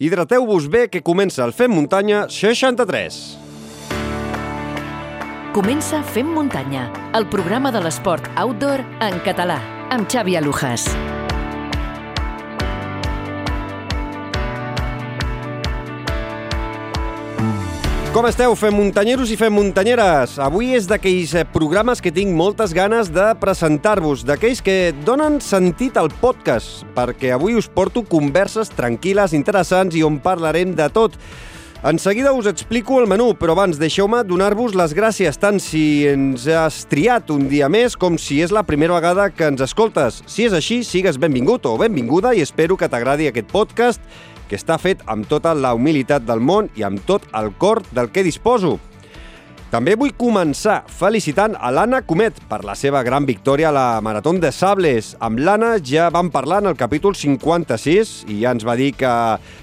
Hidrateu-vos bé que comença el Fem Muntanya 63. Comença Fem Muntanya, el programa de l'esport outdoor en català, amb Xavi Alujas. Com esteu, fem muntanyeros i fem muntanyeres? Avui és d'aquells eh, programes que tinc moltes ganes de presentar-vos, d'aquells que donen sentit al podcast, perquè avui us porto converses tranquil·les, interessants i on parlarem de tot. En seguida us explico el menú, però abans deixeu-me donar-vos les gràcies tant si ens has triat un dia més com si és la primera vegada que ens escoltes. Si és així, sigues benvingut o benvinguda i espero que t'agradi aquest podcast que està fet amb tota la humilitat del món i amb tot el cor del que disposo. També vull començar felicitant a l'Anna Comet per la seva gran victòria a la Marató de Sables. Amb l'Anna ja vam parlar en el capítol 56 i ja ens va dir que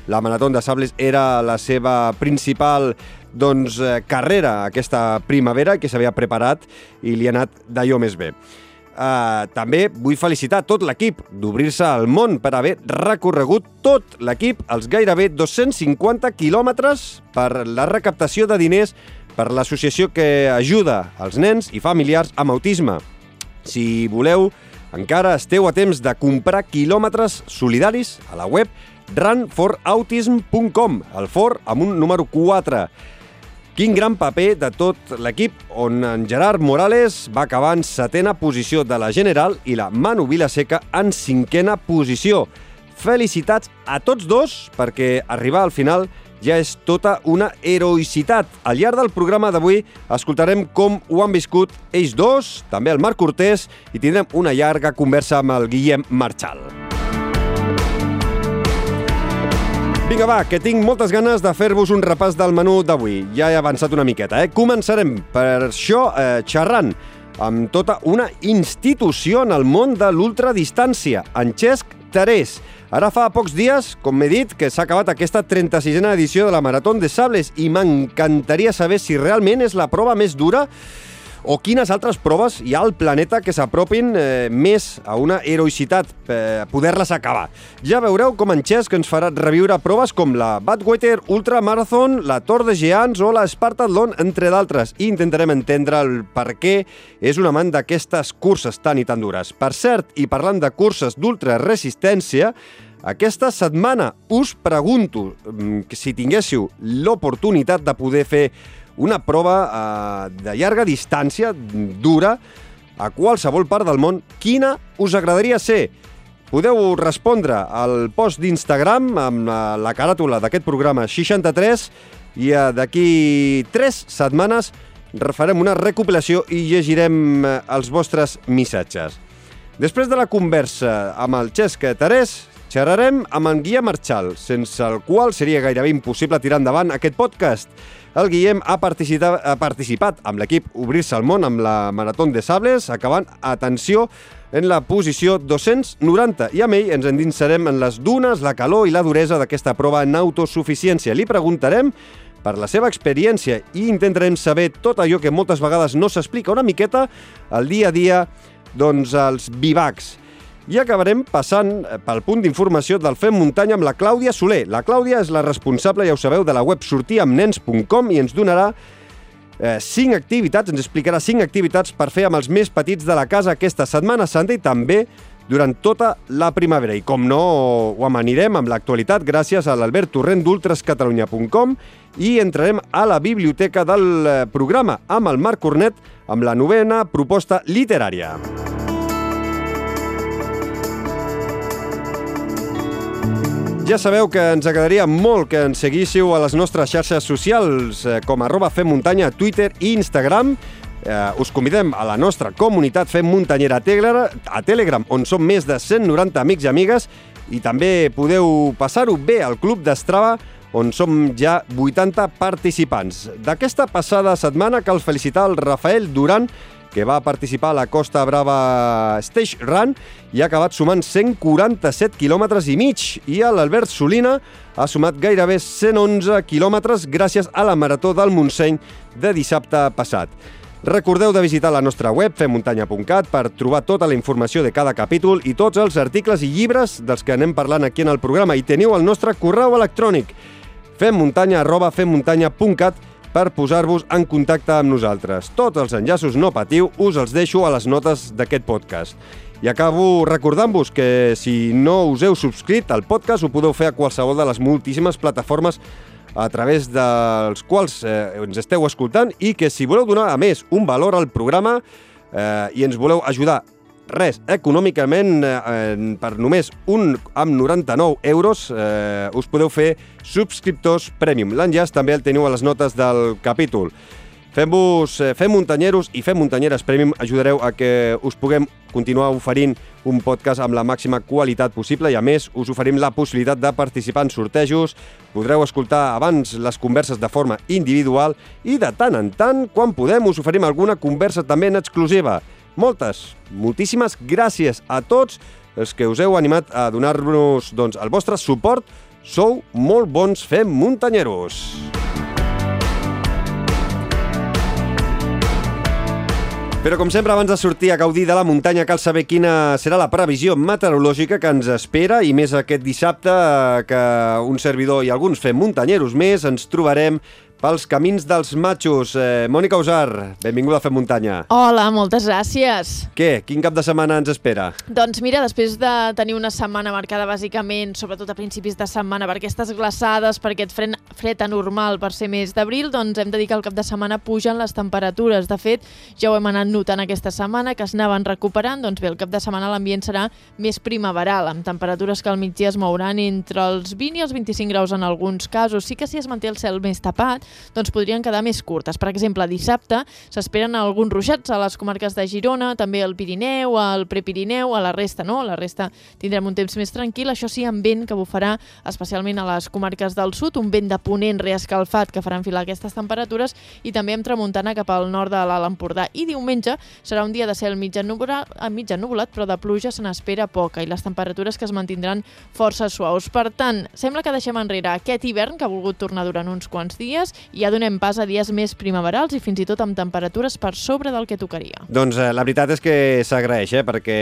la Marató de Sables era la seva principal doncs, eh, carrera aquesta primavera que s'havia preparat i li ha anat d'allò més bé. Uh, també vull felicitar tot l'equip d'Obrir-se al món per haver recorregut tot l'equip els gairebé 250 quilòmetres per la recaptació de diners per l'associació que ajuda els nens i familiars amb autisme. Si voleu, encara esteu a temps de comprar quilòmetres solidaris a la web runforautism.com, el for amb un número 4. Quin gran paper de tot l'equip, on en Gerard Morales va acabar en setena posició de la General i la Manu Vilaseca en cinquena posició. Felicitats a tots dos, perquè arribar al final ja és tota una heroïcitat. Al llarg del programa d'avui escoltarem com ho han viscut ells dos, també el Marc Cortés, i tindrem una llarga conversa amb el Guillem Marchal. Vinga, va, que tinc moltes ganes de fer-vos un repàs del menú d'avui. Ja he avançat una miqueta, eh? Començarem per això eh, xerrant amb tota una institució en el món de l'ultradistància, en Xesc Terés. Ara fa pocs dies, com m'he dit, que s'ha acabat aquesta 36a edició de la Marató de Sables i m'encantaria saber si realment és la prova més dura o quines altres proves hi ha al planeta que s'apropin eh, més a una heroïcitat, eh, poder-les acabar. Ja veureu com en Xesc ens farà reviure proves com la Badwater Ultra Marathon, la Tor de Geants o la Spartathlon, entre d'altres, i intentarem entendre el per què és un amant d'aquestes curses tan i tan dures. Per cert, i parlant de curses d'ultraresistència, aquesta setmana us pregunto mm, si tinguéssiu l'oportunitat de poder fer una prova eh, de llarga distància, dura, a qualsevol part del món, quina us agradaria ser? Podeu respondre al post d'Instagram amb la, la caràtula d'aquest programa 63 i eh, d'aquí 3 setmanes farem una recopilació i llegirem eh, els vostres missatges. Després de la conversa amb el Xesc Terès, xerrarem amb en Guia Marchal, sense el qual seria gairebé impossible tirar endavant aquest podcast. El Guillem ha participat, ha participat amb l'equip Obrir-se al món amb la Marató de Sables, acabant, atenció, en la posició 290 i amb ell ens endinsarem en les dunes, la calor i la duresa d'aquesta prova en autosuficiència. Li preguntarem per la seva experiència i intentarem saber tot allò que moltes vegades no s'explica una miqueta al dia a dia, doncs els bivacs. I acabarem passant eh, pel punt d'informació del Fem Muntanya amb la Clàudia Soler. La Clàudia és la responsable, ja ho sabeu, de la web sortiamnens.com i ens donarà eh, cinc activitats, ens explicarà cinc activitats per fer amb els més petits de la casa aquesta Setmana Santa i també durant tota la primavera. I com no, ho amanirem amb l'actualitat gràcies a l'Albert Torrent d'ultrascatalunya.com i entrarem a la biblioteca del eh, programa amb el Marc Cornet amb la novena proposta literària. Ja sabeu que ens agradaria molt que ens seguíssiu a les nostres xarxes socials, eh, com arroba Fem Muntanya, Twitter i Instagram. Eh, us convidem a la nostra comunitat Fem Muntanyera a Telegram, on som més de 190 amics i amigues, i també podeu passar-ho bé al Club d'Estrava, on som ja 80 participants. D'aquesta passada setmana cal felicitar el Rafael Duran, que va participar a la Costa Brava Stage Run i ha acabat sumant 147 quilòmetres i mig. I l'Albert Solina ha sumat gairebé 111 quilòmetres gràcies a la Marató del Montseny de dissabte passat. Recordeu de visitar la nostra web femmuntanya.cat per trobar tota la informació de cada capítol i tots els articles i llibres dels que anem parlant aquí en el programa. I teniu el nostre correu electrònic femmuntanya arroba femmuntanya.cat per posar-vos en contacte amb nosaltres. Tots els enllaços no patiu us els deixo a les notes d'aquest podcast. I acabo recordant-vos que si no us heu subscrit al podcast ho podeu fer a qualsevol de les moltíssimes plataformes a través dels quals eh, ens esteu escoltant i que si voleu donar, a més, un valor al programa eh, i ens voleu ajudar res, econòmicament, eh, per només un amb 99 euros eh, us podeu fer subscriptors premium. L'enllaç també el teniu a les notes del capítol. Fem-vos, eh, fem muntanyeros i fem muntanyeres premium ajudareu a que us puguem continuar oferint un podcast amb la màxima qualitat possible i a més us oferim la possibilitat de participar en sortejos, podreu escoltar abans les converses de forma individual i de tant en tant, quan podem, us oferim alguna conversa també en exclusiva. Moltes, moltíssimes gràcies a tots els que us heu animat a donar-nos doncs, el vostre suport. Sou molt bons fem muntanyeros. Però com sempre, abans de sortir a gaudir de la muntanya, cal saber quina serà la previsió meteorològica que ens espera i més aquest dissabte que un servidor i alguns fem muntanyeros més ens trobarem pels camins dels matxos. Eh, Mònica Usar, benvinguda a Fem Muntanya. Hola, moltes gràcies. Què? Quin cap de setmana ens espera? Doncs mira, després de tenir una setmana marcada bàsicament, sobretot a principis de setmana, per aquestes glaçades, per aquest fred, fred anormal per ser mes d'abril, doncs hem de dir que el cap de setmana pugen les temperatures. De fet, ja ho hem anat notant aquesta setmana, que es anaven recuperant, doncs bé, el cap de setmana l'ambient serà més primaveral, amb temperatures que al migdia es mouran entre els 20 i els 25 graus en alguns casos. Sí que si es manté el cel més tapat, doncs podrien quedar més curtes. Per exemple, dissabte s'esperen alguns ruixats a les comarques de Girona, també al Pirineu, al Prepirineu, a la resta no, a la resta tindrem un temps més tranquil, això sí, amb vent que bufarà especialment a les comarques del sud, un vent de ponent reescalfat que farà enfilar aquestes temperatures i també amb tramuntana cap al nord de l'Alt Empordà. I diumenge serà un dia de cel mig ennubulat, mig ennubulat però de pluja se n'espera poca i les temperatures que es mantindran força suaus. Per tant, sembla que deixem enrere aquest hivern que ha volgut tornar durant uns quants dies i ja donem pas a dies més primaverals i fins i tot amb temperatures per sobre del que tocaria. Doncs eh, la veritat és que s'agraeix, eh, perquè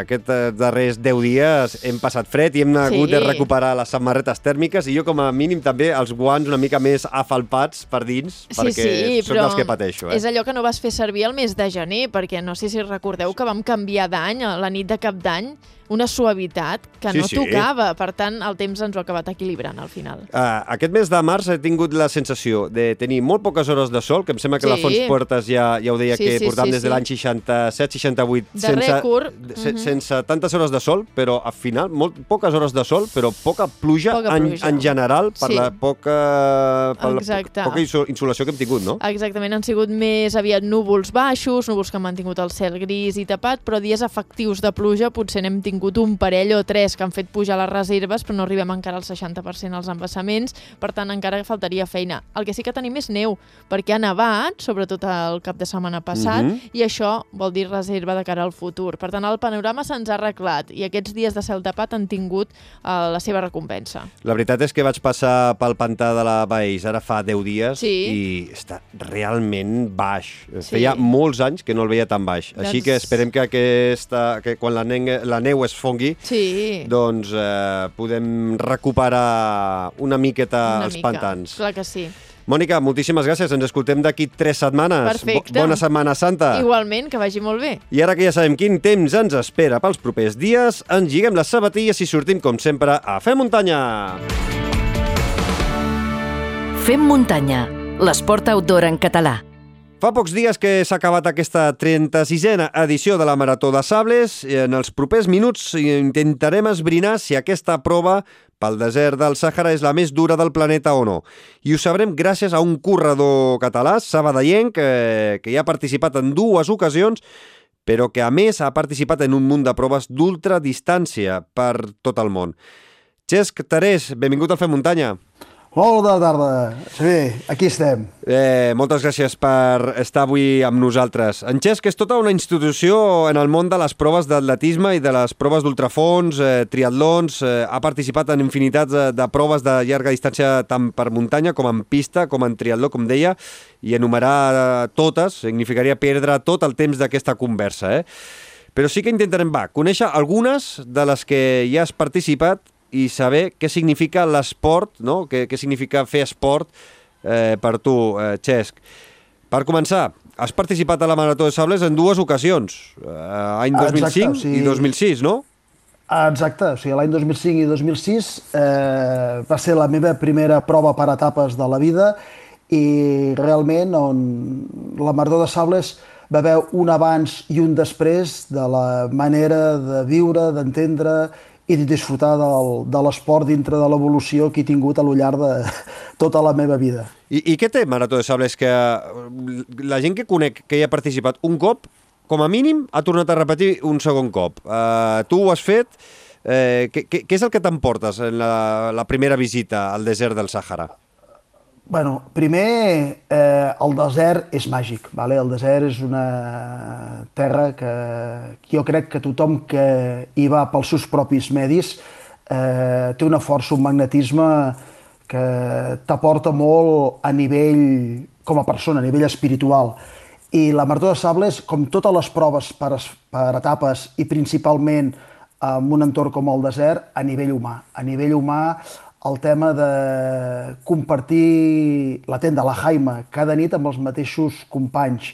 aquests eh, darrers 10 dies hem passat fred i hem hagut Sí. de recuperar les samarretes tèrmiques i jo com a mínim també els guants una mica més afalpats per dins, perquè sóc dels que pateixo. Eh? és allò que no vas fer servir el mes de gener, perquè no sé si recordeu que vam canviar d'any, a la nit de cap d'any, una suavitat que Sí, no sí. tocava. Per tant, el temps ens ho ha acabat equilibrant al final. Uh, aquest mes de març he tingut la sensació de tenir molt poques hores de sol, que em sembla que Sí. la Fons Puertes ja, ja ho deia, Sí, que sí, portàvem sí, des de l'any 67-68 De rècord. se, Mhm. sense tantes hores de sol, però al final molt, poques hores de sol, però poca pluja, Poca en, pluja. en general per Sí. la poca, per la poca insolació que hem tingut, no? Exactament, han sigut més aviat núvols baixos, núvols que han mantingut el cel gris i tapat, però dies efectius de pluja potser n'hem tingut un parell o tres que han fet pujar les reserves, però no arribem encara al 60% als embassaments, per tant encara faltaria feina. El que sí que tenim és neu, perquè ha nevat, sobretot el cap de setmana passat, Mhm. i això vol dir reserva de cara al futur. Per tant, el panorama se'ns ha arreglat i aquests dies de cel tapat han tingut eh, la seva recompensa. La veritat és que vaig passar pel pantà de la Baix ara fa 10 dies Sí. i està realment baix. Sí. Feia molts anys que no el veia tan baix. Així Doncs- que esperem que, aquesta, que quan la, neu, la neu es fongui Sí, doncs eh, podem recuperar una miqueta una els mica. pantans. Clar que sí. Mònica, moltíssimes gràcies. Ens escoltem d'aquí 3 setmanes. Perfecte. Bo bona Setmana Santa. Igualment, que vagi molt bé. I ara que ja sabem quin temps ens espera pels propers dies, ens lliguem les sabatilles i sortim, com sempre, a fer muntanya. Fem muntanya, l'esport outdoor en català. Fa pocs dies que s'ha acabat aquesta 36a edició de la Marató de Sables. i En els propers minuts intentarem esbrinar si aquesta prova pel desert del Sàhara és la més dura del planeta o no. I ho sabrem gràcies a un corredor català, sabadellenc, que, que ja ha participat en dues ocasions, però que a més ha participat en un munt de proves d'ultradistància per tot el món. Xesc Tarés, benvingut al Fem Muntanya. Molt bona tarda. Sí, aquí estem. Eh, moltes gràcies per estar avui amb nosaltres. En Xesc és tota una institució en el món de les proves d'atletisme i de les proves d'ultrafons, eh, triatlons, eh, ha participat en infinitats de, de proves de llarga distància tant per muntanya com en pista, com en triatló, com deia, i enumerar totes significaria perdre tot el temps d'aquesta conversa. Eh? Però sí que intentarem, va, conèixer algunes de les que ja has participat i saber què significa l'esport, no? què, què significa fer esport eh, per tu, eh, Xesc. Per començar, has participat a la Marató de Sables en dues ocasions, eh, any 2005 Exacte, sigui... i 2006, no? Exacte, o sigui, l'any 2005 i 2006 eh, va ser la meva primera prova per etapes de la vida i realment on la Marató de Sables va haver un abans i un després de la manera de viure, d'entendre i disfrutar del, de l'esport dintre de l'evolució que he tingut a lo llarg de tota la meva vida. I, I què té Marató de Sables? Que la gent que conec que hi ha participat un cop, com a mínim, ha tornat a repetir un segon cop. Uh, tu ho has fet. Què, què, què és el que t'emportes en la, la primera visita al desert del Sàhara? Bueno, primer, eh, el desert és màgic. Vale? El desert és una terra que, jo crec que tothom que hi va pels seus propis medis eh, té una força, un magnetisme que t'aporta molt a nivell, com a persona, a nivell espiritual. I la Marató de Sables, com totes les proves per, per etapes i principalment en un entorn com el desert, a nivell humà. A nivell humà, el tema de compartir la tenda, la Jaima, cada nit amb els mateixos companys.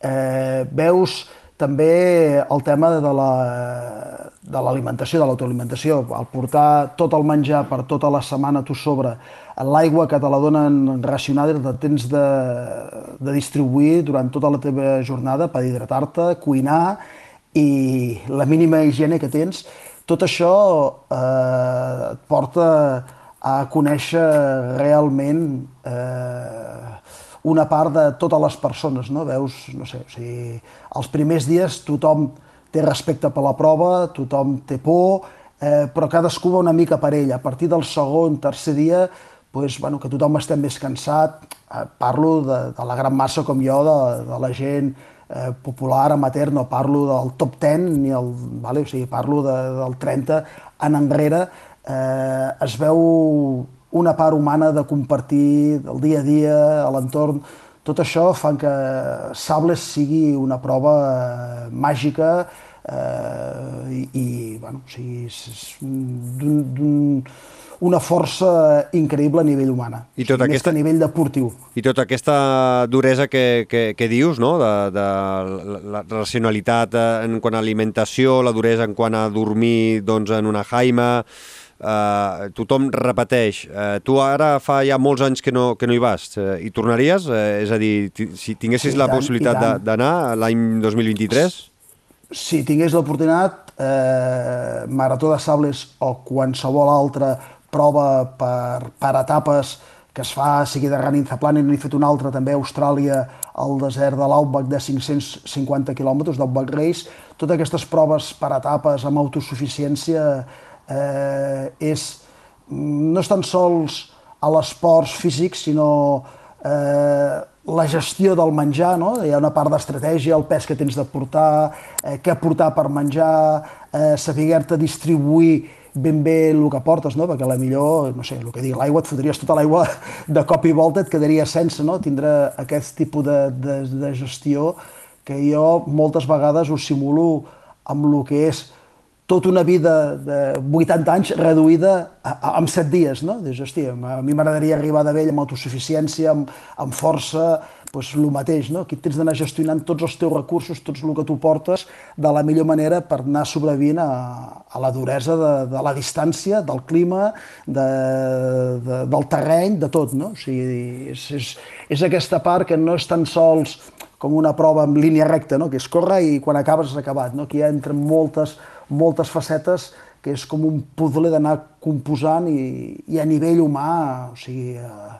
Eh, veus també el tema de l'alimentació, la, de l'autoalimentació, el portar tot el menjar per tota la setmana tu sobre, l'aigua que te la donen racionada i te tens de, de distribuir durant tota la teva jornada per hidratar-te, cuinar i la mínima higiene que tens, tot això eh, et porta a conèixer realment eh, una part de totes les persones, no? Veus, no sé, o sigui, els primers dies tothom té respecte per la prova, tothom té por, eh, però cadascú va una mica per ell. A partir del segon, tercer dia, pues, bueno, que tothom estem més cansat, eh, parlo de, de la gran massa com jo, de, de la gent eh, popular, amateur, no parlo del top 10, ni el, vale? o sigui, parlo de, del 30 en enrere, eh, es veu una part humana de compartir el dia a dia, a l'entorn. Tot això fa que Sables sigui una prova eh, màgica eh, i, i bueno, o sigui, és d'un una força increïble a nivell humana, I tota més aquesta, que a nivell deportiu. I tota aquesta duresa que, que, que dius, no? de, de la racionalitat en quant a alimentació, la duresa en quant a dormir doncs, en una jaima, Uh, tothom repeteix. Uh, tu ara fa ja molts anys que no, que no hi vas. Uh, hi tornaries? Uh, és a dir, si tinguessis sí, la tant, possibilitat d'anar l'any 2023? Si tingués l'oportunitat, eh, Marató de Sables o qualsevol altra prova per, per etapes que es fa, sigui de running the planet, n'he fet una altra també a Austràlia, al desert de l'Outback de 550 quilòmetres d'Outback Race. Totes aquestes proves per etapes amb autosuficiència eh, és, no és tan sols a l'esforç físic, sinó eh, la gestió del menjar, no? hi ha una part d'estratègia, el pes que tens de portar, eh, què portar per menjar, eh, saber-te distribuir ben bé el que portes, no? perquè la millor, no sé, el que dic, l'aigua et fotries tota l'aigua de cop i volta, et quedaria sense, no? tindre aquest tipus de, de, de gestió que jo moltes vegades ho simulo amb el que és tota una vida de 80 anys reduïda a, en 7 dies, no? Dius, hòstia, a mi m'agradaria arribar de vell amb autosuficiència, amb, amb força, doncs el mateix, no? Aquí tens d'anar gestionant tots els teus recursos, tots el que tu portes, de la millor manera per anar sobrevivint a, a la duresa de, de la distància, del clima, de, de, del terreny, de tot, no? O sigui, és, és, és aquesta part que no és tan sols com una prova en línia recta, no? que és córrer i quan acabes has acabat. No? Aquí hi entra moltes, moltes facetes que és com un puzzle d'anar composant i, i a nivell humà, o sigui, eh,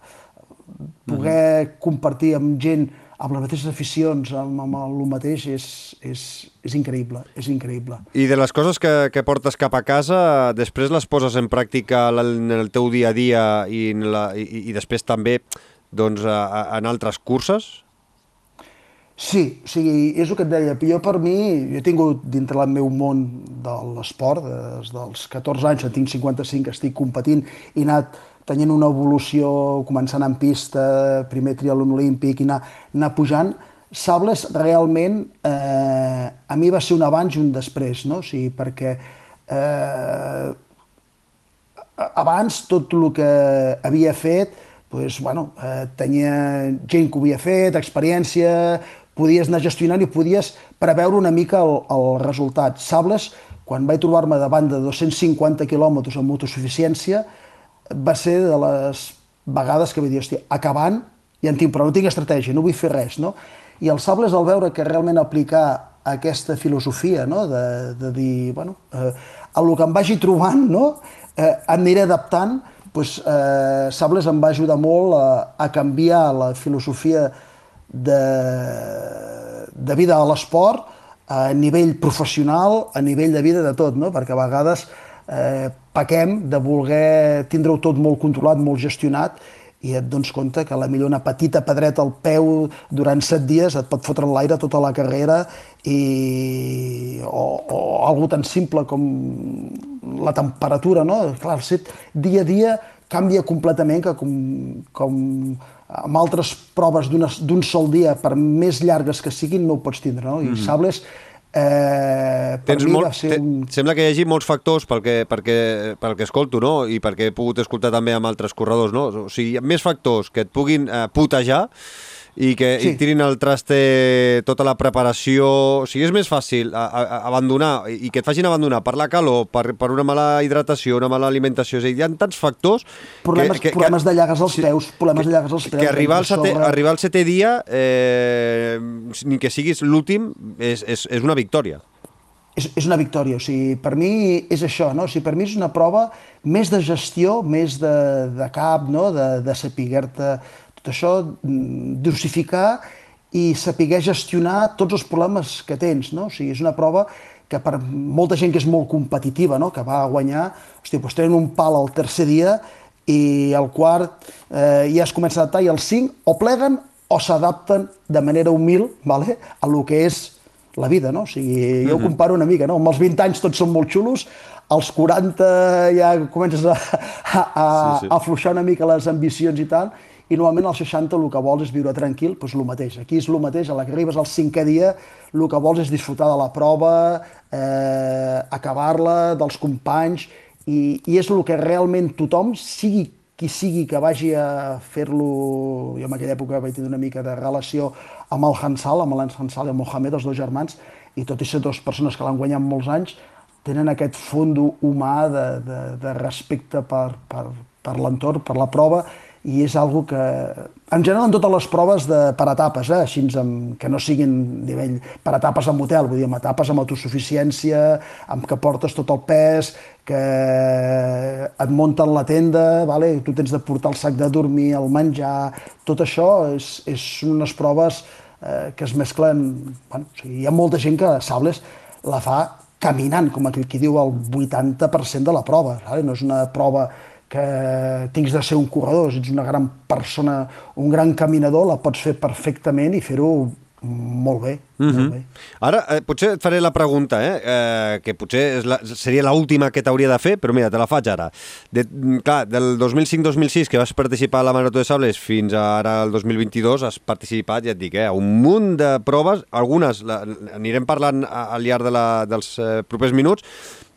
poder mm -hmm. compartir amb gent amb les mateixes aficions, amb, amb el mateix, és, és, és increïble, és increïble. I de les coses que, que portes cap a casa, després les poses en pràctica en el teu dia a dia i, en la, i, i després també doncs, a, en altres curses? Sí, o sigui, és el que et deia. Jo per mi, jo he tingut dintre el meu món de l'esport, des dels 14 anys, en tinc 55, estic competint, he anat tenint una evolució, començant en pista, primer triatlon olímpic, i anar, anar pujant, Sables realment eh, a mi va ser un abans i un després, no? O sigui, perquè eh, abans tot el que havia fet pues, bueno, eh, tenia gent que ho havia fet, experiència, podies anar gestionant i podies preveure una mica el, el resultat. Sables, quan vaig trobar-me davant de 250 quilòmetres amb autosuficiència, va ser de les vegades que vaig dir, hòstia, acabant, ja en tinc, però no tinc estratègia, no vull fer res, no? I el Sables, al veure que realment aplicar aquesta filosofia, no? de, de dir, bueno, eh, el que em vagi trobant, no? eh, em aniré adaptant, doncs, eh, Sables em va ajudar molt a, a canviar la filosofia de, de vida a l'esport a nivell professional, a nivell de vida de tot, no? perquè a vegades eh, pequem de voler tindre-ho tot molt controlat, molt gestionat, i et dones compte que la millor una petita pedreta al peu durant set dies et pot fotre en l'aire tota la carrera i... o, o algo tan simple com la temperatura, no? Clar, set dia a dia canvia completament que com, com amb altres proves d'un sol dia, per més llargues que siguin, no ho pots tindre, no? I mm -hmm. Sables Eh, per Tens mi molt, va ser un... Sembla que hi hagi molts factors pel que, perquè, pel que escolto, no? I perquè he pogut escoltar també amb altres corredors, no? O sigui, més factors que et puguin eh, putejar i que sí. i tirin al traste tota la preparació... O sigui, és més fàcil a, a, abandonar i que et facin abandonar per la calor, per, per una mala hidratació, una mala alimentació. És a dir, hi ha tants factors... Problemes, que, que, problemes de llagues als que, peus, problemes que, de llagues als peus. Que arribar al setè, arribar al setè dia, eh, ni que siguis l'últim, és, és, és una victòria és, és una victòria. O sigui, per mi és això, no? O sigui, per mi és una prova més de gestió, més de, de cap, no? de, de saber-te això, mm, dosificar i saber gestionar tots els problemes que tens. No? O sigui, és una prova que per molta gent que és molt competitiva, no? que va a guanyar, hosti, doncs tenen un pal al tercer dia i al quart eh, ja es comença a adaptar i els cinc o pleguen o s'adapten de manera humil vale? a lo que és la vida, no? O sigui, jo ho mhm. comparo una mica, no? Amb els 20 anys tots són molt xulos, als 40 ja comences a, a, a, sí, sí. a afluixar una mica les ambicions i tal, i normalment als 60 el que vols és viure tranquil, doncs el mateix. Aquí és el mateix, a la que arribes al cinquè dia, el que vols és disfrutar de la prova, eh, acabar-la, dels companys, i, i és el que realment tothom, sigui qui sigui que vagi a fer-lo... Jo en aquella època vaig tenir una mica de relació amb el Hansal, amb l'Ans Hansal i el Mohamed, els dos germans, i tot i ser dues persones que l'han guanyat molts anys, tenen aquest fons humà de, de, de respecte per, per, per l'entorn, per la prova, i és algo que, en general, en totes les proves de, per etapes, eh? així amb, que no siguin nivell per etapes amb hotel, vull dir, amb etapes amb autosuficiència, amb que portes tot el pes, que et munten la tenda, vale? tu tens de portar el sac de dormir, el menjar, tot això és, és unes proves eh, que es mesclen... Bueno, o sigui, hi ha molta gent que Sables la fa caminant, com aquí qui diu el 80% de la prova, vale? no és una prova que tinguis de ser un corredor, si ets una gran persona, un gran caminador, la pots fer perfectament i fer-ho molt bé, mm -hmm. molt bé. Ara, eh, potser et faré la pregunta, eh, eh que potser és la, seria l'última que t'hauria de fer, però mira, te la faig ara. De, clar, del 2005-2006, que vas participar a la Marató de Sables, fins ara el 2022, has participat, ja et dic, eh, a un munt de proves, algunes la, anirem parlant al llarg de la, dels eh, propers minuts,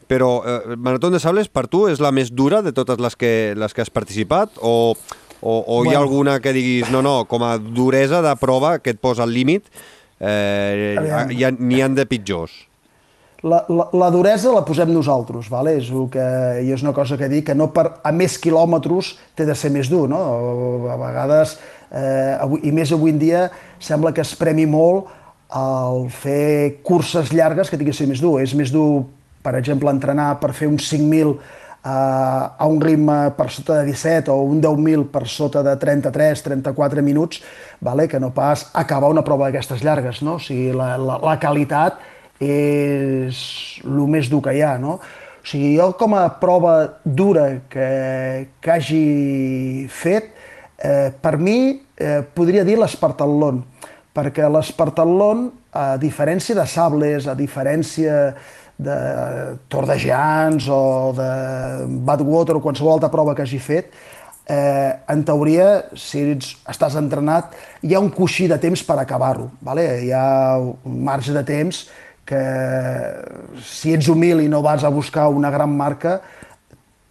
però eh, Marató de Sables per tu és la més dura de totes les que, les que has participat o, o, o bueno. hi ha alguna que diguis no, no, com a duresa de prova que et posa al límit eh, n'hi han de pitjors? La, la, la duresa la posem nosaltres, vale? és, el que, i és una cosa que dic, que no per, a més quilòmetres té de ser més dur, no? A vegades, eh, avui, i més avui en dia, sembla que es premi molt al fer curses llargues que tingui que ser més dur. És més dur per exemple, entrenar per fer uns 5.000 a un ritme per sota de 17 o un 10.000 per sota de 33-34 minuts, vale? que no pas acabar una prova d'aquestes llargues. No? O sigui, la, la, la qualitat és el més dur que hi ha. No? O sigui, jo com a prova dura que, que hagi fet, eh, per mi eh, podria dir l'Espartatlon, perquè l'Espartatlon, a diferència de sables, a diferència de Tour de Geants o de Badwater o qualsevol altra prova que hagi fet, eh, en teoria, si ets, estàs entrenat, hi ha un coixí de temps per acabar-ho. Vale? Hi ha un marge de temps que si ets humil i no vas a buscar una gran marca,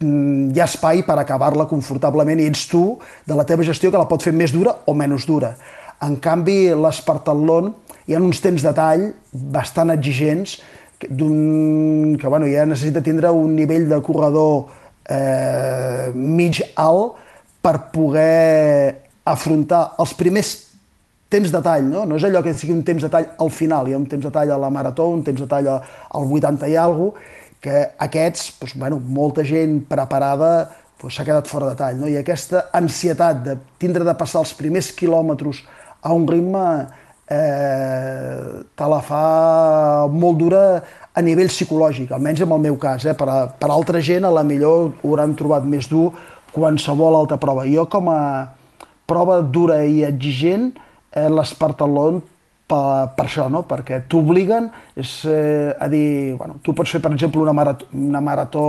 mm, hi ha espai per acabar-la confortablement i ets tu, de la teva gestió, que la pot fer més dura o menys dura. En canvi, l'Espartatlon hi ha uns temps de tall bastant exigents que bueno, ja necessita tindre un nivell de corredor eh, mig alt per poder afrontar els primers temps de tall, no? No és allò que sigui un temps de tall al final, hi ha un temps de tall a la marató, un temps de tall al 80 i alguna que aquests, doncs, bueno, molta gent preparada doncs, s'ha quedat fora de tall, no? I aquesta ansietat de tindre de passar els primers quilòmetres a un ritme eh, te la fa molt dura a nivell psicològic, almenys en el meu cas. Eh? Per, a, per a altra gent, a la millor ho hauran trobat més dur qualsevol altra prova. Jo, com a prova dura i exigent, eh, l'Espartalon per, per això, no? perquè t'obliguen eh, a dir, bueno, tu pots fer, per exemple, una marató, una marató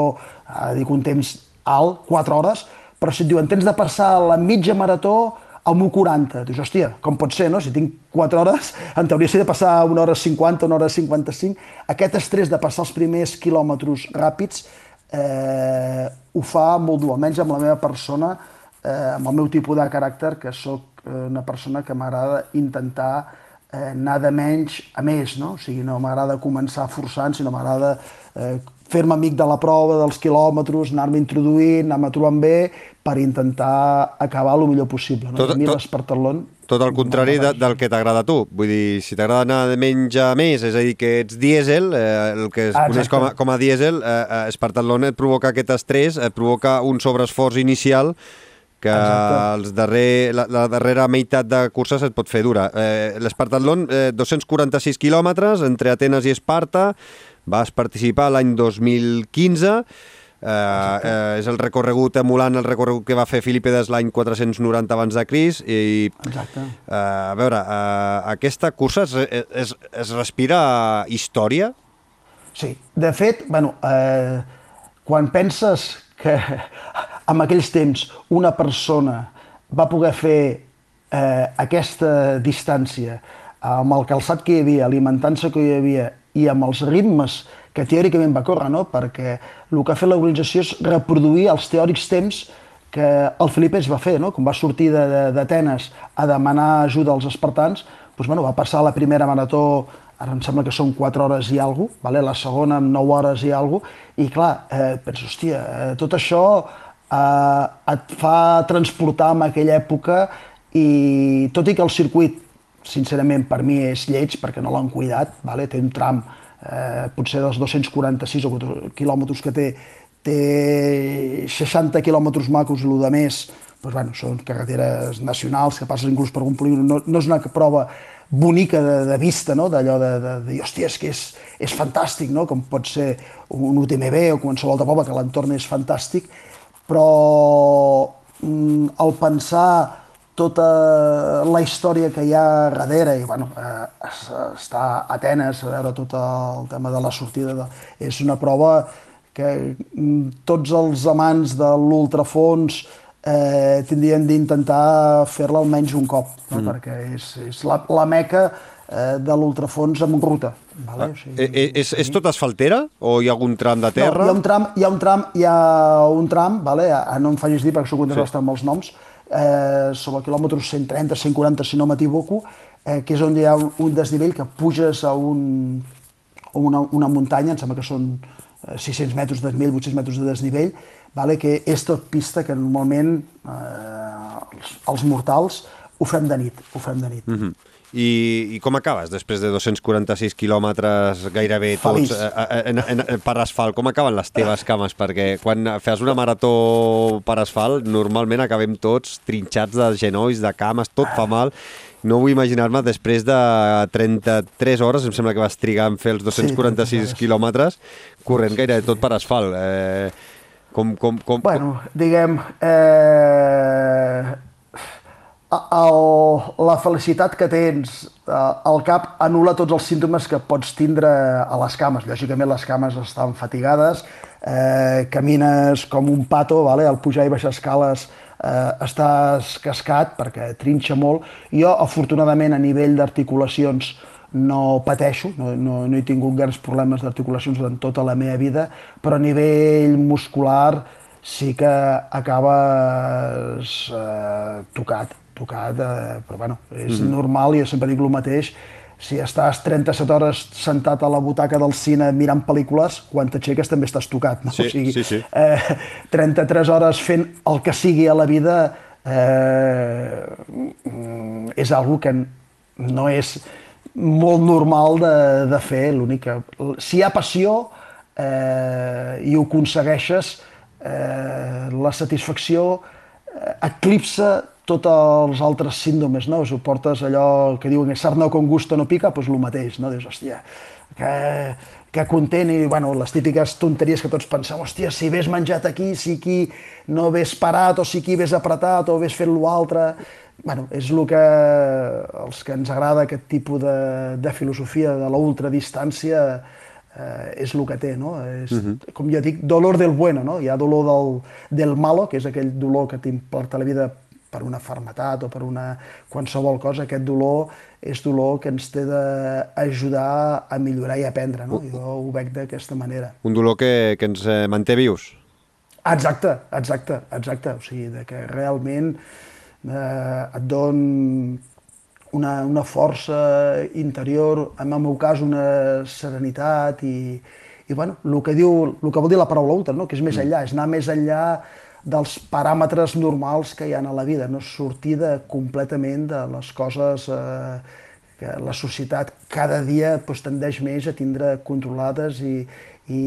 a dir, un temps alt, 4 hores, però si et diuen tens de passar la mitja marató a 1.40. Dius, hòstia, com pot ser, no? Si tinc 4 hores, en teoria s'ha de passar una hora 50, una hora 55. Aquest estrès de passar els primers quilòmetres ràpids eh, ho fa molt dur, almenys amb la meva persona, eh, amb el meu tipus de caràcter, que sóc eh, una persona que m'agrada intentar eh, anar de menys a més, no? O sigui, no m'agrada començar forçant, sinó m'agrada eh, fer-me amic de la prova, dels quilòmetres, anar-me introduint, anar-me trobant bé, per intentar acabar el millor possible. No? Tot, a mi tot, l'Espartalon... Tot el contrari de, del que t'agrada a tu. Vull dir, si t'agrada anar de menys a més, és a dir, que ets dièsel, eh, el que es ah, coneix com a, com a dièsel, eh, eh, Espartalon et provoca aquest estrès, et provoca un sobreesforç inicial que els darrer, la, la darrera meitat de curses et pot fer dura. Eh, L'Espartatlon, eh, 246 quilòmetres entre Atenes i Esparta, vas participar l'any 2015, Eh, eh, és el recorregut emulant el recorregut que va fer Filipides l'any 490 abans de Cris i Exacte. Eh, a veure, eh, aquesta cursa es, es, es respira història? Sí, de fet, bueno, eh, quan penses que en aquells temps una persona va poder fer eh, aquesta distància amb el calçat que hi havia, alimentant-se que hi havia i amb els ritmes que teòricament va córrer, no? perquè el que ha fet l'organització és reproduir els teòrics temps que el Felipe es va fer, no? quan va sortir d'Atenes a demanar ajuda als espartans, doncs, bueno, va passar la primera marató, ara em sembla que són 4 hores i alguna cosa, vale? la segona amb 9 hores i alguna cosa, i clar, eh, penso, hòstia, eh, tot això eh, et fa transportar en aquella època i tot i que el circuit, sincerament, per mi és lleig perquè no l'han cuidat, vale? té un tram eh, potser dels 246 o quilòmetres que té, té 60 quilòmetres macos el de més doncs, bueno, són carreteres nacionals que passes inclús per un polígon, no, no és una prova bonica de, de vista, no? d'allò de, de, de hòstia, és que és, és fantàstic, no? com pot ser un UTMB o qualsevol altra prova, que l'entorn és fantàstic, però mm, el pensar tota la història que hi ha darrere, i bueno, eh, està a Atenes, a veure tot el tema de la sortida, de, és una prova que mm, tots els amants de l'ultrafons eh, tindrien d'intentar fer-la almenys un cop, no? mm. perquè és, és la, la meca eh, de l'ultrafons en ruta. Vale? Ah, o sigui, eh, eh, és, és tot asfaltera o hi ha algun tram de terra? No, hi ha un tram, hi ha un tram, hi ha un tram vale? no em facis dir perquè soc un sí. amb els noms, eh, sobre el quilòmetre 130, 140, si no m'equivoco, eh, que és on hi ha un desnivell que puges a, un, una, una muntanya, em sembla que són 600 eh, metres de desnivell, 800 metres de desnivell, vale? que és tot pista que normalment eh, els, els mortals ho fem de nit, ho fem de nit. Mm -hmm. I, I com acabes després de 246 quilòmetres gairebé tots Feliç. eh, eh, en, en, en, per asfalt? Com acaben les teves cames? Perquè quan fas una marató per asfalt, normalment acabem tots trinxats de genolls, de cames, tot fa mal. No vull imaginar-me després de 33 hores, em sembla que vas trigar en fer els 246 hores. quilòmetres, corrent gairebé tot per asfalt. Eh, com, com, com, Bueno, diguem, eh, el, la felicitat que tens eh, al cap anul·la tots els símptomes que pots tindre a les cames. Lògicament les cames estan fatigades, eh, camines com un pato, vale? al pujar i baixar escales eh, estàs cascat perquè trinxa molt. Jo, afortunadament, a nivell d'articulacions no pateixo, no, no, no he tingut grans problemes d'articulacions durant tota la meva vida, però a nivell muscular sí que acabes eh, tocat, tocat, eh, però bueno, és mm. normal, jo sempre dic el mateix, si estàs 37 hores sentat a la butaca del cine mirant pel·lícules, quan t'aixeques també estàs tocat, no? Sí, o sigui, sí, sí. Eh, 33 hores fent el que sigui a la vida eh, és algo que no és molt normal de, de fer, l'únic que... Si hi ha passió eh, i ho aconsegueixes, eh, la satisfacció eh, eclipsa tots els altres símptomes, no? Si ho portes allò que diuen que sarna con gusto no pica, doncs el mateix, no? Dius, hòstia, que, que content i, bueno, les típiques tonteries que tots pensem, hòstia, si hagués menjat aquí, si aquí no hagués parat, o si aquí hagués apretat, o hagués fet l'altre... Bueno, és el que els que ens agrada aquest tipus de, de filosofia de l'ultradistància eh, és el que té, no? És, uh -huh. Com jo dic, dolor del bueno, no? Hi ha dolor del, del malo, que és aquell dolor que t'importa la vida per una fermetat o per una qualsevol cosa, aquest dolor és dolor que ens té d'ajudar a millorar i aprendre, no? Jo ho veig d'aquesta manera. Un dolor que, que ens eh, manté vius. Exacte, exacte, exacte. O sigui, de que realment eh, et don una, una força interior, en el meu cas una serenitat i, i bueno, el que, diu, el que vol dir la paraula ultra, no? que és més enllà, és anar més enllà dels paràmetres normals que hi ha a la vida, no sortir de, completament de les coses eh, que la societat cada dia pues, tendeix més a tindre controlades i, i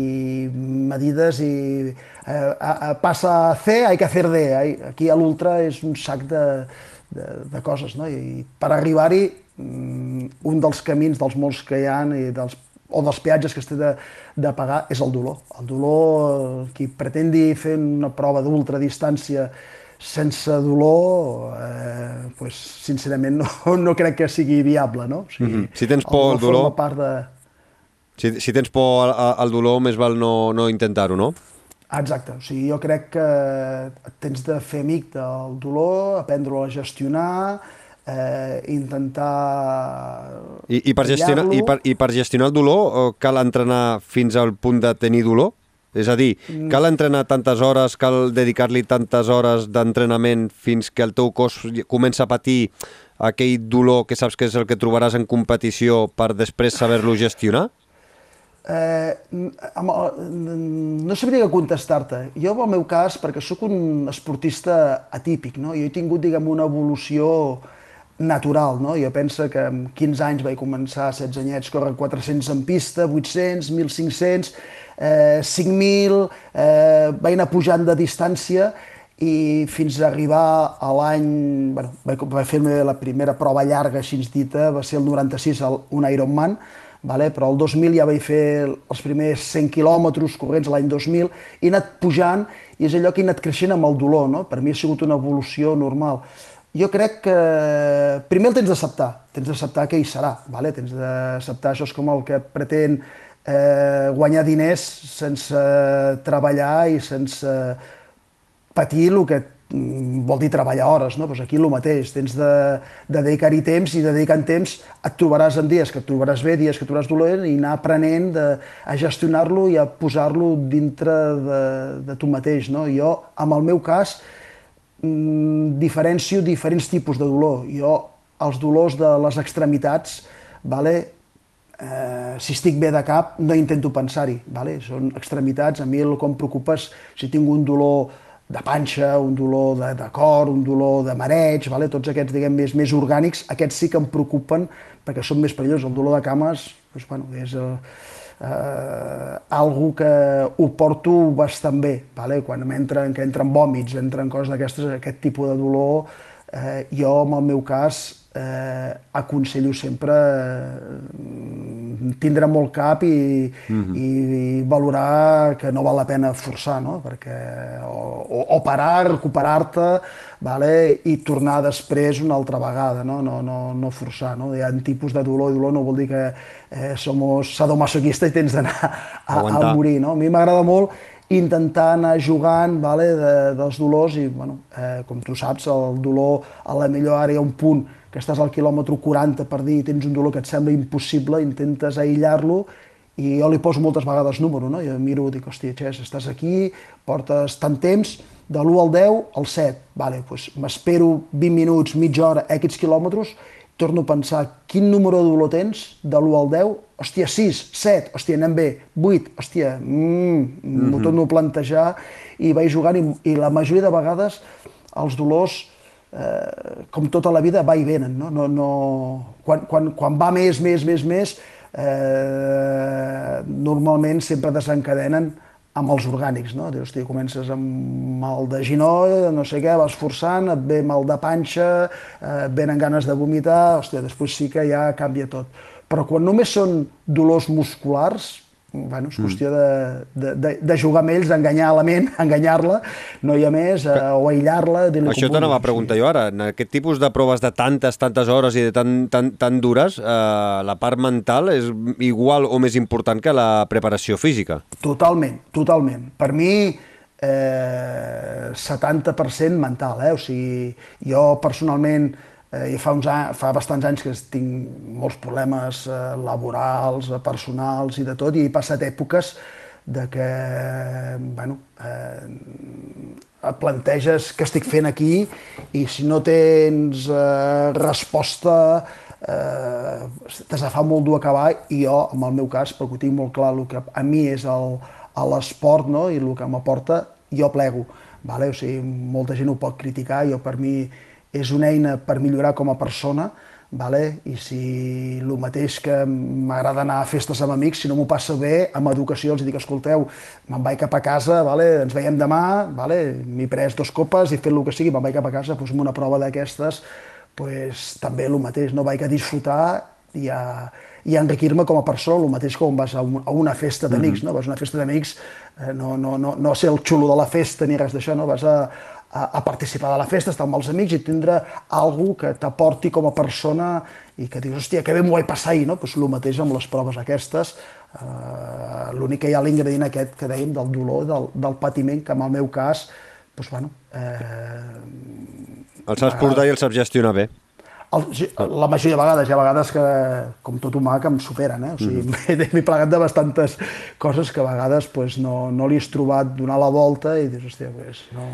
medides i eh, a, a, passa a C, hay que hacer D. Aquí a l'ultra és un sac de, de, de coses, no? I per arribar-hi, mm, un dels camins, dels molts que hi ha i dels o dels peatges que es té de, de pagar és el dolor. El dolor, qui pretendi fer una prova d'ultradistància sense dolor, eh, pues, sincerament no, no crec que sigui viable, no? O sigui, Mhm. Si tens por al dolor- part de... Si, si tens por al, al dolor, més val no, no intentar-ho, no? Exacte, o sigui, jo crec que tens de fer amic del dolor, aprendre-ho a gestionar, eh, intentar... I, i, per gestionar, i, per, I per gestionar el dolor eh, cal entrenar fins al punt de tenir dolor? És a dir, cal entrenar tantes hores, cal dedicar-li tantes hores d'entrenament fins que el teu cos comença a patir aquell dolor que saps que és el que trobaràs en competició per després saber-lo gestionar? Eh, amb, no sabria contestar-te. Jo, en el meu cas, perquè sóc un esportista atípic, no? jo he tingut, diguem, una evolució natural, no? Jo penso que amb 15 anys vaig començar, 16 anyets, córrer 400 en pista, 800, 1.500, eh, 5.000, eh, vaig anar pujant de distància i fins a arribar a l'any... Bueno, vaig, vaig fer la primera prova llarga, així dita, va ser el 96, el, un Ironman, vale? però el 2000 ja vaig fer els primers 100 quilòmetres corrents l'any 2000, i he anat pujant i és allò que he anat creixent amb el dolor, no? per mi ha sigut una evolució normal. Jo crec que primer el tens d'acceptar, tens d'acceptar que hi serà, vale? tens d'acceptar, això és com el que pretén eh, guanyar diners sense treballar i sense patir el que mm, vol dir treballar hores, no? Pues aquí el mateix, tens de, de dedicar-hi temps i dedicant temps et trobaràs en dies que et trobaràs bé, dies que et trobaràs dolent i anar aprenent de, a gestionar-lo i a posar-lo dintre de, de tu mateix, no? Jo, en el meu cas, mm, diferencio diferents tipus de dolor. Jo, els dolors de les extremitats, vale? eh, si estic bé de cap, no intento pensar-hi, vale? són extremitats, a mi el preocupa és si tinc un dolor de panxa, un dolor de, de cor, un dolor de mareig, vale? tots aquests diguem, més, més orgànics, aquests sí que em preocupen perquè són més perillosos. El dolor de cames doncs, bueno, és eh, eh, algo que ho porto bastant bé. Vale? Quan m'entren, que entren vòmits, entren coses d'aquestes, aquest tipus de dolor, eh, jo, en el meu cas, eh, aconsello sempre eh, tindre molt cap i, mm -hmm. i, i valorar que no val la pena forçar, no? Perquè, o, o, o parar, recuperar-te vale? i tornar després una altra vegada, no, no, no, no forçar. No? Hi ha tipus de dolor i dolor no vol dir que eh, som sadomasoquista i tens d'anar a, a morir. No? A mi m'agrada molt intentar anar jugant vale, de, dels dolors i, bueno, eh, com tu saps, el dolor a la millor àrea, un punt que estàs al quilòmetre 40 per dir tens un dolor que et sembla impossible, intentes aïllar-lo i jo li poso moltes vegades número, no? Jo miro, dic, hòstia, Xes, estàs aquí, portes tant temps, de l'1 al 10 al 7, vale, doncs m'espero 20 minuts, mitja hora, X quilòmetres, torno a pensar quin número de dolor tens, de l'1 al 10, hòstia, 6, 7, hòstia, anem bé, 8, hòstia, mm, mm -hmm. m'ho torno a plantejar i vaig jugant i, i la majoria de vegades els dolors eh, com tota la vida, va i venen. No? No, no... Quan, quan, quan va més, més, més, més, eh, normalment sempre desencadenen amb els orgànics, no? Dius, hosti, comences amb mal de ginoll, no sé què, vas forçant, et ve mal de panxa, eh, venen ganes de vomitar, hòstia, després sí que ja canvia tot. Però quan només són dolors musculars, bueno, és mm. qüestió de, de, de, de jugar amb ells, d'enganyar la ment, enganyar-la, no hi ha més, eh, o aïllar-la... Això t'anava a preguntar jo ara. En aquest tipus de proves de tantes, tantes hores i de tan, tan, tan dures, eh, la part mental és igual o més important que la preparació física? Totalment, totalment. Per mi, eh, 70% mental, eh? O sigui, jo personalment Eh, I fa, uns anys, fa bastants anys que tinc molts problemes eh, laborals, eh, personals i de tot, i he passat èpoques de que, bueno, eh, et planteges què estic fent aquí i si no tens eh, resposta eh, t'has de fa molt dur acabar i jo, en el meu cas, perquè ho tinc molt clar, el que a mi és l'esport no? i el que m'aporta, jo plego. Vale? O sigui, molta gent ho pot criticar, jo per mi és una eina per millorar com a persona, vale? i si el mateix que m'agrada anar a festes amb amics, si no m'ho passa bé, amb educació els dic, escolteu, me'n vaig cap a casa, vale? ens veiem demà, vale? m'he pres dos copes i fet el que sigui, me'n vaig cap a casa, doncs una prova d'aquestes, pues, també el mateix, no vaig a disfrutar i a, i a enriquir-me com a persona, el mateix com vas a, un, a una festa d'amics, mm -hmm. no? vas a una festa d'amics, eh, no, no, no, no ser el xulo de la festa ni res d'això, no? vas a, a, a participar de la festa, estar amb els amics i tindre algú que t'aporti com a persona i que dius, hòstia, que bé m'ho vaig passar ahir, no? Pues el mateix amb les proves aquestes, eh, l'únic que hi ha l'ingredient aquest que dèiem del dolor, del, del patiment, que en el meu cas, pues, bueno... Eh, el saps portar i el saps gestionar bé. El, la majoria de vegades, hi ha vegades que, com tot humà, que em superen, eh? O sigui, mm. m'he plegat de bastantes coses que a vegades pues, no, no li has trobat donar la volta i dius, hòstia, pues, no,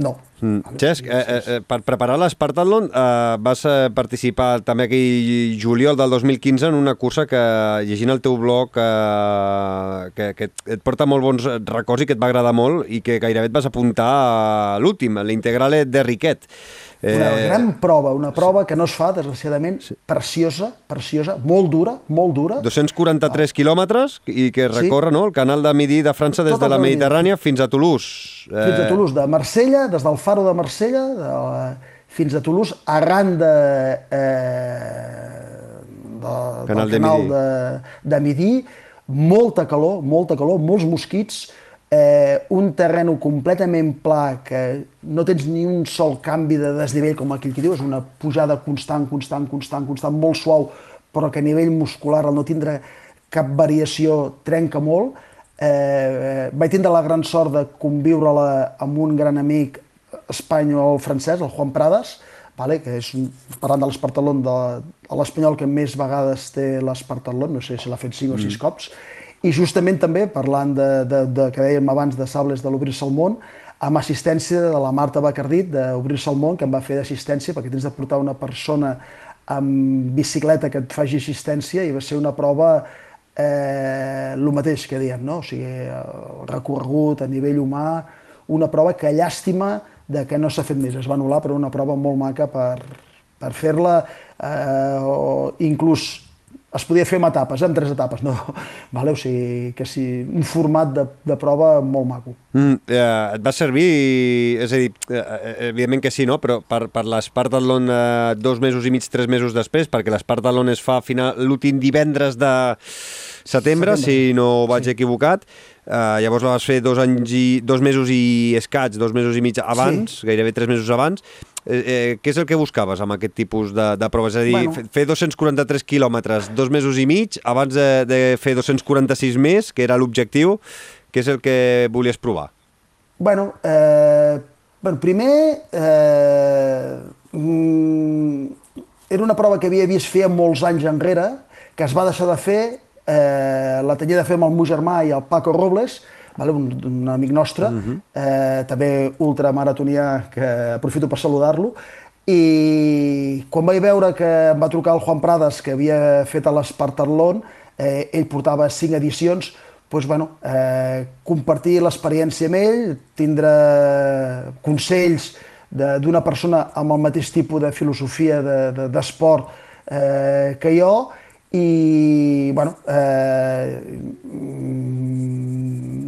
no. Mm. Cesc, eh, eh, eh, per preparar l'Espartatlon eh, vas eh, participar també aquell juliol del 2015 en una cursa que, llegint el teu blog, eh, que, que et porta molt bons records i que et va agradar molt i que gairebé et vas apuntar a l'últim, l'Integrale de Riquet. Una eh... gran prova, una prova que no es fa, desgraciadament, sí. preciosa, preciosa, molt dura, molt dura. 243 ah. quilòmetres i que recorre sí. no, el canal de Midi de França des Tot de la Mediterrània fins a Toulouse. Eh... Fins a Toulouse, de Marsella, des del faro de Marsella de, fins a Toulouse, arran de, eh, de, canal del canal de, de, de Midi, molta calor, molta calor, molts mosquits, eh, un terreny completament pla que no tens ni un sol canvi de desnivell, com aquell que diu, és una pujada constant, constant, constant, constant, molt suau, però que a nivell muscular al no tindre cap variació trenca molt. Eh, vaig tindre la gran sort de conviure-la amb un gran amic espanyol francès, el Juan Prades, vale? que és, un, parlant de l'Espartalon, de, l'espanyol que més vegades té l'Espartalon, no sé si l'ha fet 5 mm. o 6 cops, i justament també, parlant de, de, de que dèiem abans de Sables de l'Obrir-se al món, amb assistència de la Marta Bacardit d'Obrir-se al món, que em va fer d'assistència, perquè tens de portar una persona amb bicicleta que et faci assistència, i va ser una prova eh, el mateix que diem, no? o sigui, el recorregut a nivell humà, una prova que llàstima de que no s'ha fet més. Es va anul·lar, però una prova molt maca per, per fer-la, eh, o inclús es podia fer amb etapes, eh, amb tres etapes, no? Vale? O sigui, que sí, un format de, de prova molt maco. Mm, eh, et va servir, és a dir, eh, evidentment que sí, no? però per, per l'Espartalon eh, dos mesos i mig, tres mesos després, perquè l'Espartalon es fa l'últim divendres de setembre, setembre, si no vaig sí. equivocat, Uh, llavors la vas fer dos, anys i, dos mesos i escaig, dos mesos i mig abans, sí. gairebé tres mesos abans. Eh, eh, què és el que buscaves amb aquest tipus de, de proves? És a dir, bueno. fer 243 quilòmetres, dos mesos i mig, abans de, de fer 246 més, que era l'objectiu, què és el que volies provar? Bueno, eh, bueno primer, eh, mm, era una prova que havia vist fer molts anys enrere, que es va deixar de fer eh, la tenia de fer amb el meu germà i el Paco Robles, vale? un, un amic nostre, uh mhm. -huh. eh, també ultramaratonià, que aprofito per saludar-lo, i quan vaig veure que em va trucar el Juan Prades, que havia fet a l'Espartatlon, eh, ell portava cinc edicions, doncs, bueno, eh, compartir l'experiència amb ell, tindre consells d'una persona amb el mateix tipus de filosofia d'esport de, de, eh, que jo, i bueno, eh,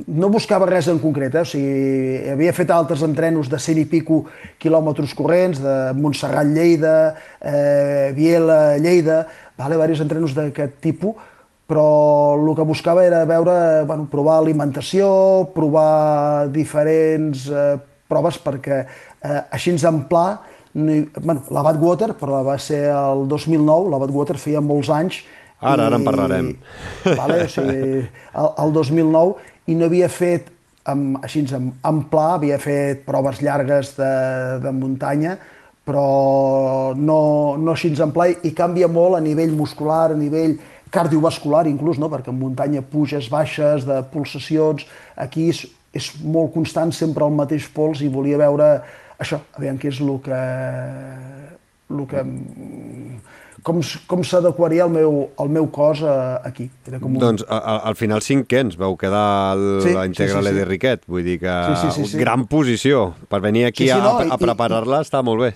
no buscava res en concret, eh? o sigui, havia fet altres entrenos de 100 i pico quilòmetres corrents, de Montserrat Lleida, eh, Viela Lleida, vale? diversos entrenos d'aquest tipus, però el que buscava era veure, bueno, provar alimentació, provar diferents eh, proves perquè eh, així en pla no, bueno, la Badwater, però va ser el 2009, la Badwater feia molts anys. Ara, i, ara en parlarem. Vale, o sigui, el, el 2009, i no havia fet amb, així en, en pla, havia fet proves llargues de, de muntanya, però no, no així en pla, i canvia molt a nivell muscular, a nivell cardiovascular inclús, no? perquè en muntanya puges, baixes, de pulsacions, aquí és, és molt constant sempre el mateix pols i volia veure això, aviam què és el que, el que com, com s'adequaria el, meu, el meu cos aquí. Era com un... Doncs al, al final cinquens vau quedar el, sí, la Integrale sí, sí, sí. de Riquet, vull dir que sí, sí, sí, sí. gran posició per venir aquí sí, sí, no, a, a preparar-la està molt bé.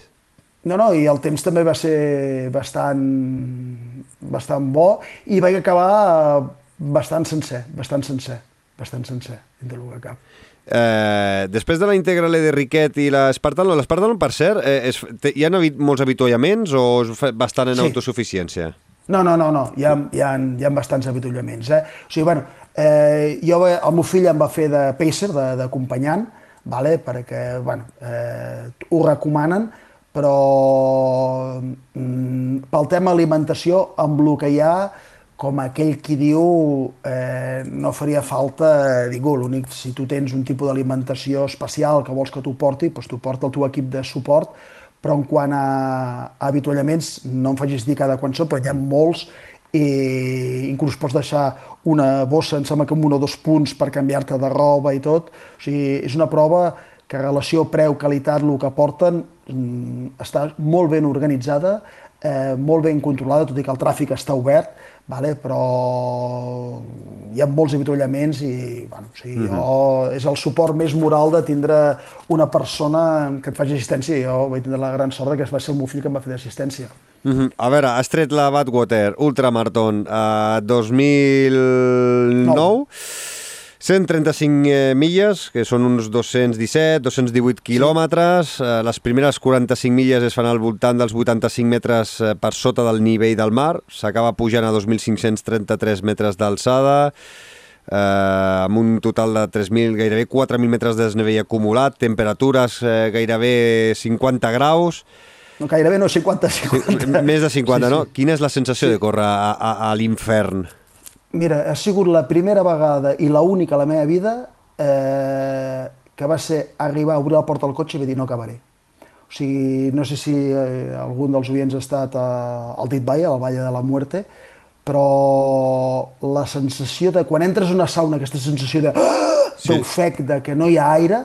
No, no, i el temps també va ser bastant, bastant bo i vaig acabar bastant sencer, bastant sencer, bastant sencer, dintre del que cap. Eh, després de la Integrale de Riquet i l'Espartalon, l'Espartalon, per cert, eh, és, te, hi ha molts avituallaments o és bastant en sí. autosuficiència? No, no, no, no. Hi, ha, hi, ha, hi ha bastants avituallaments. Eh? O sigui, bueno, eh, jo, el meu fill em va fer de pacer, d'acompanyant, vale? perquè bueno, eh, ho recomanen, però mm, pel tema alimentació, amb el que hi ha, com aquell qui diu eh, no faria falta ningú, l'únic, si tu tens un tipus d'alimentació especial que vols que t'ho porti, doncs t'ho porta el teu equip de suport, però en quant a, a avituallaments, no em facis dir cada quan són, però hi ha molts, i inclús pots deixar una bossa, em sembla que amb un o dos punts per canviar-te de roba i tot. O sigui, és una prova que relació preu-qualitat, el que porten, mm, està molt ben organitzada, eh, molt ben controlada, tot i que el tràfic està obert, vale? però hi ha molts avituallaments i bueno, sigui, uh -huh. jo, és el suport més moral de tindre una persona que et faci assistència. Jo vaig tindre la gran sort que va ser el meu fill que em va fer d'assistència. Uh -huh. A veure, has tret la Badwater Ultramarathon uh, 2009. No. 135 eh, milles, que són uns 217, 218 quilòmetres. Eh, les primeres 45 milles es fan al voltant dels 85 metres eh, per sota del nivell del mar. S'acaba pujant a 2.533 metres d'alçada, eh, amb un total de 3.000, gairebé 4.000 metres de desnivell acumulat, temperatures eh, gairebé 50 graus. No, gairebé no, 50, 50. Més de 50, sí, no? Sí. Quina és la sensació sí. de córrer a, a, a l'infern? Mira, ha sigut la primera vegada i la única a la meva vida eh, que va ser arribar a obrir la porta del cotxe i va dir no acabaré. O sigui, no sé si eh, algun dels oients ha estat a, al Dit Valle, a la Valle de la Muerte, però la sensació de, quan entres en una sauna, aquesta sensació de sí. d'ofec, de que no hi ha aire,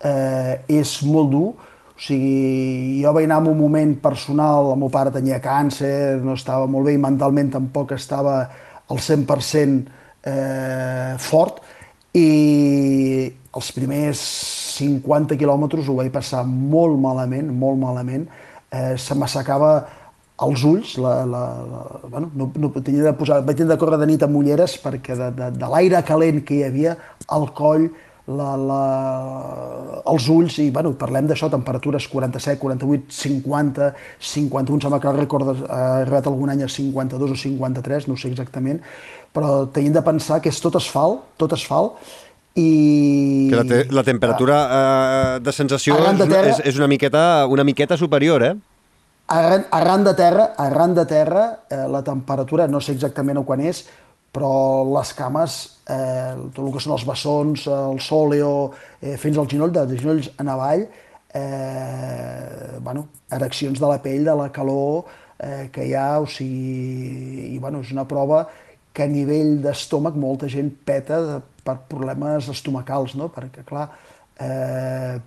eh, és molt dur. O sigui, jo vaig anar en un moment personal, el meu pare tenia càncer, no estava molt bé i mentalment tampoc estava al 100% eh, fort i els primers 50 quilòmetres ho vaig passar molt malament, molt malament. Eh, se m'assecava els ulls, la, la, la, bueno, no, no tenia de posar, vaig tenir de córrer de nit amb ulleres perquè de, de, de l'aire calent que hi havia al coll, la, la, els ulls, i bueno, parlem d'això, temperatures 47, 48, 50, 51, sembla que el rècord ha arribat algun any a 52 o 53, no sé exactament, però tenim de pensar que és tot asfalt, tot asfalt, i... Que la, te la temperatura uh, de sensació de terra, és, és una, miqueta, una miqueta superior, eh? Arran, arran de terra, arran de terra eh, la temperatura, no sé exactament quan és, però les cames, eh, tot el que són els bessons, el sòleo, eh, fins al ginoll, de, de ginolls en avall, eh, bueno, ereccions de la pell, de la calor eh, que hi ha, o sigui, i bueno, és una prova que a nivell d'estómac molta gent peta de, per problemes estomacals, no? perquè clar, eh,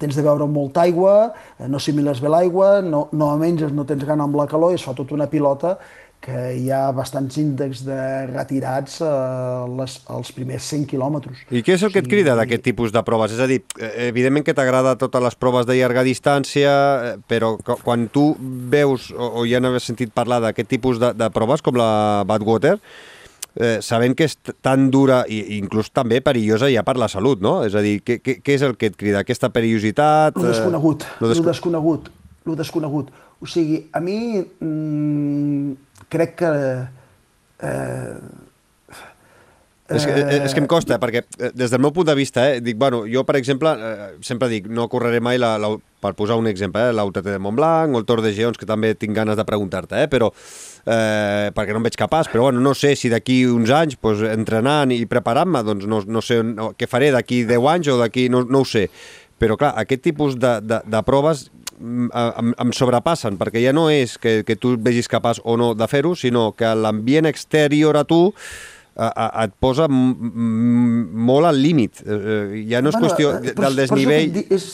tens de beure molta aigua, eh, no assimiles bé l'aigua, no, no menges, no tens gana amb la calor i es fa tota una pilota que hi ha bastants índexs de retirats a eh, les, als primers 100 quilòmetres. I què és el que et crida d'aquest tipus de proves? És a dir, eh, evidentment que t'agrada totes les proves de llarga distància, eh, però quan tu veus o, o ja n'haves sentit parlar d'aquest tipus de, de proves com la Badwater, eh, sabent que és tan dura i inclús també perillosa ja per la salut, no? És a dir, què, què, què és el que et crida? Aquesta perillositat? Lo desconegut, eh, lo, desco... lo desconegut, lo desconegut. O sigui, a mi mmm, crec que... Eh, és que, eh, és que em costa, perquè eh, des del meu punt de vista, eh, dic, bueno, jo, per exemple, eh, sempre dic, no correré mai, la, la, per posar un exemple, eh, l'UTT de Montblanc o el Tour de Geons, que també tinc ganes de preguntar-te, eh, però eh, perquè no em veig capaç, però bueno, no sé si d'aquí uns anys, pues, entrenant i preparant-me, doncs no, no sé no, què faré d'aquí 10 anys o d'aquí, no, no ho sé. Però clar, aquest tipus de, de, de proves em, em sobrepassen, perquè ja no és que, que tu et vegis capaç o no de fer-ho, sinó que l'ambient exterior a tu a, a, et posa molt al límit. Eh, eh, ja no és bueno, qüestió eh, del desnivell... Per és,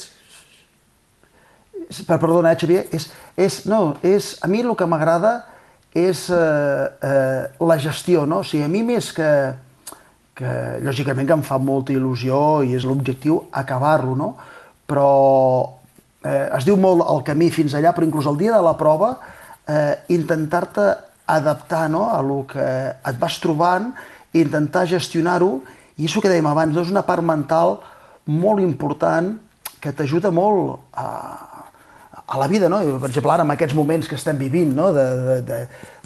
és, per, perdona, eh, Xavier, és, és, no, és, a mi el que m'agrada és eh, eh, la gestió, no? O sigui, a mi més que, que lògicament que em fa molta il·lusió i és l'objectiu acabar-lo, no? Però eh, es diu molt el camí fins allà, però inclús el dia de la prova, eh, intentar-te adaptar no, a lo que et vas trobant, intentar gestionar-ho, i això que dèiem abans, és una part mental molt important que t'ajuda molt a, a la vida, no? Per exemple, ara, en aquests moments que estem vivint, no? de, de, de,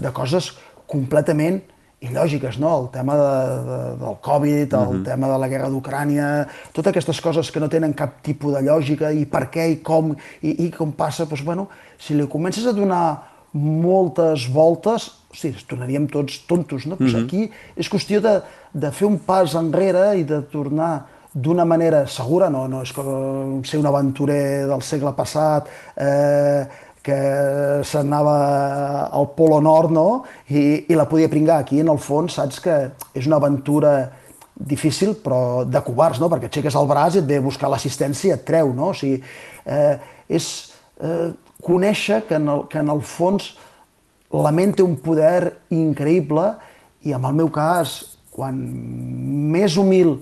de coses completament il·lògiques, no? El tema de, de, del Covid, el uh mhm. -huh. tema de la guerra d'Ucrània, totes aquestes coses que no tenen cap tipus de lògica, i per què, i com, i, i com passa, doncs, bueno, si li comences a donar moltes voltes, hosti, es tornaríem tots tontos, no? Uh -huh. aquí és qüestió de, de fer un pas enrere i de tornar d'una manera segura, no, no és com ser un aventurer del segle passat, eh, que s'anava al Polo Nord, no? I, I la podia pringar. Aquí, en el fons, saps que és una aventura difícil, però de covards, no? Perquè aixeques el braç i et ve a buscar l'assistència i et treu, no? O sigui, eh, és eh, conèixer que en, el, que en el fons la ment té un poder increïble i en el meu cas, quan més humil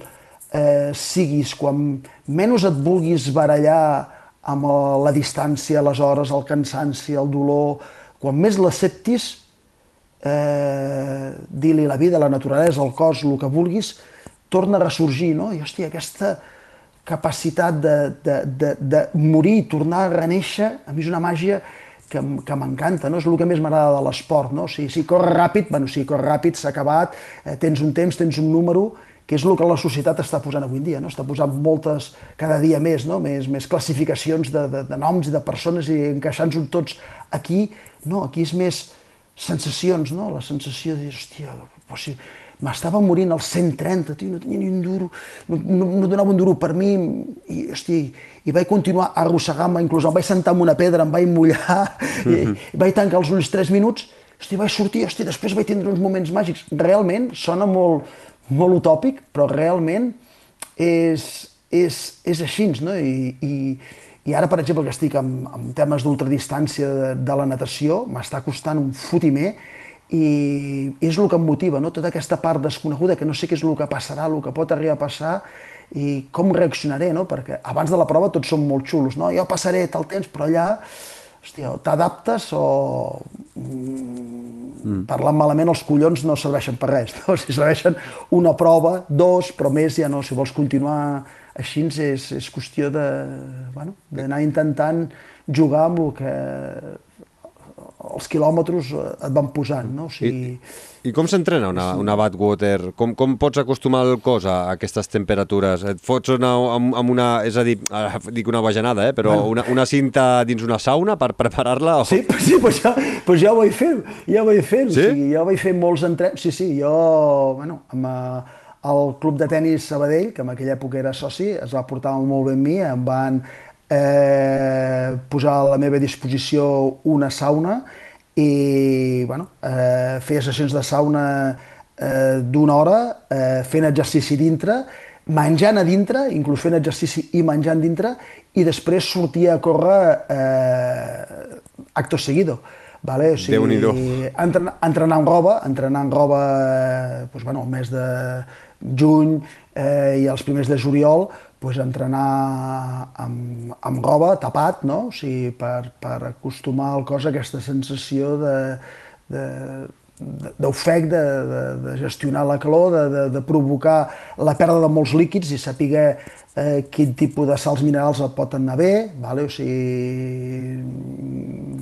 eh, siguis, quan menys et vulguis barallar amb la distància, les hores, el cansanci, el dolor, quan més l'acceptis, eh, dir-li la vida, la naturalesa, el cos, el que vulguis, torna a ressorgir, no? I, hòstia, aquesta capacitat de, de, de, de morir i tornar a reneixer, a mi és una màgia que, que m'encanta, no? És el que més m'agrada de l'esport, no? Si, si corre ràpid, bueno, si corre ràpid, s'ha acabat, eh, tens un temps, tens un número, que és el que la societat està posant avui en dia, no? està posant moltes, cada dia més, no? més, més classificacions de, de, de noms i de persones i encaixant-nos tots aquí, no, aquí és més sensacions, no? la sensació de dir, hòstia, però si m'estava morint als 130, tio, no tenia ni un duro, no, no, no donava un duro per mi, i, hòstia, i vaig continuar arrossegant-me, inclús em vaig sentar en una pedra, em vaig mullar, mm -hmm. i, i vaig tancar els ulls 3 minuts, hòstia, vaig sortir, hòstia, després vaig tindre uns moments màgics. Realment sona molt, molt utòpic, però realment és, és, és així, no? I, i, i ara, per exemple, que estic amb, amb temes d'ultradistància de, de la natació, m'està costant un fotimer i és el que em motiva, no? tota aquesta part desconeguda, que no sé què és el que passarà, el que pot arribar a passar, i com reaccionaré, no? perquè abans de la prova tots són molt xulos, no? jo passaré tal temps, però allà hòstia, t'adaptes o mm. parlant malament els collons no serveixen per res, no? si serveixen una prova, dos, però més ja no, si vols continuar així és, és qüestió de, bueno, intentant jugar amb el que els quilòmetres et van posant, no? O sigui... I, i com s'entrena una, una Badwater? Com, com pots acostumar el cos a aquestes temperatures? Et fots una, amb, amb una, és a dir, dic una bajanada, eh? però bueno. una, una cinta dins una sauna per preparar-la? O... Sí, sí pues ja, pues ja ho vaig fer, ja ho vaig fer. Sí? O sigui, ja vaig fer molts entrens. Sí, sí, jo, bueno, amb uh, el club de tennis Sabadell, que en aquella època era soci, es va portar molt bé amb mi, em van eh, posar a la meva disposició una sauna i bueno, eh, feia sessions de sauna eh, d'una hora, eh, fent exercici dintre, menjant a dintre, inclús fent exercici i menjant dintre, i després sortia a córrer eh, acto seguido. Vale? O sigui, entrenar, entrenar en roba, entrenar en roba eh, doncs, bueno, el mes de juny eh, i els primers de juliol, pues, entrenar amb, amb roba, tapat, no? o sigui, per, per acostumar al cos a aquesta sensació de, de, d'ofec, de, de, de gestionar la calor, de, de, de provocar la pèrdua de molts líquids i saber eh, quin tipus de sals minerals et pot anar bé, vale? o sigui,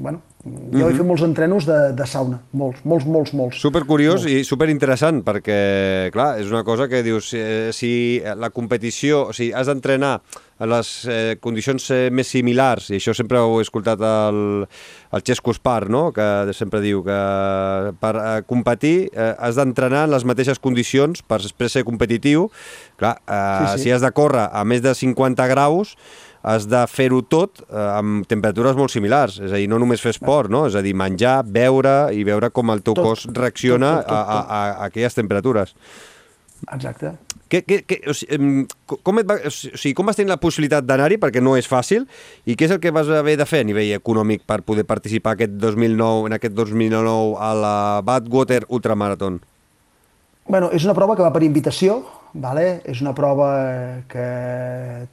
bueno, jo mm -hmm. he fet molts entrenos de, de sauna, molts, molts, molts, molts. Super curiós molts. i super interessant, perquè, clar, és una cosa que dius, si, si la competició, o sigui, has d'entrenar en les eh, condicions eh, més similars, i això sempre ho he escoltat al, al Xesco Spar, no? que sempre diu que per eh, competir eh, has d'entrenar en les mateixes condicions per després ser competitiu. Clar, eh, sí, sí. si has de córrer a més de 50 graus, has de fer-ho tot eh, amb temperatures molt similars, és a dir, no només fer esport, no? és a dir, menjar, beure i veure com el teu tot, cos reacciona tot, tot, tot, tot. A, a, a aquelles temperatures. Exacte. Que, que, que, o sigui, com, et va, o sigui, com vas tenir la possibilitat d'anar-hi, perquè no és fàcil, i què és el que vas haver de fer a nivell econòmic per poder participar aquest 2009, en aquest 2009 a la Badwater Ultramarathon? Bueno, és una prova que va per invitació, vale? és una prova que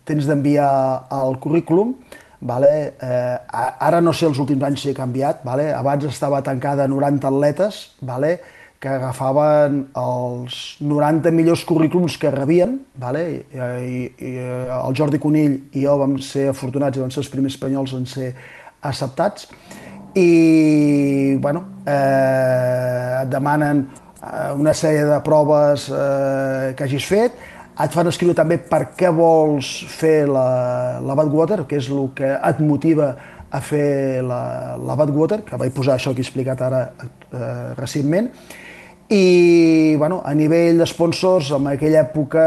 tens d'enviar al currículum, vale? eh, ara no sé els últims anys si he canviat, vale? abans estava tancada a 90 atletes, vale? que agafaven els 90 millors currículums que rebien, vale? I, i, i el Jordi Conill i jo vam ser afortunats i vam ser els primers espanyols en ser acceptats, i bueno, eh, et demanen Eh, una sèrie de proves eh, que hagis fet, et fan escriure també per què vols fer la, la Badwater, que és el que et motiva a fer la, la Badwater, que vaig posar això que he explicat ara eh, recentment, i bueno, a nivell de sponsors, en aquella època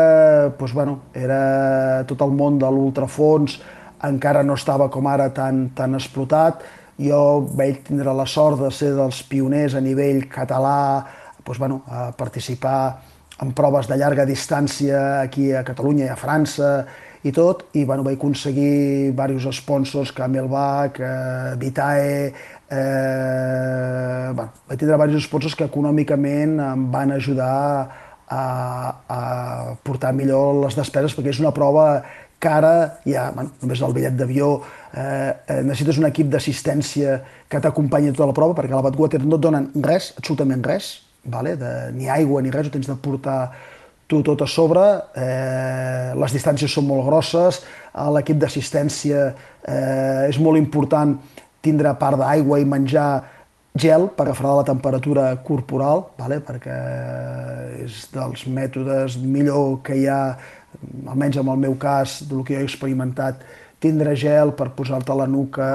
doncs, bueno, era tot el món de l'ultrafons, encara no estava com ara tan, tan explotat. Jo vaig tindre la sort de ser dels pioners a nivell català doncs, bueno, a participar en proves de llarga distància aquí a Catalunya i a França i tot, i bueno, vaig aconseguir diversos sponsors, Camelback, eh, Vitae, eh, bueno, vaig tindre diversos sponsors que econòmicament em van ajudar a, a portar millor les despeses, perquè és una prova cara, ja, bueno, només el bitllet d'avió, eh, eh, necessites un equip d'assistència que t'acompanyi tota la prova, perquè a la Badwater no et donen res, absolutament res, vale? de, ni aigua ni res, ho tens de portar tu tot a sobre, eh, les distàncies són molt grosses, l'equip d'assistència eh, és molt important tindre part d'aigua i menjar gel per refredar la temperatura corporal, vale? perquè és dels mètodes millor que hi ha, almenys en el meu cas, del que jo he experimentat, tindre gel per posar-te a la nuca,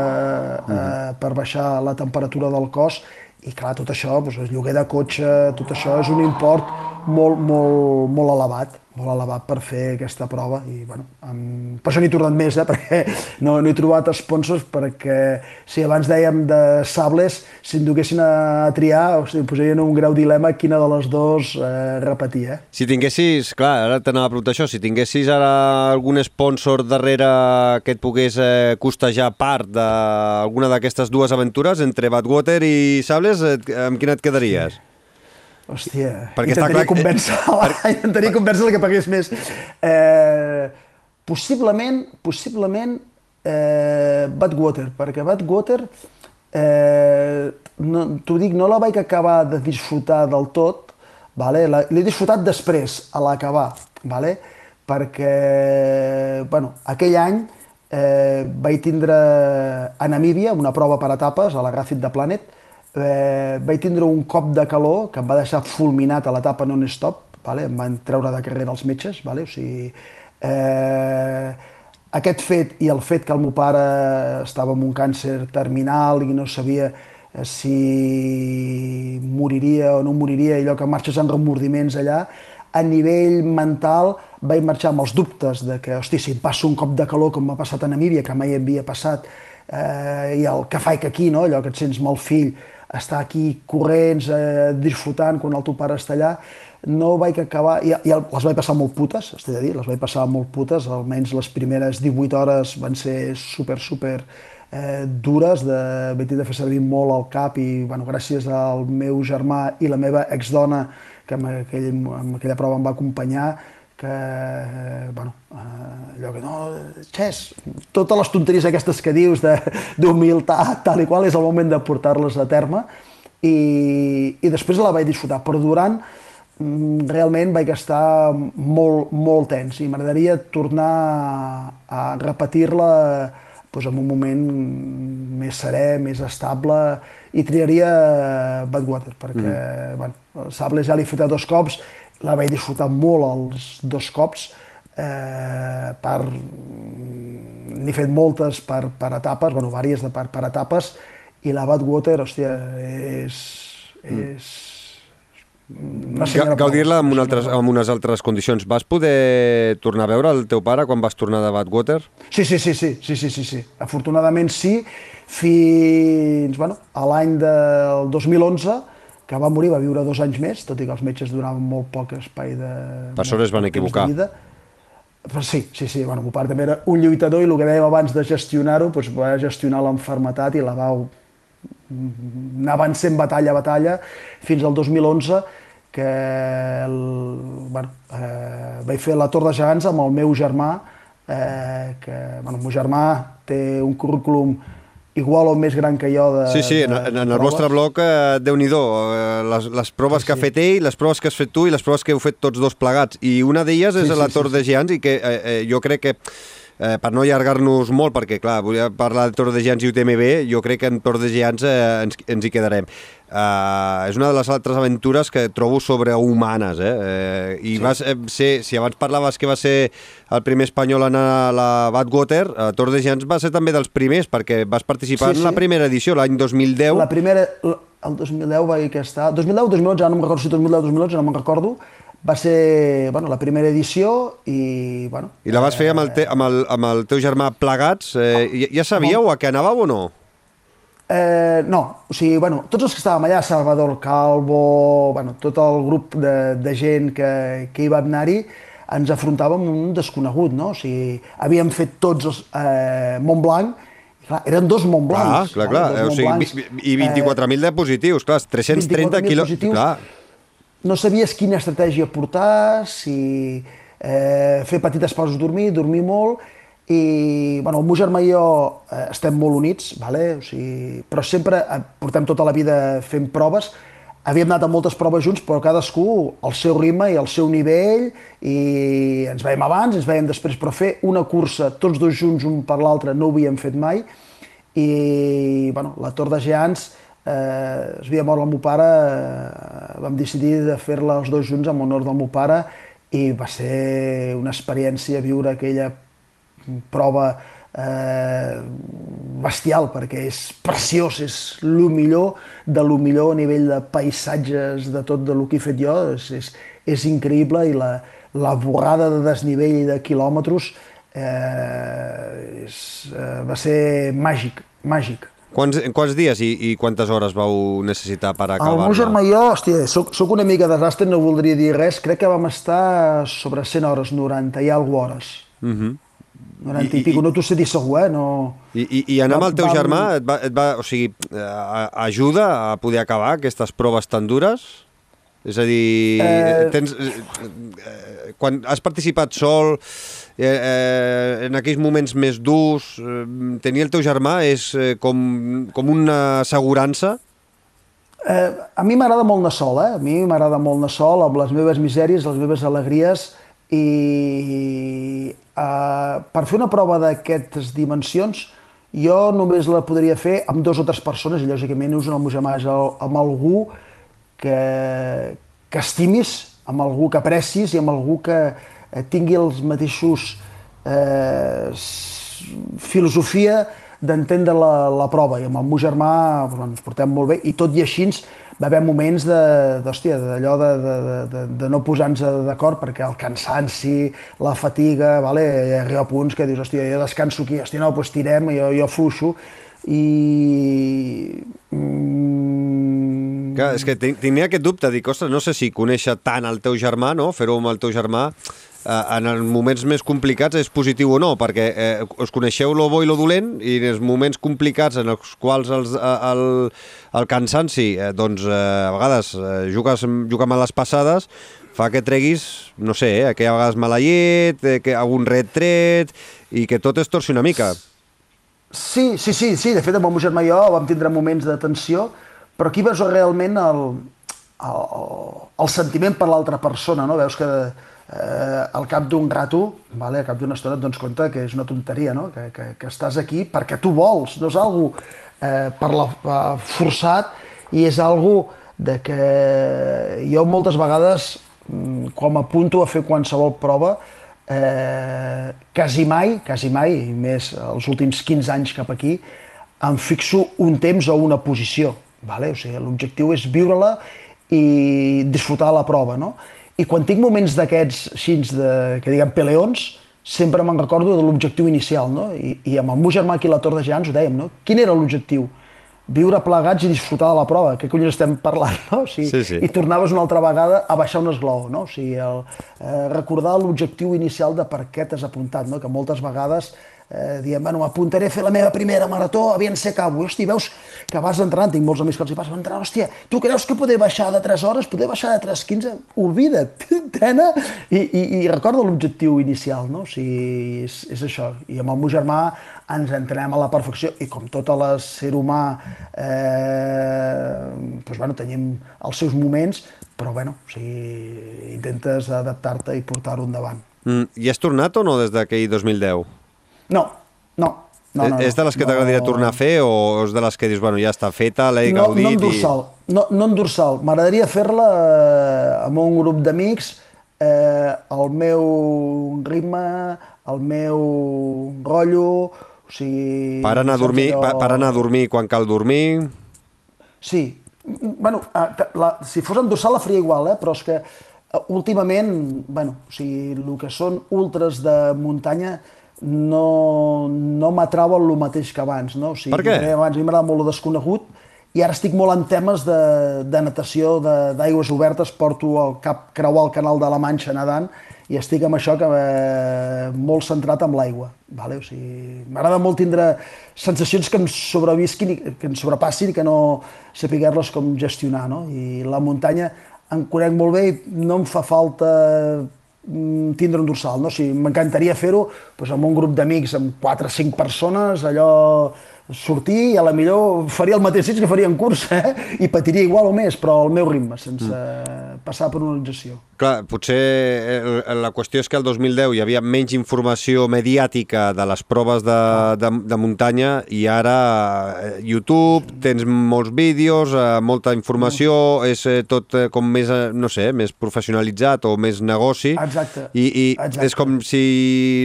eh, per baixar la temperatura del cos i clar, tot això, doncs, el lloguer de cotxe, tot això és un import molt, molt, molt elevat, molt elevat per fer aquesta prova i bueno, amb... per això n'he tornat més, eh? perquè no, no he trobat sponsors perquè si abans dèiem de sables, si em duguessin a, triar, o sigui, em posarien un greu dilema quina de les dues eh, repetir. Eh? Si tinguessis, clar, ara t'anava a preguntar això, si tinguessis ara algun sponsor darrere que et pogués eh, costejar part d'alguna d'aquestes dues aventures entre Badwater i Sables, eh, amb quina et quedaries? Sí. Hòstia, Perquè intentaria clar... convèncer, per... intentaria convèncer el que pagués més. Eh, possiblement, possiblement eh, Badwater, perquè Badwater, eh, no, t'ho dic, no la vaig acabar de disfrutar del tot, vale? l'he disfrutat després, a l'acabar, vale? perquè bueno, aquell any eh, vaig tindre a Namíbia una prova per etapes a la Gràfic de Planet, eh, vaig tindre un cop de calor que em va deixar fulminat a l'etapa non-stop, vale? em van treure de carrera els metges, vale? o sigui, eh, aquest fet i el fet que el meu pare estava amb un càncer terminal i no sabia eh, si moriria o no moriria, allò que marxes amb remordiments allà, a nivell mental vaig marxar amb els dubtes de que, hosti, si em passo un cop de calor com m'ha passat a Namíbia, que mai havia passat, eh, i el que faig aquí, no? allò que et sents mal fill, estar aquí corrents, eh, disfrutant quan el teu pare està allà, no vaig acabar, i, i les vaig passar molt putes, estic a dir, les vaig passar molt putes, almenys les primeres 18 hores van ser super, super eh, dures, de, vaig de fer servir molt el cap i, bueno, gràcies al meu germà i la meva exdona, que en, aquell, en aquella prova em va acompanyar, que, eh, bueno, eh, allò que no, xes, totes les tonteries aquestes que dius d'humilitat, tal i qual, és el moment de portar-les a terme i, i després la vaig disfrutar, però durant mm, realment vaig estar molt, molt tens i m'agradaria tornar a repetir-la doncs, en un moment més serè, més estable, i triaria Badwater, perquè mm. bueno, Sable ja l'he fet a dos cops, la vaig disfrutar molt els dos cops, eh, per... n'he fet moltes per, per etapes, bueno, vàries de per, per etapes, i la Badwater, hòstia, és... és Gaudir-la amb, altres, amb unes altres condicions. Vas poder tornar a veure el teu pare quan vas tornar de Badwater? Sí, sí, sí, sí, sí, sí, sí, sí. Afortunadament sí, fins bueno, a l'any del 2011, que va morir, va viure dos anys més, tot i que els metges donaven molt poc espai de... Per sort es van equivocar. De Però sí, sí, sí, bueno, meu pare també era un lluitador i el que dèiem abans de gestionar-ho, doncs va gestionar l'enfermetat i la va anar avançant batalla a batalla fins al 2011 que el, bueno, eh, vaig fer la Tor de Gegants amb el meu germà, eh, que bueno, el meu germà té un currículum igual o més gran que jo de Sí, sí, de, en, en el vostre blog, eh, déu nhi eh, les, les proves sí, que ha fet ell, les proves que has fet tu i les proves que heu fet tots dos plegats. I una d'elles és sí, la sí, Tor sí, de Giants i que eh, eh, jo crec que eh, per no allargar-nos molt, perquè clar, volia parlar de Tor de Giants i UTMB, jo crec que en Tor de Giants eh, ens, ens hi quedarem. Uh, és una de les altres aventures que trobo sobrehumanes, eh? eh I sí. vas eh, ser, si abans parlaves que va ser el primer espanyol a anar a la Badwater, a Tor de Giants va ser també dels primers, perquè vas participar sí, sí. en la primera edició, l'any 2010. La primera, el 2010 vaig estar... 2010 2011, ja no me'n recordo si 2010 2011, no me'n recordo, va ser bueno, la primera edició i... Bueno, I la vas fer amb el, te, amb el, amb el teu germà plegats. Eh, ja sabíeu a què anàveu o no? Eh, no, o sigui, bueno, tots els que estàvem allà, Salvador Calvo, bueno, tot el grup de, de gent que, que hi va anar-hi, ens afrontàvem un desconegut, no? O sigui, havíem fet tots els, eh, Montblanc, clar, eren dos Montblancs. Ah, clar, clar, clar. O sigui, i 24.000 eh, de positius, clar, 330 quilòmetres. Clar, no sabies quina estratègia portar, si eh, fer petites pauses dormir, dormir molt, i bueno, el meu germà i jo eh, estem molt units, vale? o sigui, però sempre eh, portem tota la vida fent proves, havíem anat a moltes proves junts, però cadascú al seu ritme i al seu nivell, i ens veiem abans, ens veiem després, però fer una cursa tots dos junts, un per l'altre, no ho havíem fet mai, i bueno, la Tor de Geants eh, es havia mort el meu pare, eh, vam decidir de fer-la els dos junts en honor del meu pare i va ser una experiència viure aquella prova eh, bestial perquè és preciós, és el millor de lo millor a nivell de paisatges, de tot de lo que he fet jo, és, és, és increïble i la, la borrada de desnivell i de quilòmetres eh, és, eh, va ser màgic, màgic. Quants, quants dies i, i quantes hores vau necessitar per El acabar-la? meu germà i jo, hòstia, soc, soc una mica desastre, no voldria dir res, crec que vam estar sobre 100 hores, 90 i alguna hores. Uh -huh. 90 I- i, i- no t'ho sé dir segur, eh? No... I, i, I anar amb el teu Vam- germà et va, et va, o sigui, eh, ajuda a poder acabar aquestes proves tan dures? És a dir, Eh, tens, eh, eh, quan has participat sol, eh, eh, en aquells moments més durs, eh, tenir el teu germà és eh, com, com una assegurança? Eh, a mi m'agrada molt anar sol, eh? A mi m'agrada molt anar sol, amb les meves misèries, les meves alegries, i eh, per fer una prova d'aquestes dimensions, jo només la podria fer amb dos o tres persones, i lògicament us és el- amb algú que, que estimis, amb algú que aprecis i amb algú que tingui els mateixos eh, filosofia d'entendre la, la prova. I amb el meu germà doncs, ens portem molt bé i tot i així va haver moments d'hòstia, d'allò de, de, de, de, no posar-nos d'acord perquè el cansanci, la fatiga, vale? arriba a punts que dius, hòstia, jo descanso aquí, hòstia, no, doncs tirem, jo, jo fluixo i... Mm, Clar, és que ten- tenia aquest dubte, dic, ostres, no sé si conèixer tant el teu germà, no? fer-ho amb el teu germà, eh, en els moments més complicats és positiu o no, perquè eh, us coneixeu lo bo i lo dolent, i en els moments complicats en els quals els, eh, el, el cansanci, eh, doncs eh, a vegades eh, jugues, jugues amb les passades, fa que treguis, no sé, eh, que a vegades mala llet, eh, que algun retret, i que tot es torci una mica. Sí, sí, sí, sí, de fet amb el meu germà i jo vam tindre moments de tensió, però aquí veus realment el, el, el sentiment per l'altra persona, no? Veus que eh, al cap d'un rato, vale, al cap d'una estona et dones compte que és una tonteria, no? que, que, que estàs aquí perquè tu vols, no és algo eh, per la, eh, forçat i és algo de que jo moltes vegades, mm, quan m'apunto a fer qualsevol prova, eh, quasi mai, quasi mai, i més els últims 15 anys cap aquí, em fixo un temps o una posició. Vale? O sigui, L'objectiu és viure-la i disfrutar la prova. No? I quan tinc moments d'aquests així, de, que diguem peleons, sempre me'n recordo de l'objectiu inicial. No? I, I amb el meu germà aquí a la Tor de Gegants ho dèiem, no? quin era l'objectiu? Viure plegats i disfrutar de la prova, què collons estem parlant, no? O sigui, Sí, sí. I tornaves una altra vegada a baixar un esglaó, no? O sigui, el, eh, recordar l'objectiu inicial de per què t'has apuntat, no? Que moltes vegades eh, diem, bueno, m'apuntaré a fer la meva primera marató, aviam si acabo. I, hosti, veus que vas entrenant, tinc molts amics que els hi passa, entrenant, hòstia, tu creus que poder baixar de 3 hores, poder baixar de 3.15? Oblida't, entrena i, i, i recorda l'objectiu inicial, no? O sigui, és, és això. I amb el meu germà ens entrenem a la perfecció i com tot l'ésser humà, eh, doncs, bueno, tenim els seus moments, però bueno, o sigui, intentes adaptar-te i portar-ho endavant. Mm, I has tornat o no des d'aquell 2010? No, no. No, no, Eh, és de les que no, t'agradaria tornar a fer o és de les que dius, bueno, ja està feta, l'he no, no en gaudit dorsal, no, no en dorsal. M'agradaria fer-la eh, amb un grup d'amics, eh, el meu ritme, el meu rotllo, o sigui... Per anar a dormir, allò- per, per anar a dormir quan cal dormir... Sí. Bueno, eh, la, si fos en dorsal la faria igual, eh? però és que últimament, bueno, o sigui, el que són ultres de muntanya no, no m'atrau el mateix que abans. No? O sigui, Per què? Abans m'agrada molt lo desconegut i ara estic molt en temes de, de natació, de- d'aigües obertes, porto el cap creuar el canal de la Manxa nedant i estic amb això que eh, molt centrat amb l'aigua. Vale? O sigui, M'agrada molt tindre sensacions que em sobrevisquin, i que em sobrepassin i que no sapiguer-les com gestionar. No? I la muntanya em conec molt bé i no em fa falta tindre un dorsal. No? O sigui, M'encantaria fer-ho doncs, amb un grup d'amics, amb 4 o 5 persones, allò sortir i a la millor faria el mateix que faria en curs eh? i patiria igual o més, però al meu ritme, sense mm. passar per una organització. Clar, potser eh, la qüestió és que el 2010 hi havia menys informació mediàtica de les proves de, de, de muntanya i ara eh, YouTube, tens molts vídeos, eh, molta informació, és eh, tot com més, no sé, més professionalitzat o més negoci. Exacte. I, i Exacte. és com si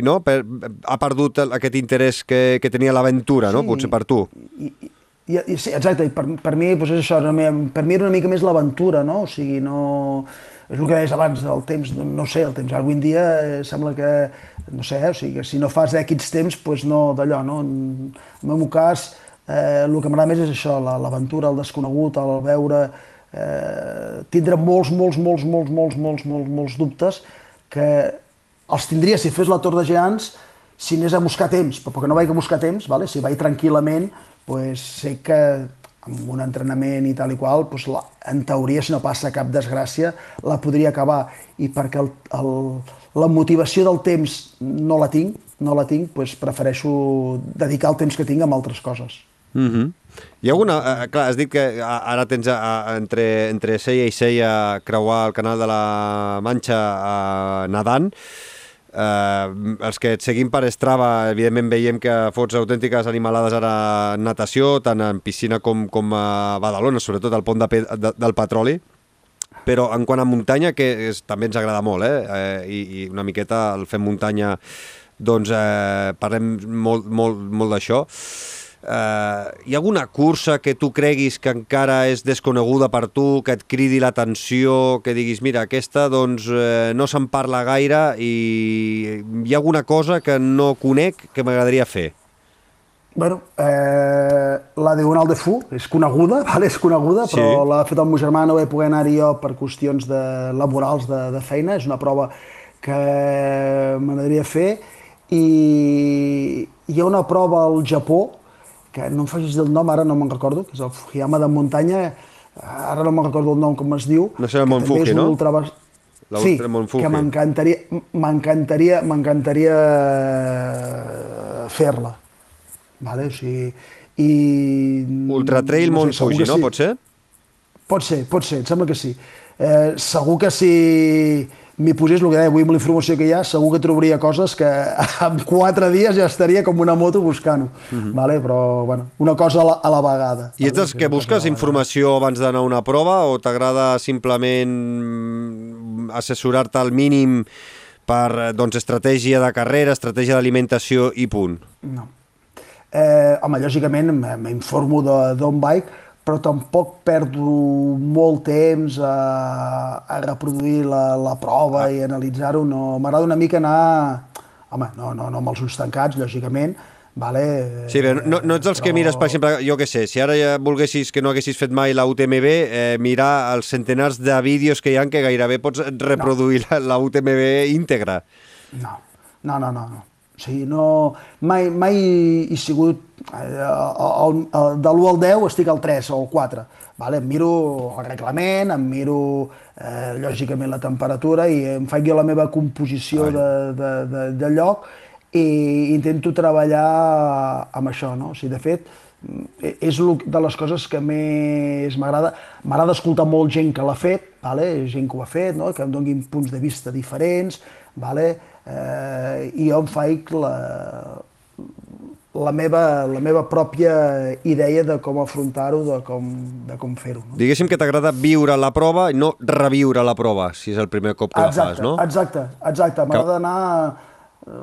no, per, ha perdut aquest interès que, que tenia l'aventura, no? Sí. Potser per tu. I, i, i, i sí, exacte, i per, per mi doncs és això, no, per mi era una mica més l'aventura, no? O sigui, no... és el que deies abans, el temps, no sé, el temps avui en dia eh, sembla que, no sé, o sigui, que si no fas X temps, doncs no d'allò, no? En el meu cas, eh, el que m'agrada més és això, l'aventura, el desconegut, el veure, eh, tindre molts, molts, molts, molts, molts, molts, molts, molts dubtes que els tindria si fes la Tor de Geants, si anés a buscar temps, però perquè no vaig a buscar temps, vale? si vaig tranquil·lament, pues, sé que amb un entrenament i tal i qual, doncs la, en teoria, si no passa cap desgràcia, la podria acabar. I perquè el, el, la motivació del temps no la tinc, no la tinc, doncs prefereixo dedicar el temps que tinc a altres coses. Mm -hmm. Hi ha alguna... Eh, clar, has dit que ara tens a, a, entre, entre Seia i Seia creuar el canal de la Manxa eh, nedant. Eh, els que et seguim per Strava, evidentment veiem que fots autèntiques animalades ara en natació, tant en piscina com, com a Badalona, sobretot al pont de, de, del petroli. Però en quant a muntanya, que és, també ens agrada molt, eh? eh i, I una miqueta el fem muntanya, doncs eh, parlem molt, molt, molt d'això. Uh, hi ha alguna cursa que tu creguis que encara és desconeguda per tu, que et cridi l'atenció, que diguis, mira, aquesta doncs uh, no se'n parla gaire i hi ha alguna cosa que no conec que m'agradaria fer? Bueno, eh, la Diagonal de Fu és coneguda, vale? és coneguda, sí. però l'ha fet el meu germà, no vaig poder anar-hi jo per qüestions de, laborals de, de feina, és una prova que m'agradaria fer, i hi ha una prova al Japó, que no em facis el nom, ara no me'n recordo, que és el Fujiyama de muntanya, ara no me'n recordo el nom com es diu. No sé Montfuji, no? Ultra... Sí, que m'encantaria, m'encantaria, m'encantaria fer-la. Vale? O sigui, i... Ultra Trail no sé, Mont Fuji, no? Sí. Pot ser? Pot ser, pot ser, em sembla que sí. Eh, segur que si m'hi posés el que deia avui amb la informació que hi ha, segur que trobaria coses que en quatre dies ja estaria com una moto buscant-ho. Uh mhm. -huh. vale? Però, bueno, una cosa a la, a la vegada. I ets dels que busques informació abans d'anar a una prova o t'agrada simplement assessorar-te al mínim per doncs, estratègia de carrera, estratègia d'alimentació i punt? No. Eh, home, lògicament m'informo d'on bike, però tampoc perdo molt temps a, a reproduir la, la prova ah. i analitzar-ho. No, M'agrada una mica anar... Home, no, no, no amb els ulls tancats, lògicament, Vale, sí, bé, no, no ets els però... que mires, per exemple, jo què sé, si ara ja volguessis que no haguessis fet mai la UTMB, eh, mirar els centenars de vídeos que hi han que gairebé pots reproduir no. la, la UTMB íntegra. No, no, no, no. O sigui, no, mai, mai he sigut... Eh, el, el, de l'1 al 10 estic al 3 o al 4. Vale? Em miro el reglament, em miro eh, lògicament la temperatura i em faig jo la meva composició de, de, de, de lloc i intento treballar amb això. No? O sigui, de fet, és de les coses que més m'agrada. M'agrada escoltar molt gent que l'ha fet, vale? gent que ho ha fet, no? que em donguin punts de vista diferents, vale? Eh, i jo em faig la, la meva, la meva pròpia idea de com afrontar-ho, de com, de com fer-ho. No? Diguéssim que t'agrada viure la prova i no reviure la prova, si és el primer cop que exacte, la fas, no? Exacte, exacte. M'agrada anar eh,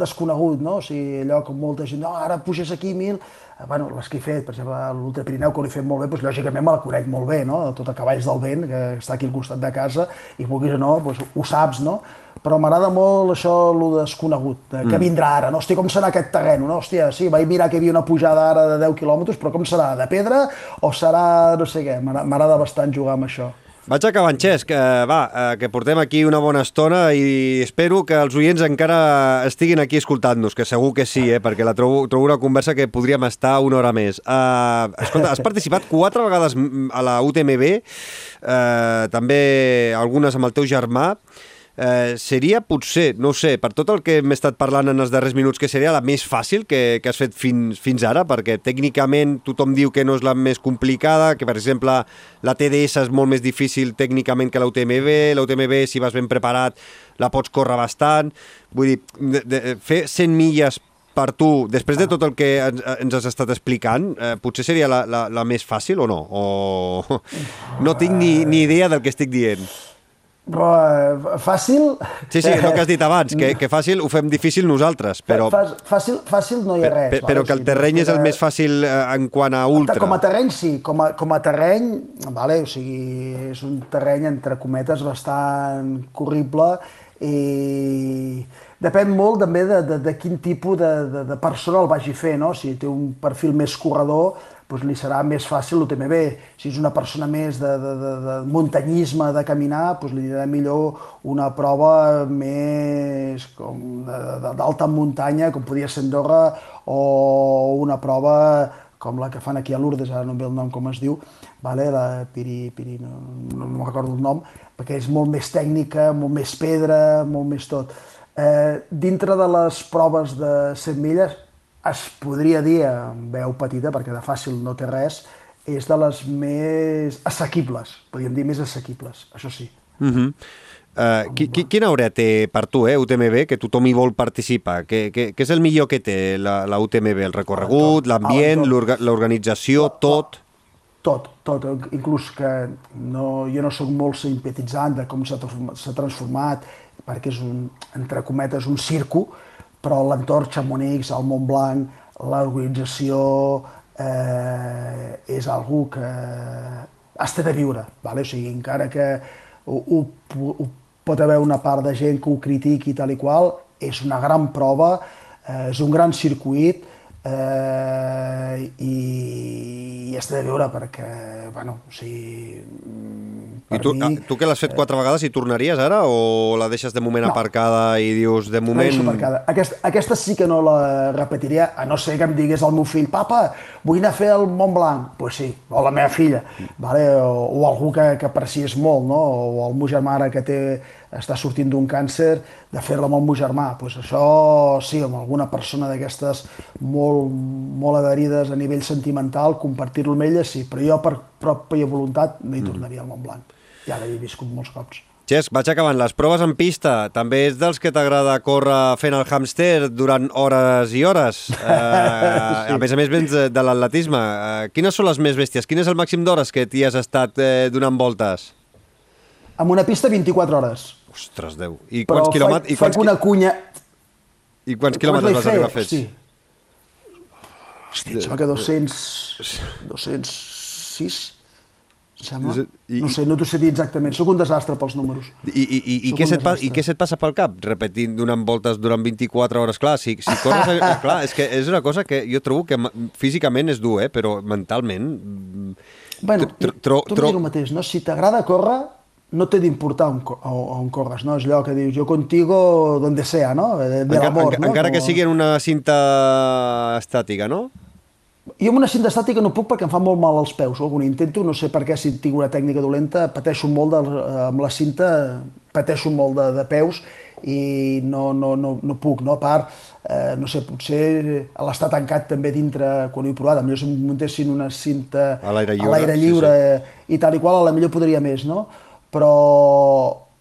desconegut, no? O sigui, allò com molta gent, no, ara puges aquí mil, eh, bueno, les que he fet, per exemple, l'Ultra Pirineu, que ho he fet molt bé, doncs, lògicament me la conec molt bé, no? Tot a cavalls del vent, que està aquí al costat de casa, i vulguis o no, doncs, ho saps, no? però m'agrada molt això, el desconegut, de què mm. vindrà ara, no? Hòstia, com serà aquest terreny? No? Hòstia, sí, vaig mirar que hi havia una pujada ara de 10 quilòmetres, però com serà? De pedra o serà no sé què? M'agrada bastant jugar amb això. Vaig acabant, Xesc. Uh, va, uh, que portem aquí una bona estona i espero que els oients encara estiguin aquí escoltant-nos, que segur que sí, eh, perquè la trobo, trobo una conversa que podríem estar una hora més. Uh, escolta, has participat quatre vegades a la UTMB, uh, també algunes amb el teu germà eh, seria potser, no sé, per tot el que hem estat parlant en els darrers minuts, que seria la més fàcil que, que has fet fins, fins ara, perquè tècnicament tothom diu que no és la més complicada, que per exemple la TDS és molt més difícil tècnicament que l'UTMB, l'UTMB si vas ben preparat la pots córrer bastant, vull dir, de, de, fer 100 milles per tu, després de tot el que ens, ens has estat explicant, eh, potser seria la, la, la més fàcil o no? O no tinc ni, ni idea del que estic dient. Eh, fàcil... Sí, sí, el que has dit abans, que, que fàcil ho fem difícil nosaltres, però, Fà- Fàcil, fàcil no hi ha res. però, però que el terreny és el més fàcil eh, en quant a ultra. Com a terreny, sí. Com a, com a terreny, vale, o sigui, és un terreny, entre cometes, bastant corrible i depèn molt també de, de, de quin tipus de, de, de persona el vagi fer, no? Si té un perfil més corredor, doncs li serà més fàcil l'UTMB. Si és una persona més de, de, de, de muntanyisme, de caminar, doncs li anirà millor una prova més d'alta muntanya, com podia ser Andorra, o una prova com la que fan aquí a Lourdes, ara no em ve el nom com es diu, vale? la Piri, Piri no, no, no recordo el nom, perquè és molt més tècnica, molt més pedra, molt més tot. Eh, dintre de les proves de 100 milles, es podria dir, en veu petita, perquè de fàcil no té res, és de les més assequibles, podríem dir més assequibles, això sí. Uh -huh. uh, qui, qui, quina hora té per tu, eh, UTMB, que tothom hi vol participar? Què, què, què és el millor que té la, la UTMB? El recorregut, l'ambient, l'organització, tot? Tot, tot, inclús que no, jo no sóc molt simpatitzant de com s'ha transformat, s'ha transformat, perquè és un, entre cometes, un circo, però l'entorn Chamonix, el Mont Blanc, l'organització eh, és algú que has de viure, vale? o sigui, encara que ho, ho, ho, pot haver una part de gent que ho critiqui tal i qual, és una gran prova, eh, és un gran circuit, eh, i, i has de viure perquè, bueno, o sigui, I tu, mi... ah, tu que l'has fet quatre vegades i tornaries ara o la deixes de moment No. aparcada i dius de No moment... deixo marcada. Aquesta, aquesta sí que no la repetiria, a no ser que em digués el meu fill, papa, vull anar a fer el Mont Blanc. Doncs pues sí, o la meva filla, vale? o, o algú que, que aprecies molt, no? o el meu germà ara que té, està sortint d'un càncer, de fer-la amb el meu germà. Pues això sí, amb alguna persona d'aquestes molt, molt adherides a nivell sentimental, compartir-lo amb ella sí, però jo per pròpia voluntat no hi tornaria al Mont Blanc. Ja l'he viscut molts cops. Xesc, vaig acabant. Les proves en pista, també és dels que t'agrada córrer fent el hàmster durant hores i hores. Uh, sí. A més a més, vens de, de l'atletisme. Uh, quines són les més bèsties? Quin és el màxim d'hores que t'hi has estat eh, donant voltes? Amb una pista 24 hores. Ostres, Déu. I Però quants quilòmetres... faig, I quants, faig una cunya... I quants quilòmetres vas arribar fets? Hosti, Hosti, em sembla que 200... 206, em sembla. I- No sé, no t'ho sé dir exactament. Sóc un desastre pels números. I, i, i, i, què se't pa, I què se't passa pel cap? Repetint, donant voltes durant 24 hores. Clar, si, si corres... eh, clar, és que és una cosa que jo trobo que físicament és dur, eh? però mentalment... mm, Bueno, tro- tro- tu tro- el mateix, no? Si t'agrada córrer, no té d'importar on, on, corres, no? És allò que dius, jo contigo donde sea, no? De, de l'amor, no? encara que sigui en una cinta estàtica, no? Jo amb una cinta estàtica no puc perquè em fa molt mal als peus. O quan intento, no sé per què, si tinc una tècnica dolenta, pateixo molt de, amb la cinta, pateixo molt de, de peus i no, no, no, no puc, no? A part, eh, no sé, potser l'estar tancat també dintre, quan ho he provat, potser si em muntessin una cinta A l'aire lliure, a l'aire sí, lliure i tal i qual, a la millor podria més, no? Però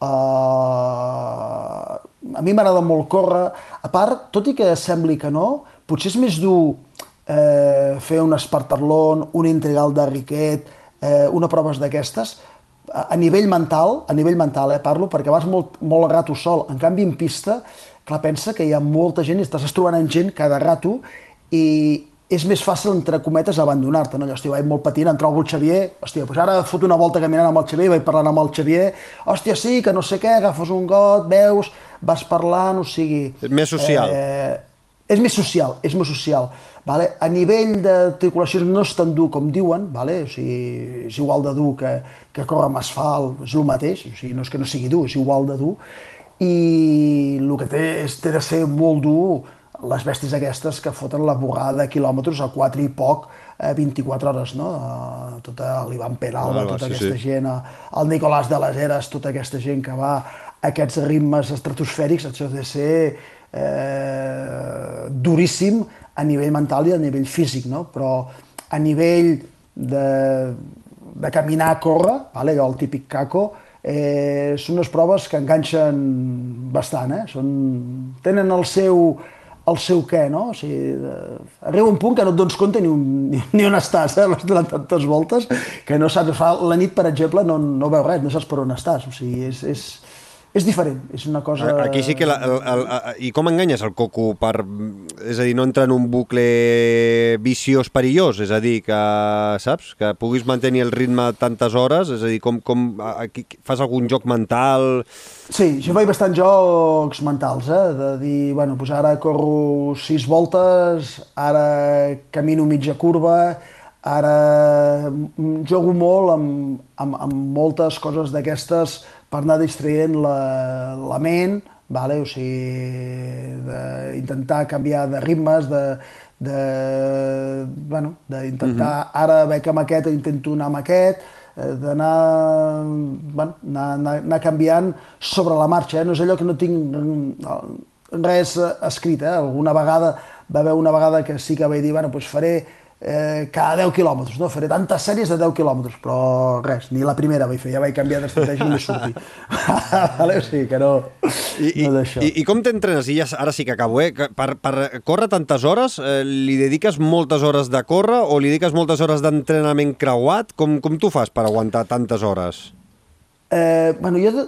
eh, a mi m'agrada molt córrer. A part, tot i que sembli que no, potser és més dur eh, fer un espartatlon, un integral de Riquet, eh, una proves d'aquestes, a, a nivell mental, a nivell mental, eh, parlo, perquè vas molt, molt a rato sol. En canvi, en pista, clar, pensa que hi ha molta gent i estàs trobant amb gent cada rato i és més fàcil, entre cometes, abandonar-te. No? Allò, hòstia, vaig molt patint, em trobo el Xavier, hòstia, doncs ara fot una volta caminant amb el Xavier, vaig parlant amb el Xavier, hòstia, sí, que no sé què, agafes un got, veus, vas parlant, o sigui... És més social. Eh, és més social, és més social. Vale? A nivell de tripulacions no és tan dur com diuen, vale? o sigui, és igual de dur que, que córrer amb asfalt, és el mateix, o sigui, no és que no sigui dur, és igual de dur, i el que té, és, té de ser molt dur les bèsties aquestes que foten la borrada de quilòmetres a 4 i poc, eh, 24 hores, no? Tota l'Ivan Peralba, Ah, tota sí, aquesta sí. gent, el Nicolàs de les Heres, tota aquesta gent que va a aquests ritmes estratosfèrics, això de ser eh, duríssim a nivell mental i a nivell físic, no? Però a nivell de, de caminar, córrer, vale? allò, el típic caco, eh, són unes proves que enganxen bastant, eh? Són, tenen el seu, el seu què, no? O sigui, eh, arriba un punt que no et dones compte ni, un, ni, on estàs, eh? durant tantes voltes, que no saps, fa la nit, per exemple, no, no veus res, no saps per on estàs, o sigui, és, és, és diferent, és una cosa... Aquí sí que... La, el, el, el, I com enganyes el coco per... És a dir, no entrar en un bucle viciós perillós, és a dir, que, saps? Que puguis mantenir el ritme tantes hores, és a dir, com, com aquí fas algun joc mental... Sí, jo faig bastant jocs mentals, eh? de dir, bueno, doncs ara corro sis voltes, ara camino mitja curva, ara jogo molt amb, amb, amb moltes coses d'aquestes per anar distraient la, la ment, vale? o sigui, d'intentar canviar de ritmes, de, de, bueno, d'intentar, uh -huh. ara veig amb aquest, intento anar amb aquest, eh, d'anar bueno, anar, anar, anar canviant sobre la marxa. Eh? No és allò que no tinc res escrit. Eh? Alguna vegada va haver una vegada que sí que vaig dir, bueno, doncs faré eh, cada 10 quilòmetres, no? Faré tantes sèries de 10 quilòmetres, però res, ni la primera vaig fer, ja vaig canviar d'estratègia i m'he sortit. vale? O sigui que no, I, no I, I com t'entrenes? I ja, ara sí que acabo, eh? Per, per córrer tantes hores, eh, li dediques moltes hores de córrer o li dediques moltes hores d'entrenament creuat? Com, com tu fas per aguantar tantes hores? Eh, bueno, jo de,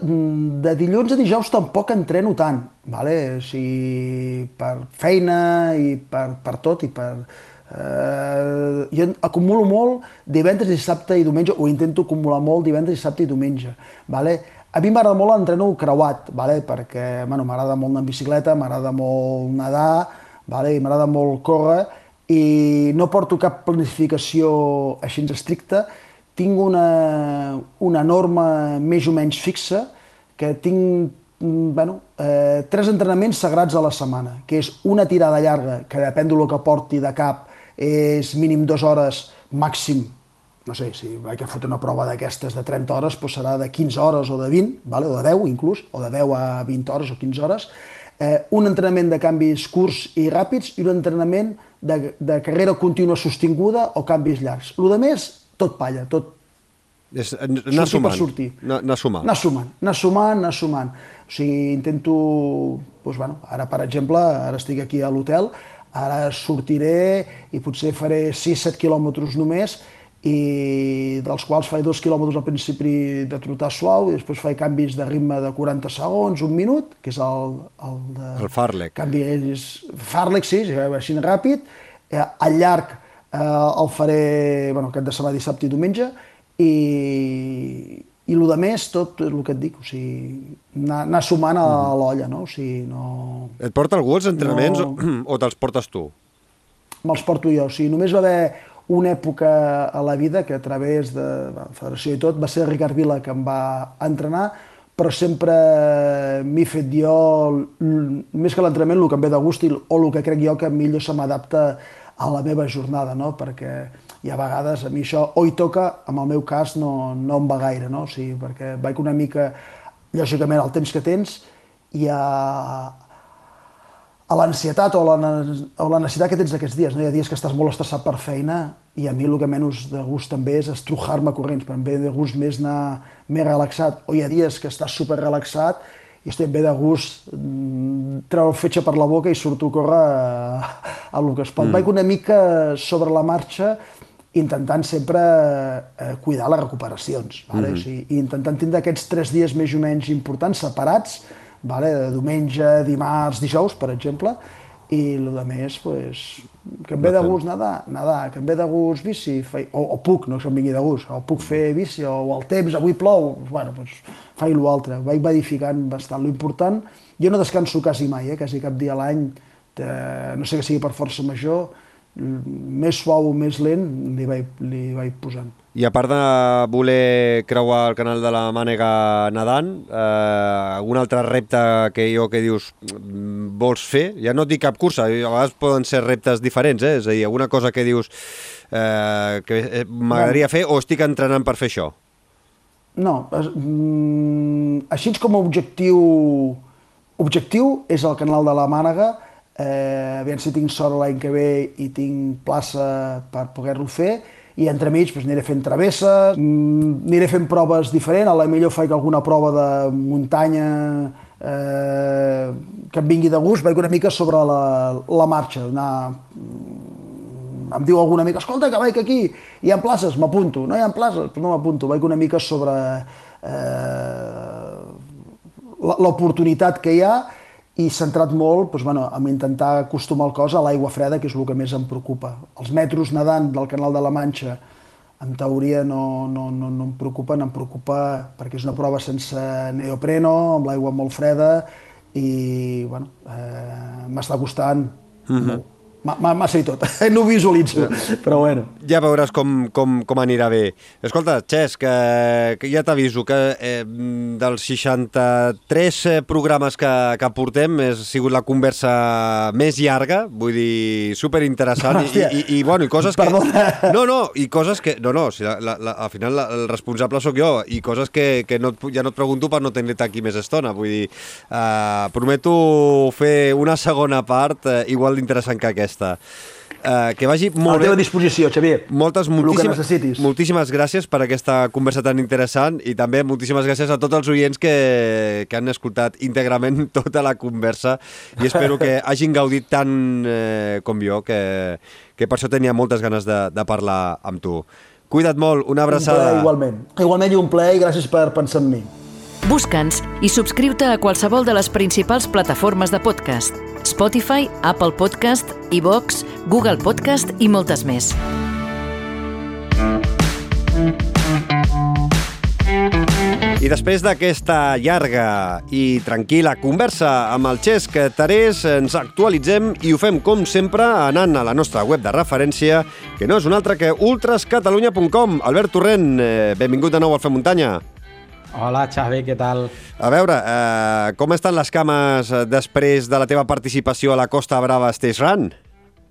de dilluns a dijous tampoc entreno tant, vale? o sigui, per feina i per, per tot i per, Eh, jo acumulo molt divendres, dissabte i diumenge, o intento acumular molt divendres, dissabte i diumenge. Vale? A mi m'agrada molt l'entreno creuat, vale? perquè bueno, m'agrada molt anar en bicicleta, m'agrada molt nedar, vale? i m'agrada molt córrer, i no porto cap planificació així estricta, tinc una, una norma més o menys fixa, que tinc bueno, eh, tres entrenaments sagrats a la setmana, que és una tirada llarga, que depèn del que porti de cap, és mínim dues hores, màxim, no sé, si vaig a fotre una prova d'aquestes de 30 hores, doncs serà de 15 hores o de 20, vale? o de 10 inclús, o de 10 a 20 hores o 15 hores, eh, un entrenament de canvis curts i ràpids i un entrenament de, de carrera contínua sostinguda o canvis llargs. El de més, tot palla, tot és anar sumant. sortir. Anar sumant. Anar sumant, anar sumant, anar sumant. O sigui, intento, doncs, bueno, ara per exemple, ara estic aquí a l'hotel, Ara sortiré i potser faré 6-7 quilòmetres només i dels quals faig dos quilòmetres al principi de trotar suau i després faig canvis de ritme de 40 segons, un minut, que és el... El, de, el Farlek. Canvi, és, Farlek, sí, així ràpid. Eh, al llarg eh, el faré, bueno, aquest de setmana, dissabte i diumenge, i, i el de més, tot el que et dic, o sigui, anar, anar sumant a mm. l'olla, no? O sigui, no... Et porta algú els entrenaments no... o, o te'ls portes tu? Me'ls porto jo, o sigui, només va haver una època a la vida que a través de la federació i tot va ser Ricard Vila que em va entrenar, però sempre m'he fet jo, més que l'entrenament, el que em ve de gust o el que crec jo que millor se m'adapta a la meva jornada, no? perquè i a vegades a mi això o hi toca, en el meu cas no, no em va gaire, no? o sigui, perquè vaig una mica, lògicament, el temps que tens i a, a l'ansietat o, la, o la necessitat que tens aquests dies. No? Hi ha dies que estàs molt estressat per feina i a mi el que menys de gust també és estrujar-me corrents, però em ve de gust més anar més relaxat. O hi ha dies que estàs super relaxat i estic bé de gust mm, treure el fetge per la boca i surto a córrer a, a el que es pot. Mm. Vaig una mica sobre la marxa intentant sempre eh, cuidar les recuperacions, vale? mm -hmm. o sigui, intentant tindre aquests tres dies més o menys importants, separats, vale? de diumenge, dimarts, dijous, per exemple, i el de més, pues, que em ve de gust nedar, nedar, que em ve de gust bici, fei, o, o puc, no que em vingui de gust, o puc fer bici, o, o el temps, avui plou, bueno, pues, faig l'altre, vaig verificant bastant. L'important, jo no descanso quasi mai, eh, quasi cap dia a l'any, no sé que sigui per força major, més suau o més lent li vaig, li vaig posant. I a part de voler creuar el canal de la Mànega nedant, eh, algun altre repte que jo que dius mm, vols fer? Ja no et dic cap cursa, a vegades poden ser reptes diferents, eh? és a dir, alguna cosa que dius eh, que eh, m'agradaria fer o estic entrenant per fer això? No, mm, així com a objectiu, objectiu és el canal de la Mànega, eh, aviam si tinc sort l'any que ve i tinc plaça per poder-lo fer, i entremig doncs, aniré fent travesses, mm, aniré fent proves diferents, a la millor faig alguna prova de muntanya eh, que em vingui de gust, vaig una mica sobre la, la marxa, anar em diu algun amic, escolta, que vaig aquí, hi ha places, m'apunto, no hi ha places, però no m'apunto, vaig una mica sobre eh, l'oportunitat que hi ha i centrat molt doncs, bueno, en intentar acostumar el cos a l'aigua freda, que és el que més em preocupa. Els metros nedant del Canal de la Manxa, en teoria no, no, no, no em preocupen, em preocupa perquè és una prova sense neopreno, amb l'aigua molt freda, i bueno, eh, m'està costant mm -hmm. molt m'ha i tot, no ho visualitzo, però bueno. Ja veuràs com, com, com anirà bé. Escolta, Xesc, que, que ja t'aviso que eh, dels 63 eh, programes que, que portem ha sigut la conversa més llarga, vull dir, superinteressant, i, i, i, bueno, i coses que... Perdona. No, no, i coses que... No, no, si la, la, la, al final la, el responsable sóc jo, i coses que, que no, ja no et pregunto per no tenir-te aquí més estona, vull dir, eh, prometo fer una segona part eh, igual d'interessant que aquesta aquesta. Uh, que vagi molt a la teva disposició, Xavier. Moltes, moltíssimes, moltíssimes gràcies per aquesta conversa tan interessant i també moltíssimes gràcies a tots els oients que, que han escoltat íntegrament tota la conversa i espero que hagin gaudit tant eh, com jo, que, que per això tenia moltes ganes de, de parlar amb tu. Cuida't molt, una abraçada. Un igualment. Igualment i un plaer i gràcies per pensar en mi. Busca'ns i subscriu-te a qualsevol de les principals plataformes de podcast Spotify, Apple Podcast, iVox, Google Podcast i moltes més. I després d'aquesta llarga i tranquil·la conversa amb el Xesc Tarés, ens actualitzem i ho fem, com sempre, anant a la nostra web de referència, que no és una altra que ultrascatalunya.com. Albert Torrent, eh, benvingut de nou al Fem Muntanya. Hola, Xavi, què tal? A veure, eh, com estan les cames després de la teva participació a la Costa Brava Stage Run?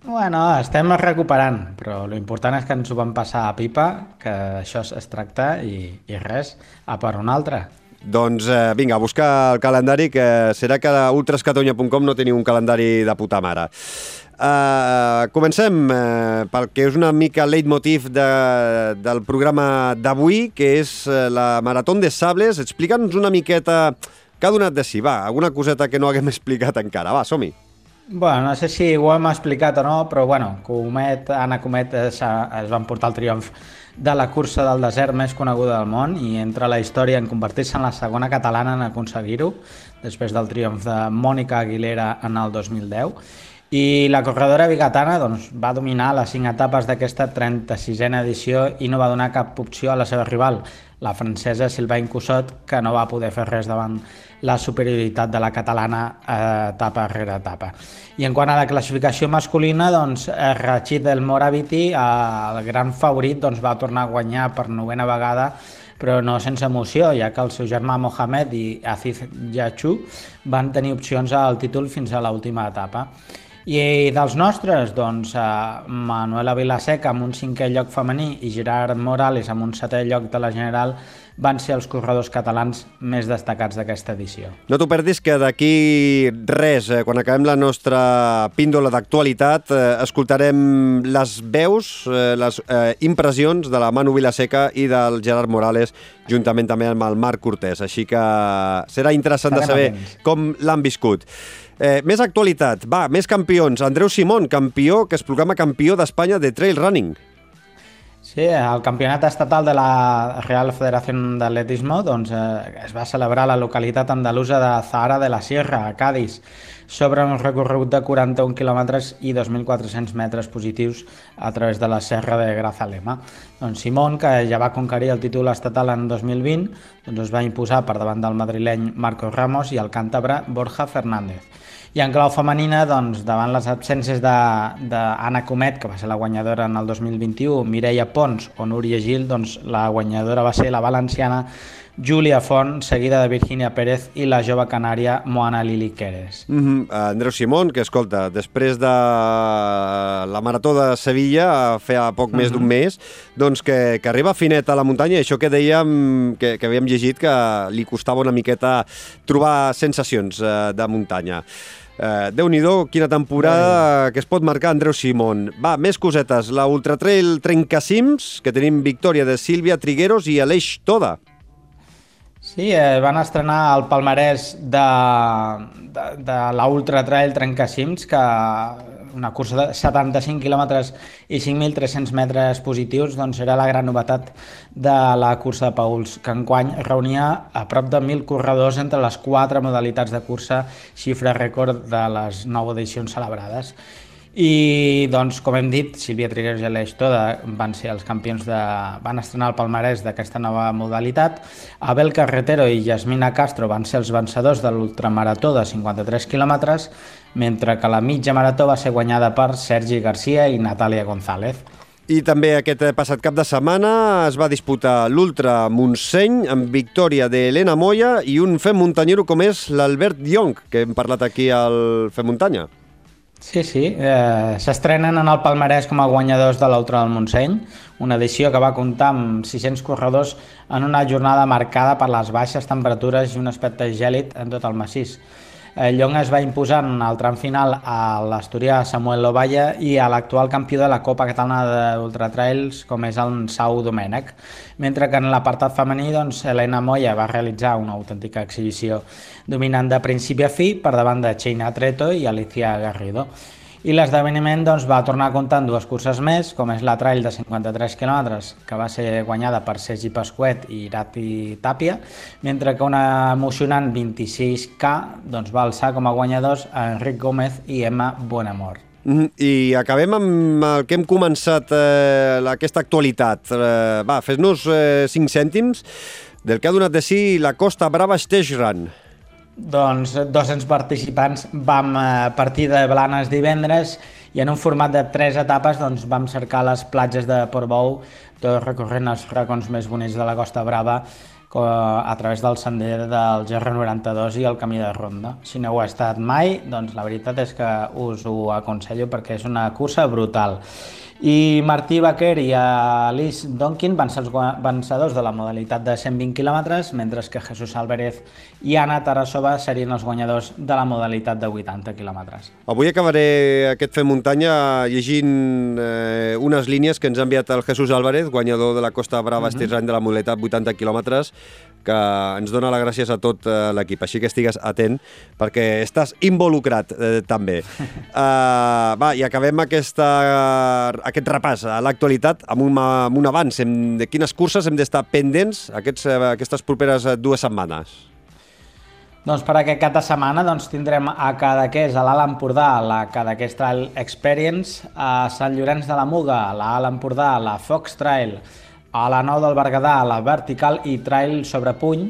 Bueno, estem recuperant, però l'important és que ens ho vam passar a pipa, que això es tracta, i, i res, a per un altre. Doncs eh, vinga, buscar el calendari, que serà que a ultrascatonya.com no teniu un calendari de puta mare. Uh, comencem uh, pel que és una mica leitmotiv de, del programa d'avui, que és uh, la Marató de Sables. Explica'ns una miqueta què ha donat de si. Va, alguna coseta que no haguem explicat encara. Va, som-hi. Bueno, no sé si ho hem explicat o no, però bueno, Comet, Anna Comet es, es van portar el triomf de la cursa del desert més coneguda del món i entra la història en convertir-se en la segona catalana en aconseguir-ho, després del triomf de Mònica Aguilera en el 2010 i la corredora bigatana doncs, va dominar les cinc etapes d'aquesta 36a edició i no va donar cap opció a la seva rival, la francesa Sylvain Cussot, que no va poder fer res davant la superioritat de la catalana eh, etapa rere etapa. I en quant a la classificació masculina, doncs, Rachid El Moraviti, eh, el gran favorit, doncs, va tornar a guanyar per novena vegada però no sense emoció, ja que el seu germà Mohamed i Aziz Yachu van tenir opcions al títol fins a l'última etapa. I dels nostres, doncs, eh, Manuela Vilaseca amb un cinquè lloc femení i Gerard Morales amb un setè lloc de la General van ser els corredors catalans més destacats d'aquesta edició. No t'ho perdis que d'aquí res, eh, quan acabem la nostra píndola d'actualitat, eh, escoltarem les veus, eh, les eh, impressions de la Manu Vilaseca i del Gerard Morales, juntament també amb el Marc Cortés. Així que serà interessant Estarem de saber atents. com l'han viscut. Eh, més actualitat, va, més campions. Andreu Simón, campió, que es proclama campió d'Espanya de trail running. Sí, el campionat estatal de la Real Federació d'Atletismo doncs, eh, es va celebrar a la localitat andalusa de Zahara de la Sierra, a Cádiz, sobre un recorregut de 41 quilòmetres i 2.400 metres positius a través de la serra de Grazalema. Doncs Simón, que ja va conquerir el títol estatal en 2020, doncs es va imposar per davant del madrileny Marcos Ramos i el càntabre Borja Fernández. I en clau femenina, doncs, davant les absències d'Anna Comet, que va ser la guanyadora en el 2021, Mireia Pons o Núria Gil, doncs la guanyadora va ser la valenciana Júlia Font, seguida de Virginia Pérez i la jove canària Moana Lili Queres. Mm -hmm. Andreu Simón, que escolta, després de la Marató de Sevilla, feia poc mm -hmm. més d'un mes, doncs que, que arriba finet a la muntanya, això que dèiem, que, que havíem llegit, que li costava una miqueta trobar sensacions eh, de muntanya. Uh, Déu-n'hi-do, quina temporada que es pot marcar Andreu Simón. Va, més cosetes. La Ultra Trail Trencacims, que tenim victòria de Sílvia Trigueros i Aleix Toda. Sí, eh, van estrenar el palmarès de, de, de l'Ultra Trail Trencacims, que una cursa de 75 quilòmetres i 5.300 metres positius, doncs era la gran novetat de la cursa de Pauls, que enguany reunia a prop de 1.000 corredors entre les quatre modalitats de cursa, xifra rècord de les nou edicions celebrades. I, doncs, com hem dit, Sílvia Trigueros i Aleix Toda van ser els campions de... van estrenar el palmarès d'aquesta nova modalitat. Abel Carretero i Yasmina Castro van ser els vencedors de l'ultramarató de 53 quilòmetres, mentre que la mitja marató va ser guanyada per Sergi Garcia i Natàlia González. I també aquest passat cap de setmana es va disputar l'Ultra Montseny amb victòria d'Helena Moya i un fem muntanyero com és l'Albert Young, que hem parlat aquí al Fem Muntanya. Sí, sí. Eh, S'estrenen en el palmarès com a guanyadors de l'Ultra del Montseny, una edició que va comptar amb 600 corredors en una jornada marcada per les baixes temperatures i un aspecte gèlid en tot el massís. El Llong es va imposar en el tram final a l'asturià Samuel Lovalla i a l'actual campió de la Copa Catalana d'Ultratrails, com és el Sau Domènech. Mentre que en l'apartat femení, doncs, Helena Moya va realitzar una autèntica exhibició dominant de principi a fi per davant de Cheina Treto i Alicia Garrido i l'esdeveniment doncs, va tornar a comptar en dues curses més, com és la trail de 53 km, que va ser guanyada per Sergi Pasquet i Irati Tàpia, mentre que una emocionant 26K doncs, va alçar com a guanyadors a Enric Gómez i Emma Buenamor. Mm, I acabem amb el que hem començat eh, aquesta actualitat. Eh, va, fes-nos eh, 5 cèntims del que ha donat de si la Costa Brava Stage Run. Doncs 200 participants vam eh, partir de Blanes divendres i en un format de tres etapes doncs, vam cercar les platges de Portbou, tot recorrent els racons més bonics de la Costa Brava a través del sender del GR92 i el camí de Ronda. Si no heu estat mai, doncs la veritat és que us ho aconsello perquè és una cursa brutal. I Martí Baquer i Alice Donkin van ser els vencedors de la modalitat de 120 km, mentre que Jesús Álvarez i Anna Tarasova serien els guanyadors de la modalitat de 80 km. Avui acabaré aquest Fem Muntanya llegint eh, unes línies que ens ha enviat el Jesús Álvarez, guanyador de la Costa Brava uh mhm. -huh. de la modalitat 80 km, que ens dona les gràcies a tot eh, l'equip, així que estigues atent perquè estàs involucrat eh, també. Uh, va, i acabem aquesta, aquest repàs a l'actualitat amb, un, amb un abans. Hem, de quines curses hem d'estar pendents aquests, eh, aquestes properes dues setmanes? Doncs per aquest cap de setmana doncs, tindrem a Cadaqués, a l'Alt Empordà, la Cadaqués Trail Experience, a Sant Llorenç de la Muga, la Alt Empordà, la Fox Trail, a la Nou del Berguedà, la Vertical i Trail sobre Puny,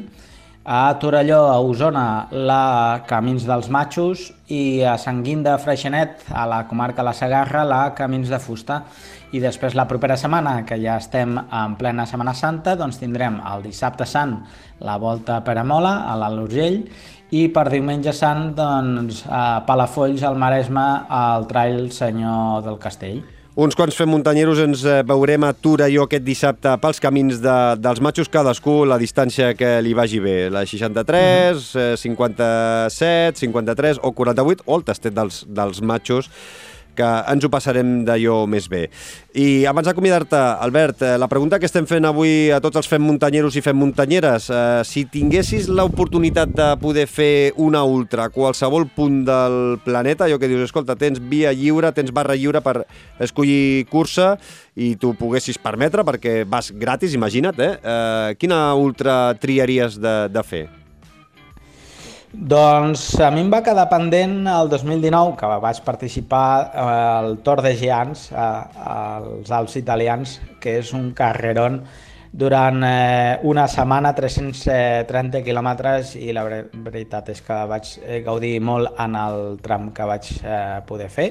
a Torelló, a Osona, la Camins dels Matxos i a Sant Guim de Freixenet, a la comarca La Segarra, la Camins de Fusta. I després la propera setmana, que ja estem en plena Setmana Santa, doncs tindrem el dissabte sant la volta per Amola, a l'Alt Urgell, i per diumenge sant, doncs, a Palafolls, al Maresme, al trail Senyor del Castell. Uns quants fem muntanyeros ens eh, veurem a Torelló aquest dissabte pels camins de, dels matxos, cadascú la distància que li vagi bé, la 63, mm -hmm. 57, 53 o 48, o el tastet dels, dels matxos, que ens ho passarem d'allò més bé. I abans d'acomiadar-te, Albert, eh, la pregunta que estem fent avui a tots els fem muntanyeros i fem muntanyeres, eh, si tinguessis l'oportunitat de poder fer una ultra a qualsevol punt del planeta, allò que dius, escolta, tens via lliure, tens barra lliure per escollir cursa i tu poguessis permetre perquè vas gratis, imagina't, eh? eh quina ultra triaries de, de fer? Doncs a mi em va quedar pendent el 2019, que vaig participar al Tour de Giants, als Alps italians, que és un carrerón durant eh, una setmana, 330 quilòmetres, i la veritat és que vaig eh, gaudir molt en el tram que vaig eh, poder fer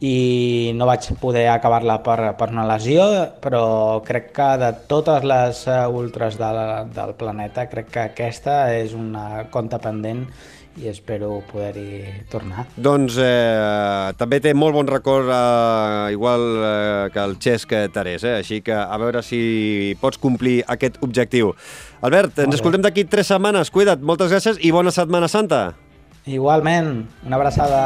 i no vaig poder acabar-la per, per una lesió, però crec que de totes les eh, ultres de, del planeta, crec que aquesta és una compta pendent i espero poder-hi tornar. Doncs eh, també té molt bon record, eh, igual eh, que el Xesc Tarés, eh? així que a veure si pots complir aquest objectiu. Albert, ens escoltem d'aquí tres setmanes, cuida't, moltes gràcies i bona Setmana Santa. Igualment, una abraçada.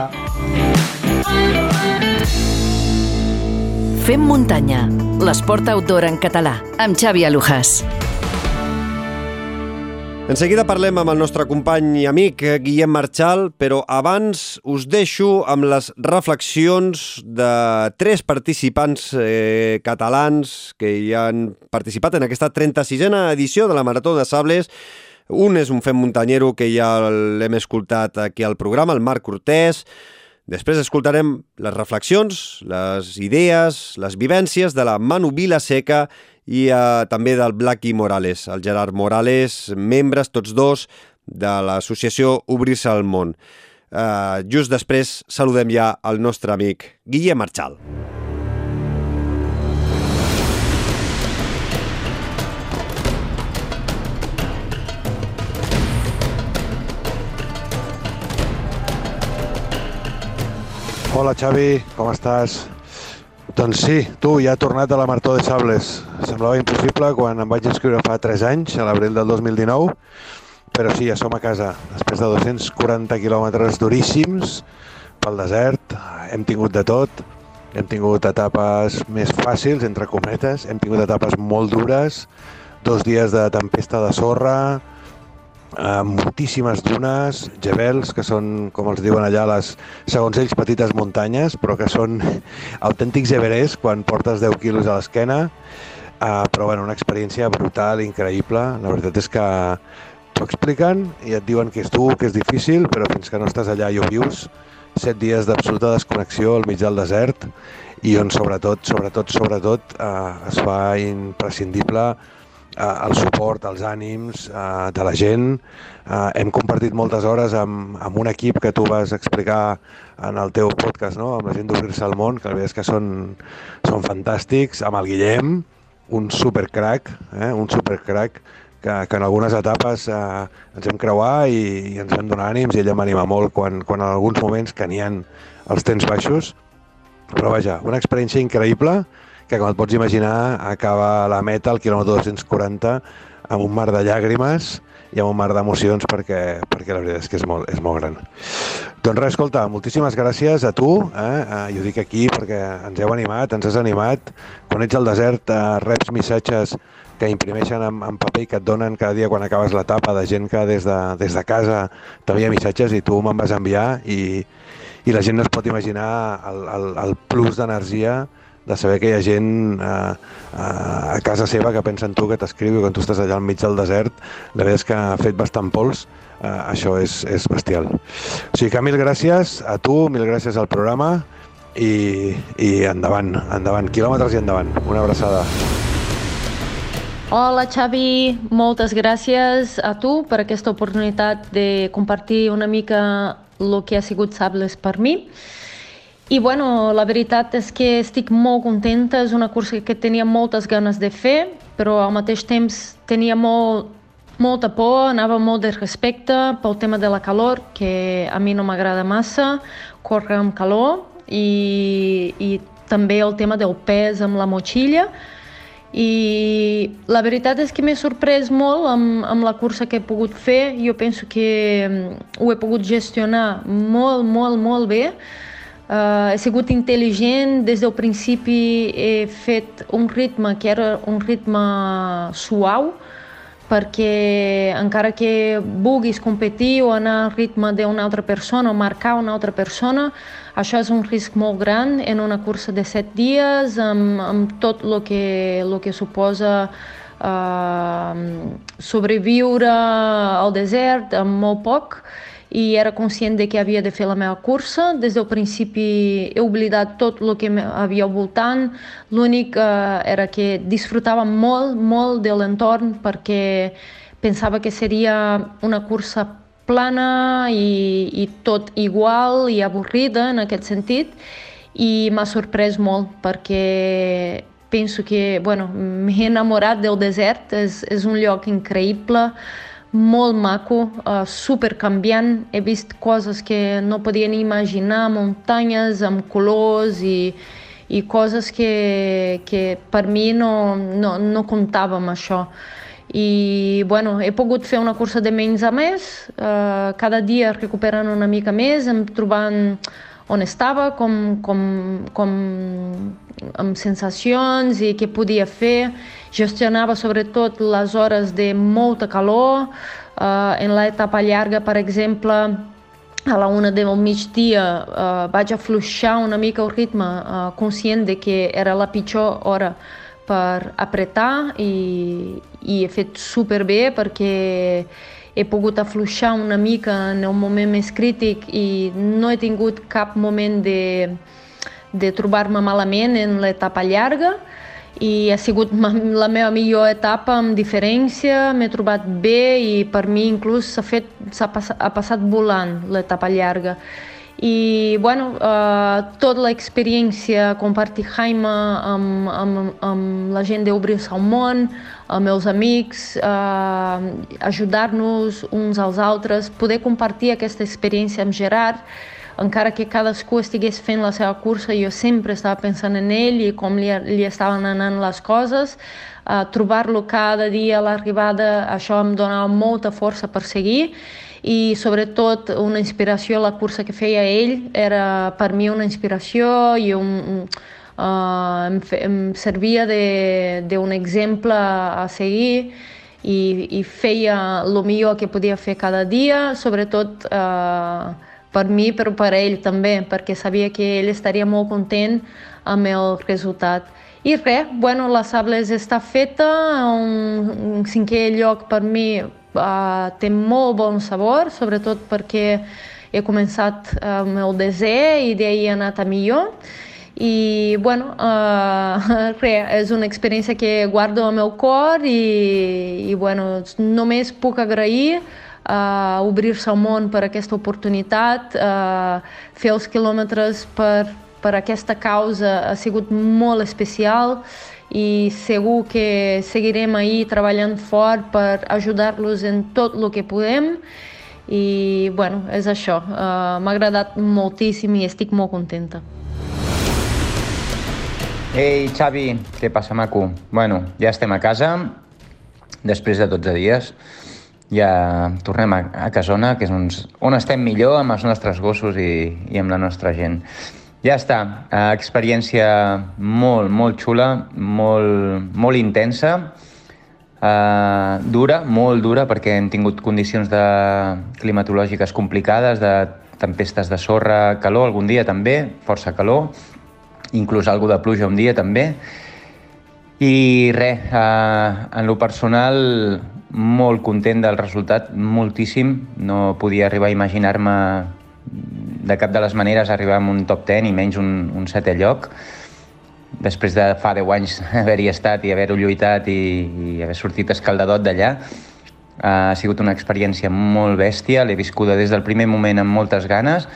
Fem muntanya, l'esport outdoor en català, amb Xavi Alujas. En seguida parlem amb el nostre company i amic eh, Guillem Marchal, però abans us deixo amb les reflexions de tres participants eh, catalans que hi han participat en aquesta 36a edició de la Marató de Sables. Un és un fem muntanyero que ja l'hem escoltat aquí al programa, el Marc Cortés. Després escoltarem les reflexions, les idees, les vivències de la Manu Vilaseca i eh, també del Blacky Morales, el Gerard Morales, membres tots dos de l'associació Obrir-se al món. Eh, just després saludem ja el nostre amic Guillem Marchal. Hola Xavi, com estàs? Doncs sí, tu ja ha tornat a la Marató de Sables. Semblava impossible quan em vaig inscriure fa 3 anys, a l'abril del 2019, però sí, ja som a casa. Després de 240 quilòmetres duríssims pel desert, hem tingut de tot. Hem tingut etapes més fàcils, entre cometes, hem tingut etapes molt dures, dos dies de tempesta de sorra, eh, moltíssimes dunes, gebels, que són, com els diuen allà, les, segons ells, petites muntanyes, però que són autèntics Everest quan portes 10 quilos a l'esquena. Eh, però, bueno, una experiència brutal, increïble. La veritat és que t'ho expliquen i et diuen que és dur, que és difícil, però fins que no estàs allà i ho vius, set dies d'absoluta desconnexió al mig del desert i on sobretot, sobretot, sobretot eh, es fa imprescindible el suport, els ànims eh, de la gent. Eh, hem compartit moltes hores amb, amb un equip que tu vas explicar en el teu podcast, no? amb la gent d'Obrir-se al món, que la veritat és que són, són fantàstics, amb el Guillem, un supercrac, eh? un supercrac, que, que en algunes etapes eh, ens hem creuar i, i ens vam donar ànims i ella m'anima molt quan, quan en alguns moments que n'hi ha els temps baixos. Però vaja, una experiència increïble, que com et pots imaginar acaba la meta al quilòmetre 240 amb un mar de llàgrimes i amb un mar d'emocions perquè, perquè la veritat és que és molt, és molt gran. Doncs res, escolta, moltíssimes gràcies a tu, eh? eh i ho dic aquí perquè ens heu animat, ens has animat. Quan ets al desert eh, reps missatges que imprimeixen en, en paper i que et donen cada dia quan acabes l'etapa de gent que des de, des de casa t'havia missatges i tu me'n vas enviar i, i la gent no es pot imaginar el, el, el plus d'energia de saber que hi ha gent eh, eh, a casa seva que pensa en tu, que t'escriu, quan tu estàs allà al mig del desert, la veritat és que ha fet bastant pols, eh, això és, és bestial. O sigui que mil gràcies a tu, mil gràcies al programa i, i endavant, endavant, quilòmetres i endavant. Una abraçada. Hola Xavi, moltes gràcies a tu per aquesta oportunitat de compartir una mica el que ha sigut Sables per mi. I bueno, la veritat és que estic molt contenta, és una cursa que tenia moltes ganes de fer, però al mateix temps tenia molt, molta por, anava molt de respecte pel tema de la calor, que a mi no m'agrada massa, córrer amb calor, i, i també el tema del pes amb la motxilla, i la veritat és que m'he sorprès molt amb, amb la cursa que he pogut fer. Jo penso que mm, ho he pogut gestionar molt, molt, molt bé. Uh, he sigut intel·ligent, des del principi he fet un ritme que era un ritme suau, perquè encara que vulguis competir o anar al ritme d'una altra persona o marcar una altra persona, això és un risc molt gran en una cursa de set dies, amb, amb tot el que, lo que suposa uh, sobreviure al desert amb molt poc i era conscient de que havia de fer la meva cursa. Des del principi he oblidat tot el que havia al voltant. L'únic eh, era que disfrutava molt, molt de l'entorn perquè pensava que seria una cursa plana i, i tot igual i avorrida en aquest sentit i m'ha sorprès molt perquè penso que, bueno, m'he enamorat del desert, és, és un lloc increïble, molt maco, uh, super canviant. He vist coses que no podia ni imaginar, muntanyes amb colors i, i coses que, que per mi no, no, no comptava amb això. I bueno, he pogut fer una cursa de menys a més, uh, cada dia recuperant una mica més, em trobant on estava, com, com, com amb sensacions i què podia fer. Gestionava sobretot les hores de molta calor, Uh, en l'etapa llarga, per exemple, a la una del migdia uh, vaig afluixar una mica el ritme, uh, conscient de que era la pitjor hora per apretar i, i he fet superbé perquè he pogut afluixar una mica en un moment més crític i no he tingut cap moment de, de trobar-me malament en l'etapa llarga i ha sigut la meva millor etapa amb diferència, m'he trobat bé i per mi inclús s'ha fet s'ha passat, ha passat volant l'etapa llarga. I bueno, eh, tota l'experiència, compartir Jaime amb, amb, amb la gent d'Obrir-se al món, els meus amics, eh, ajudar-nos uns als altres, poder compartir aquesta experiència amb Gerard, encara que cadascú estigués fent la seva cursa, jo sempre estava pensant en ell i com li, li estaven anant les coses, uh, trobar-lo cada dia a l'arribada, això em donava molta força per seguir i sobretot una inspiració, la cursa que feia ell era per mi una inspiració i un, uh, em, fe, em servia d'un exemple a seguir i, i feia el millor que podia fer cada dia, sobretot uh, per mi però per ell també, perquè sabia que ell estaria molt content amb el resultat. I res, bueno, la Sables està feta, un, un cinquè lloc per mi uh, té molt bon sabor, sobretot perquè he començat el desè i d'ahir he anat a millor. I, bueno, uh, res, és una experiència que guardo al meu cor i, i bueno, només puc agrair uh, obrir-se al món per aquesta oportunitat, uh, fer els quilòmetres per, per aquesta causa ha sigut molt especial i segur que seguirem ahir treballant fort per ajudar-los en tot el que podem i bueno, és això, uh, m'ha agradat moltíssim i estic molt contenta. Ei, Xavi, què passa, maco? Bueno, ja estem a casa, després de 12 dies, ja tornem a, a casona, que és uns, on estem millor amb els nostres gossos i, i amb la nostra gent. Ja està, uh, experiència molt, molt xula, molt, molt intensa, uh, dura, molt dura, perquè hem tingut condicions de climatològiques complicades, de tempestes de sorra, calor algun dia també, força calor, inclús algo de pluja un dia també. I res, uh, en lo personal, molt content del resultat, moltíssim. No podia arribar a imaginar-me de cap de les maneres arribar a un top 10 i menys un, un setè lloc. Després de fa 10 anys haver-hi estat i haver-ho lluitat i, i haver sortit escaldadot d'allà ha sigut una experiència molt bèstia, l'he viscuda des del primer moment amb moltes ganes.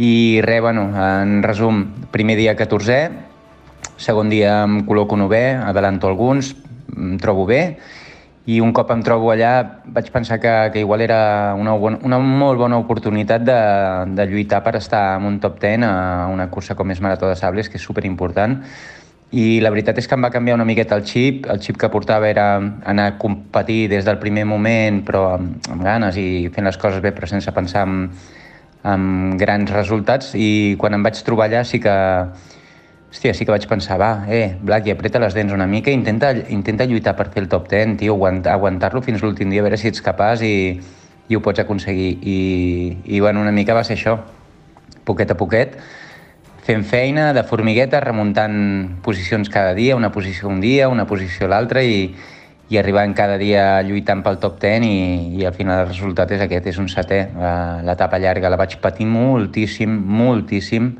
I res, bueno, en resum, primer dia 14è, segon dia em col·loco 9è, adelanto alguns, em trobo bé i un cop em trobo allà vaig pensar que, que igual era una, una molt bona oportunitat de, de lluitar per estar en un top 10 a una cursa com és Marató de Sables, que és superimportant. I la veritat és que em va canviar una miqueta el xip. El xip que portava era anar a competir des del primer moment, però amb, amb ganes i fent les coses bé, però sense pensar en, en grans resultats. I quan em vaig trobar allà sí que Hòstia, sí que vaig pensar, va, eh, Blacky, apreta les dents una mica, intenta, intenta lluitar per fer el top 10, tio, aguantar-lo fins l'últim dia, a veure si ets capaç i, i ho pots aconseguir. I, I, bueno, una mica va ser això, poquet a poquet, fent feina de formigueta, remuntant posicions cada dia, una posició un dia, una posició l'altra i, i arribant cada dia lluitant pel top 10 i, i al final el resultat és aquest, és un setè. L'etapa llarga la vaig patir moltíssim, moltíssim,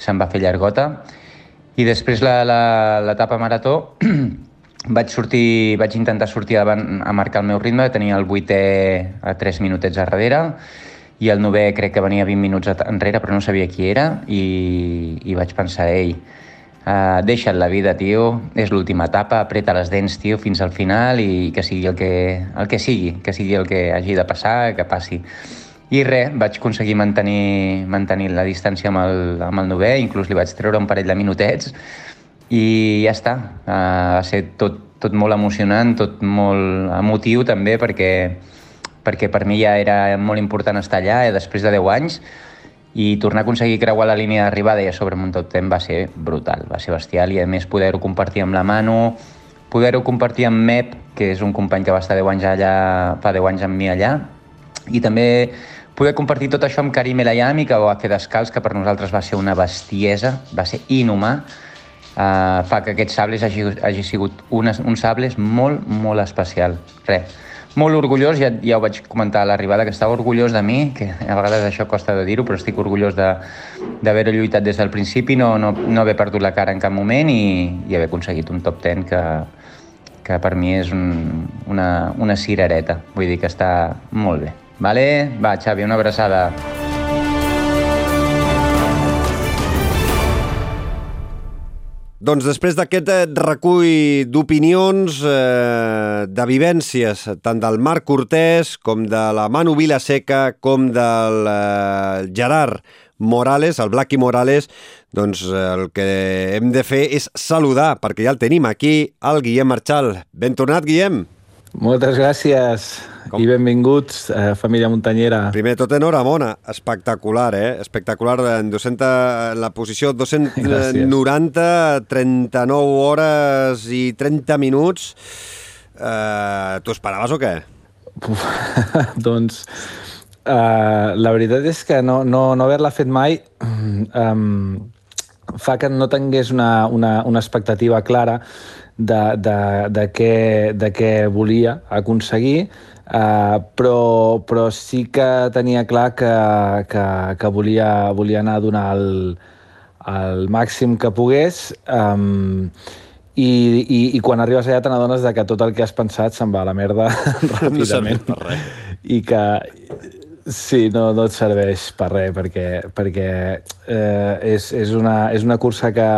se'm va fer llargota i després l'etapa marató vaig sortir, vaig intentar sortir davant a marcar el meu ritme, tenia el vuitè a 3 minutets a darrere i el novè crec que venia 20 minuts enrere però no sabia qui era i, i vaig pensar, ei, uh, deixa't la vida, tio, és l'última etapa, apreta les dents, tio, fins al final i que sigui el que, el que sigui, que sigui el que hagi de passar, que passi. I res, vaig aconseguir mantenir, mantenir la distància amb el, amb el novè, inclús li vaig treure un parell de minutets i ja està. Uh, va ser tot, tot molt emocionant, tot molt emotiu també perquè, perquè per mi ja era molt important estar allà eh, després de 10 anys i tornar a aconseguir creuar la línia d'arribada i a sobre amb un tot temps va ser brutal, va ser bestial i a més poder-ho compartir amb la mano, poder-ho compartir amb Mep, que és un company que va estar 10 anys allà, fa 10 anys amb mi allà, i també poder compartir tot això amb Karim Elayami, que ho va fer descalç, que per nosaltres va ser una bestiesa, va ser inhumà, uh, fa que aquest sables hagi, hagi sigut un, un sables molt, molt especial. Res, molt orgullós, ja, ja ho vaig comentar a l'arribada, que estava orgullós de mi, que a vegades això costa de dir-ho, però estic orgullós d'haver lluitat des del principi, no, no, no haver perdut la cara en cap moment i, i haver aconseguit un top 10 que, que per mi és un, una, una cirereta. Vull dir que està molt bé. Vale? Va, Xavi, una abraçada. Doncs després d'aquest eh, recull d'opinions, eh, de vivències, tant del Marc Cortés com de la Manu Vilaseca com del eh, Gerard Morales, el Blacky Morales, doncs eh, el que hem de fer és saludar, perquè ja el tenim aquí, el Guillem Marchal. Ben tornat, Guillem. Moltes gràcies Com? i benvinguts, eh, família muntanyera. Primer tot, enhorabona. Espectacular, eh? Espectacular. En, 200, en la posició 290, 39 hores i 30 minuts. Eh, T'ho esperaves o què? Uf, doncs, eh, la veritat és que no, no, no haver-la fet mai um, fa que no tingués una, una, una expectativa clara de, de, de, què, de què volia aconseguir, uh, però, però sí que tenia clar que, que, que volia, volia anar a donar el, el màxim que pogués um, i, i, i quan arribes allà te n'adones que tot el que has pensat se'n va a la merda ràpidament. No per res. I que Sí, no, no et serveix per res, perquè, perquè eh, és, és, una, és una cursa que,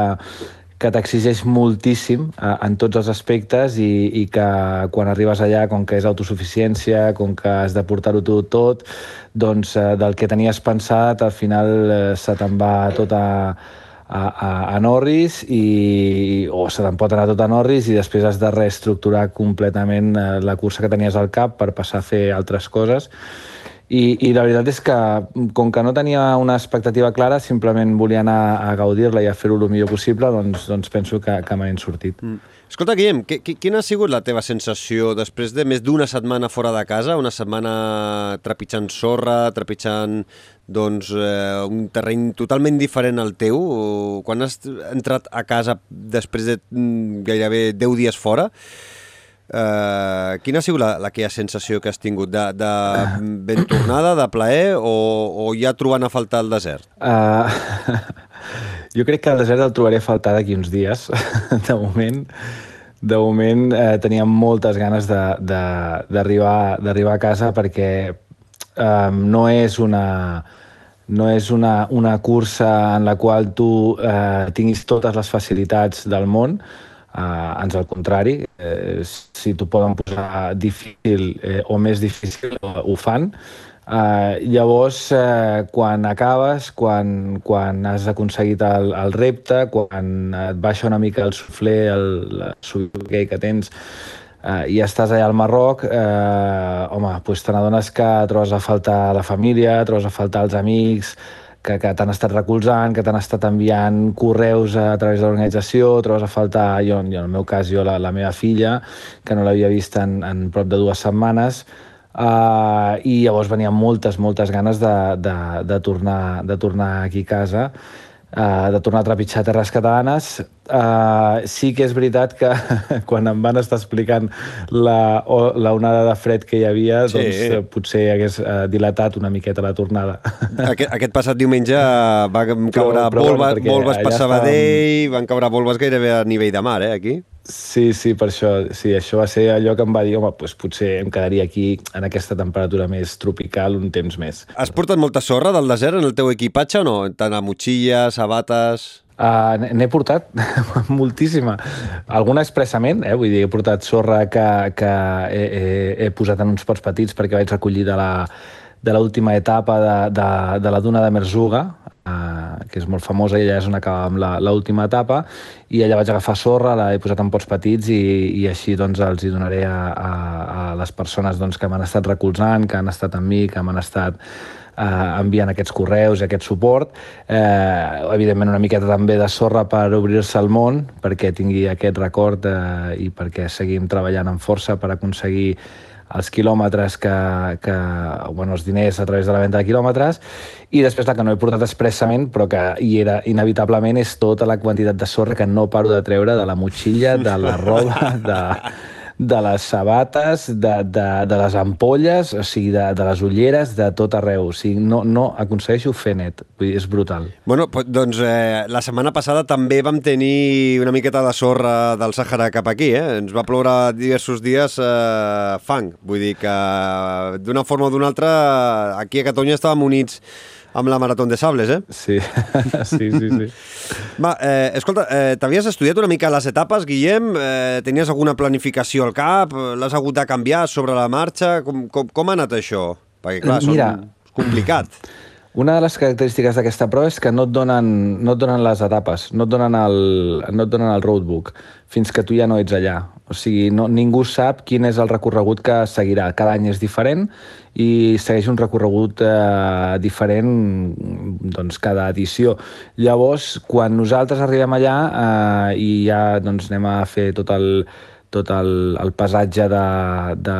que t'exigeix moltíssim eh, en tots els aspectes i, i que quan arribes allà, com que és autosuficiència, com que has de portar-ho tot, tot, doncs eh, del que tenies pensat al final eh, se te'n va tot a, a, a, a Norris i, o se te'n pot anar tot a Norris i després has de reestructurar completament la cursa que tenies al cap per passar a fer altres coses i, I la veritat és que, com que no tenia una expectativa clara, simplement volia anar a gaudir-la i a fer-ho el millor possible, doncs, doncs penso que, que m'he sortit. Mm. Escolta, Guillem, que, que, quina ha sigut la teva sensació després de més d'una setmana fora de casa, una setmana trepitjant sorra, trepitjant doncs, eh, un terreny totalment diferent al teu? Quan has entrat a casa després de mm, gairebé 10 dies fora, Uh, quina ha sigut la, la ha sensació que has tingut? De, de ben tornada, de plaer o, o ja trobant a faltar el desert? Uh, jo crec que el desert el trobaré a faltar d'aquí uns dies. De moment, de moment eh, tenia moltes ganes d'arribar a casa perquè eh, no és una no és una, una cursa en la qual tu eh, tinguis totes les facilitats del món, Uh, ans al contrari, eh, si t'ho poden posar difícil eh, o més difícil, ho, ho fan. Uh, llavors, uh, quan acabes, quan, quan has aconseguit el, el repte, quan et baixa una mica el suflé, el, el que tens, uh, i estàs allà al Marroc, uh, home, doncs te n'adones que trobes a faltar la família, trobes a faltar els amics, que, que t'han estat recolzant, que t'han estat enviant correus a, a través de l'organització, trobes a faltar, jo, jo, en el meu cas, jo, la, la meva filla, que no l'havia vist en, en prop de dues setmanes, uh, i llavors venien moltes, moltes ganes de, de, de, tornar, de tornar aquí a casa uh, de tornar a trepitjar terres catalanes. Uh, sí que és veritat que quan em van estar explicant la, o, la onada de fred que hi havia, sí. doncs uh, potser hagués uh, dilatat una miqueta la tornada. Aquest, aquest passat diumenge va caure però, però, volves, bueno, volves per Sabadell, estàvem... van caure volves gairebé a nivell de mar, eh, aquí? Sí, sí, per això. Sí, això va ser allò que em va dir, home, doncs potser em quedaria aquí en aquesta temperatura més tropical un temps més. Has portat molta sorra del desert en el teu equipatge o no? Tant a motxilles, sabates... Uh, N'he portat moltíssima. Alguna expressament, eh? vull dir, he portat sorra que, que he, he, he posat en uns pots petits perquè vaig recollir de la de l'última etapa de, de, de la duna de Merzuga, que és molt famosa i allà és on acabàvem l'última etapa i allà vaig agafar sorra, l'he posat en pots petits i, i així doncs els hi donaré a, a, a les persones doncs, que m'han estat recolzant, que han estat amb mi, que m'han estat eh, enviant aquests correus i aquest suport. Eh, evidentment una miqueta també de sorra per obrir-se al món, perquè tingui aquest record eh, i perquè seguim treballant amb força per aconseguir els quilòmetres que, que, bueno, els diners a través de la venda de quilòmetres. I després la que no he portat expressament però que hi era inevitablement és tota la quantitat de sorra que no paro de treure de la motxilla, de la roba, de, de les sabates, de, de, de les ampolles, o sigui, de, de les ulleres, de tot arreu. O sigui, no, no aconsegueixo fer net. Vull dir, és brutal. Bueno, doncs eh, la setmana passada també vam tenir una miqueta de sorra del Sàhara cap aquí, eh? Ens va ploure diversos dies eh, fang. Vull dir que d'una forma o d'una altra aquí a Catalunya estàvem units amb la Marató de Sables, eh? Sí, sí, sí. sí. Va, eh, escolta, eh, t'havies estudiat una mica les etapes, Guillem? Eh, tenies alguna planificació al cap? L'has hagut de canviar sobre la marxa? Com, com, com ha anat això? Perquè, clar, Mira, són... és complicat. Una de les característiques d'aquesta prova és que no et, donen, no et donen les etapes, no et donen el, no et donen el roadbook, fins que tu ja no ets allà. O sigui, no, ningú sap quin és el recorregut que seguirà. Cada any és diferent i segueix un recorregut eh, diferent doncs, cada edició. Llavors, quan nosaltres arribem allà eh, i ja doncs, anem a fer tot el, tot el, el pesatge de, de,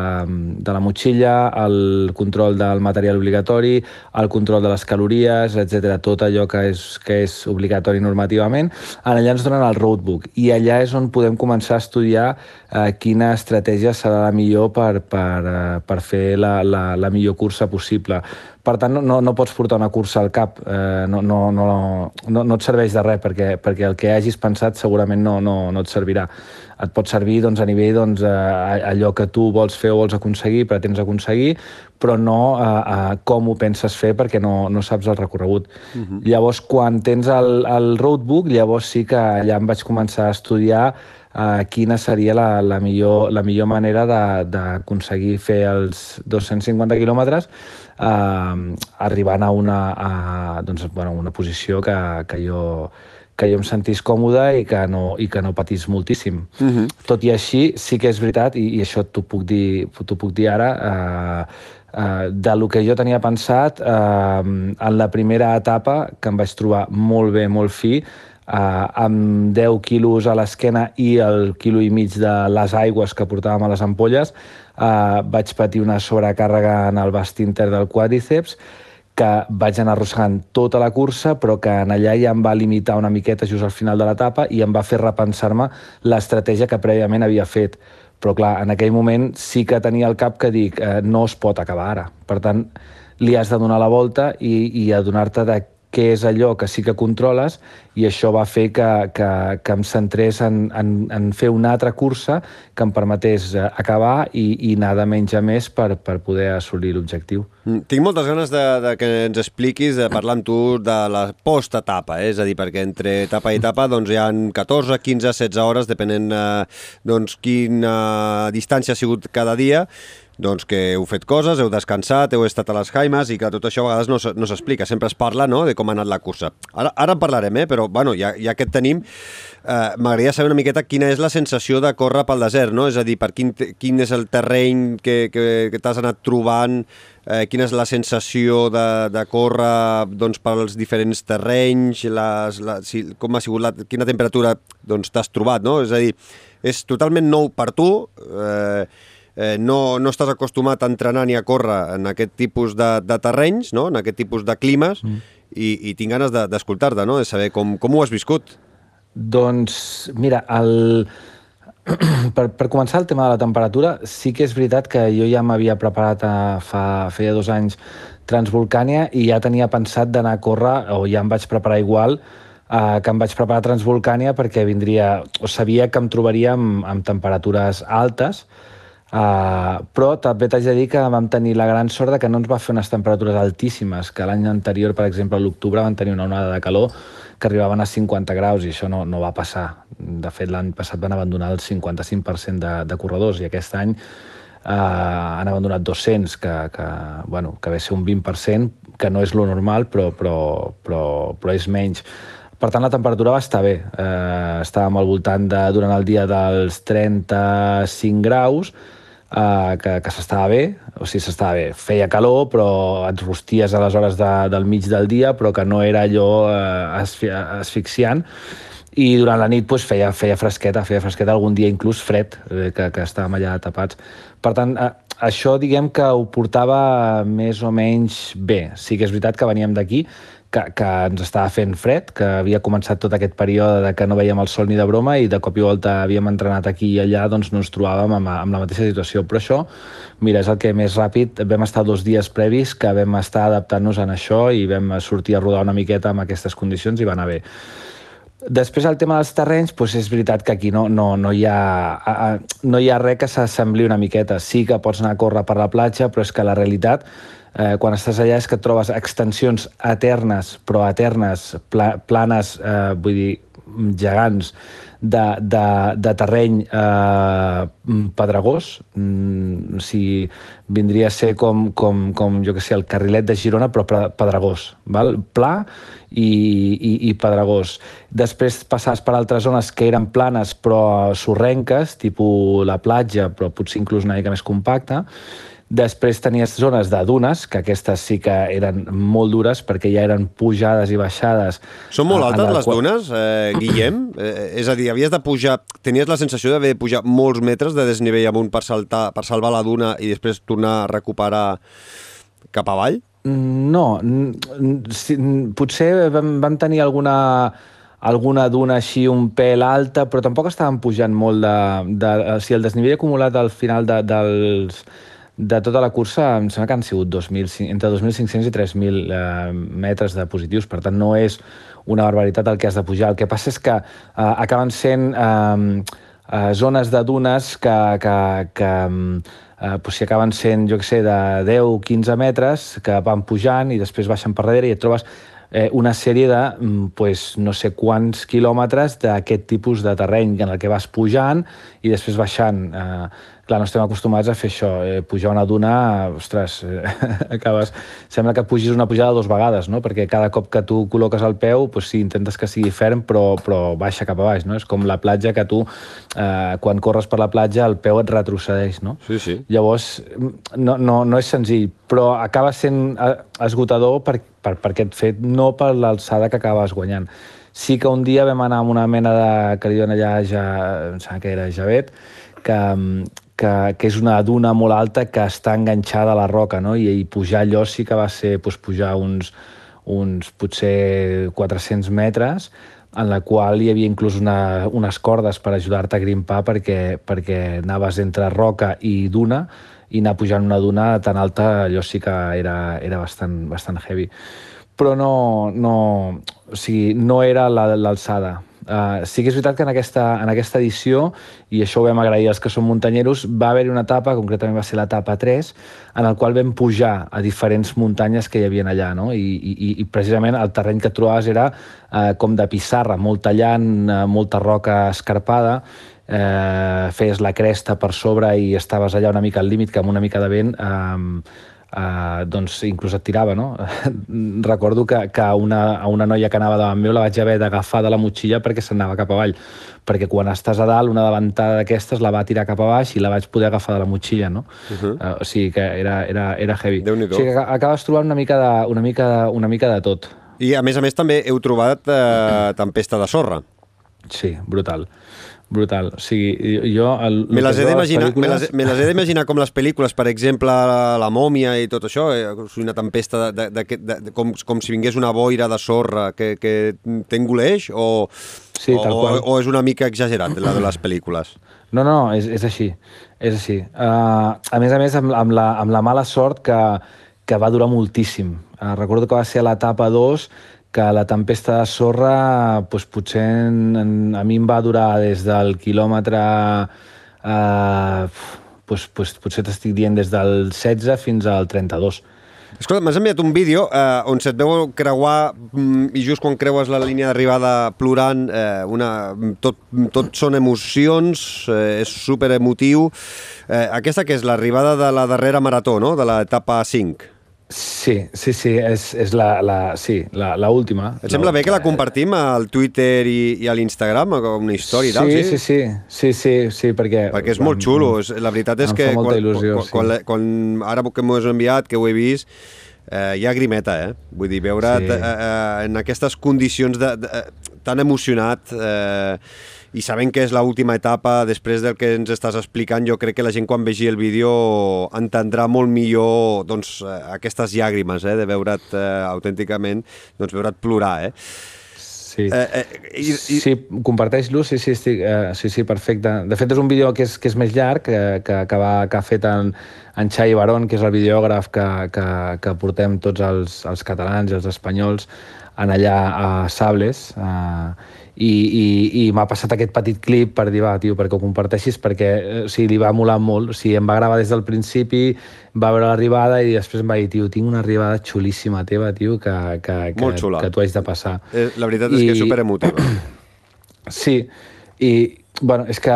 de la motxilla, el control del material obligatori, el control de les calories, etc. tot allò que és, que és obligatori normativament. Allà ens donen el roadbook i allà és on podem començar a estudiar eh, quina estratègia serà la millor per, per, eh, per fer la, la, la millor cursa possible. Per tant, no, no pots portar una cursa al cap, eh, no, no, no, no, no et serveix de res, perquè, perquè el que hagis pensat segurament no, no, no et servirà et pot servir doncs, a nivell doncs, eh, allò que tu vols fer o vols aconseguir, pretens aconseguir, però no a, a com ho penses fer perquè no, no saps el recorregut. Uh -huh. Llavors, quan tens el, el roadbook, llavors sí que allà em vaig començar a estudiar uh, quina seria la, la, millor, la millor manera d'aconseguir fer els 250 quilòmetres uh, arribant a una, a, doncs, bueno, una posició que, que jo que jo em sentís còmode i que no, i que no patís moltíssim. Uh mhm. -huh. Tot i així, sí que és veritat, i, i això t'ho puc, dir, puc dir ara, eh, eh, de lo que jo tenia pensat, eh, en la primera etapa, que em vaig trobar molt bé, molt fi, eh, amb 10 quilos a l'esquena i el quilo i mig de les aigües que portàvem a les ampolles, eh, vaig patir una sobrecàrrega en el bast inter del quàdriceps, que vaig anar arrossegant tota la cursa, però que en allà ja em va limitar una miqueta just al final de l'etapa i em va fer repensar-me l'estratègia que prèviament havia fet. Però clar, en aquell moment sí que tenia el cap que dic, eh, no es pot acabar ara. Per tant, li has de donar la volta i, i adonar-te de què és allò que sí que controles i això va fer que, que, que em centrés en, en, en fer una altra cursa que em permetés eh, acabar i, i anar de menys a més per, per poder assolir l'objectiu. Mm, tinc moltes ganes de, de que ens expliquis, de parlar amb tu de la post-etapa, eh? és a dir, perquè entre etapa i etapa doncs, hi ha 14, 15, 16 hores, depenent eh, doncs, quina distància ha sigut cada dia, doncs que heu fet coses, heu descansat, heu estat a les Jaimes i que tot això a vegades no, no s'explica, sempre es parla no, de com ha anat la cursa. Ara, ara en parlarem, eh? però bueno, ja, ja que et tenim, eh, m'agradaria saber una miqueta quina és la sensació de córrer pel desert, no? és a dir, per quin, quin és el terreny que, que, que t'has anat trobant, eh, quina és la sensació de, de córrer doncs, pels diferents terrenys, les, la, si, com ha sigut la, quina temperatura doncs, t'has trobat, no? És a dir, és totalment nou per tu, eh, eh, no, no estàs acostumat a entrenar ni a córrer en aquest tipus de, de terrenys, no? en aquest tipus de climes, mm. i, i tinc ganes d'escoltar-te, de, no? de saber com, com ho has viscut. Doncs, mira, el... per, per començar el tema de la temperatura, sí que és veritat que jo ja m'havia preparat a, fa, feia dos anys Transvolcània i ja tenia pensat d'anar a córrer, o ja em vaig preparar igual, eh, que em vaig preparar Transvolcània perquè vindria, o sabia que em trobaria amb, amb temperatures altes, Uh, però també t'haig de dir que vam tenir la gran sort de que no ens va fer unes temperatures altíssimes, que l'any anterior, per exemple, a l'octubre van tenir una onada de calor que arribaven a 50 graus i això no, no va passar. De fet, l'any passat van abandonar el 55% de, de corredors i aquest any eh, han abandonat 200, que, que, bueno, que ve ser un 20%, que no és lo normal, però, però, però, però és menys. Per tant, la temperatura va estar bé. Eh, estàvem al voltant de, durant el dia dels 35 graus, eh, que, que s'estava bé, o sigui, s'estava bé. Feia calor, però et rosties a les hores de, del mig del dia, però que no era allò eh, asfi asfixiant i durant la nit pues, feia, feia fresqueta, feia fresqueta algun dia inclús fred, eh, que, que estàvem allà tapats. Per tant, eh, això diguem que ho portava més o menys bé. Sí que és veritat que veníem d'aquí, que, que ens estava fent fred, que havia començat tot aquest període de que no veiem el sol ni de broma i de cop i volta havíem entrenat aquí i allà, doncs no ens trobàvem amb, amb la mateixa situació. Però això, mira, és el que més ràpid, vam estar dos dies previs que vam estar adaptant-nos en això i vam sortir a rodar una miqueta amb aquestes condicions i va anar bé. Després, el tema dels terrenys, doncs és veritat que aquí no, no, no, hi ha, no hi ha res que s'assembli una miqueta. Sí que pots anar a córrer per la platja, però és que la realitat, eh, quan estàs allà, és que trobes extensions eternes, però eternes, pla, planes, eh, vull dir, gegants, de, de, de terreny eh, pedregós, mm, sigui, vindria a ser com, com, com, jo que sé, el carrilet de Girona, però pedregós, val? pla i, i, i pedregós. Després passaves per altres zones que eren planes però sorrenques, tipus la platja, però potser inclús una mica més compacta, Després tenies zones de dunes, que aquestes sí que eren molt dures perquè ja eren pujades i baixades. Són molt altes les qual... dunes, eh, Guillem? Eh, és a dir, havies de pujar... Tenies la sensació d'haver de pujar molts metres de desnivell amunt per, saltar, per salvar la duna i després tornar a recuperar cap avall? No, potser vam, vam tenir alguna alguna duna així un pèl alta, però tampoc estàvem pujant molt de... de o sigui, el desnivell acumulat al final de, dels, de tota la cursa em sembla que han sigut 2.000, entre 2.500 i 3.000 eh, metres de positius, per tant no és una barbaritat el que has de pujar. El que passa és que eh, acaben sent eh, eh, zones de dunes que, que, que eh, pues si acaben sent, jo que sé, de 10-15 metres, que van pujant i després baixen per darrere i et trobes eh, una sèrie de mm, pues, no sé quants quilòmetres d'aquest tipus de terreny en el que vas pujant i després baixant. Eh, clar, no estem acostumats a fer això, eh, pujar una duna, ostres, eh, acabes... Sembla que pugis una pujada dues vegades, no? Perquè cada cop que tu col·loques el peu, pues sí, intentes que sigui ferm, però, però baixa cap a baix, no? És com la platja que tu, eh, quan corres per la platja, el peu et retrocedeix, no? Sí, sí. Llavors, no, no, no és senzill, però acaba sent eh, esgotador per, per, per aquest fet, no per l'alçada que acabes guanyant. Sí que un dia vam anar amb una mena de... que li allà, ja, em sembla que era Javet, que, que, que és una duna molt alta que està enganxada a la roca, no? I, i pujar allò sí que va ser doncs, pujar uns, uns potser 400 metres, en la qual hi havia inclús una, unes cordes per ajudar-te a grimpar perquè, perquè anaves entre roca i duna i anar pujant una duna tan alta, allò sí que era, era bastant, bastant heavy. Però no, no, o sigui, no era l'alçada. La, Uh, sí que és veritat que en aquesta, en aquesta edició, i això ho vam agrair als que són muntanyeros, va haver-hi una etapa, concretament va ser l'etapa 3, en el qual vam pujar a diferents muntanyes que hi havia allà, no? I, i, i precisament el terreny que trobaves era uh, com de pissarra, molt tallant, uh, molta roca escarpada, eh, feies la cresta per sobre i estaves allà una mica al límit, que amb una mica de vent eh, eh, doncs inclús et tirava, no? Recordo que, que una, a una noia que anava davant meu la vaig haver d'agafar de la motxilla perquè s'anava cap avall, perquè quan estàs a dalt una davantada d'aquestes la va tirar cap a baix i la vaig poder agafar de la motxilla, no? Uh -huh. uh, o sigui que era, era, era heavy. déu O sigui que acabes trobant una mica de, una mica de, una mica de tot. I a més a més també heu trobat eh, tempesta de sorra. Sí, brutal brutal. O sigui, jo... El, me les he d'imaginar pel·lícules... me, les, he d'imaginar com les pel·lícules, per exemple, la, mòmia i tot això, eh, una tempesta de, de, de, de, com, com si vingués una boira de sorra que, que t'engoleix o, sí, o, o, o és una mica exagerat, la de les pel·lícules? No, no, és, és així. És així. Uh, a més a més, amb, amb, la, amb la mala sort que, que va durar moltíssim. Uh, recordo que va ser a l'etapa 2 que la tempesta de sorra doncs, potser en, en, a mi em va durar des del quilòmetre... Eh, doncs, doncs, potser t'estic dient des del 16 fins al 32. Escolta, m'has enviat un vídeo eh, on se't veu creuar mm, i just quan creues la línia d'arribada plorant, eh, una, tot, tot són emocions, eh, és super emotiu. Eh, aquesta que és l'arribada de la darrera marató, no?, de l'etapa 5. Sí, sí, sí, és, és la, la, sí, la, la última. Et sembla bé que la compartim al Twitter i, i a l'Instagram, com una història i tal, sí? Sí, sí, sí, sí, sí, perquè... Perquè és molt xulo, la veritat és que quan, il·lusió, quan, quan, sí. quan, ara que m'ho has enviat, que ho he vist, eh, hi ha grimeta, eh? Vull dir, veure Sí. eh, eh, en aquestes condicions de, de, tan emocionat eh, i sabent que és l'última etapa, després del que ens estàs explicant, jo crec que la gent quan vegi el vídeo entendrà molt millor doncs, eh, aquestes llàgrimes, eh, de veure't eh, autènticament, doncs veure't plorar, eh? Sí. Eh, eh, i, i, Sí, comparteix-lo, sí, sí, estic, eh, sí, sí, perfecte. De fet, és un vídeo que és, que és més llarg, que, que, que, va, que ha fet en, en Xai Barón, que és el videògraf que, que, que portem tots els, els catalans i els espanyols en allà a Sables, eh, i, i, i m'ha passat aquest petit clip per dir, va, tio, perquè ho comparteixis, perquè eh, o sigui, li va molar molt. O sigui, em va gravar des del principi, va veure l'arribada i després em va dir, tio, tinc una arribada xulíssima teva, tio, que, que, que, que tu haig de passar. eh, la veritat és que és I- superemotiva. Sí, i bueno, és que,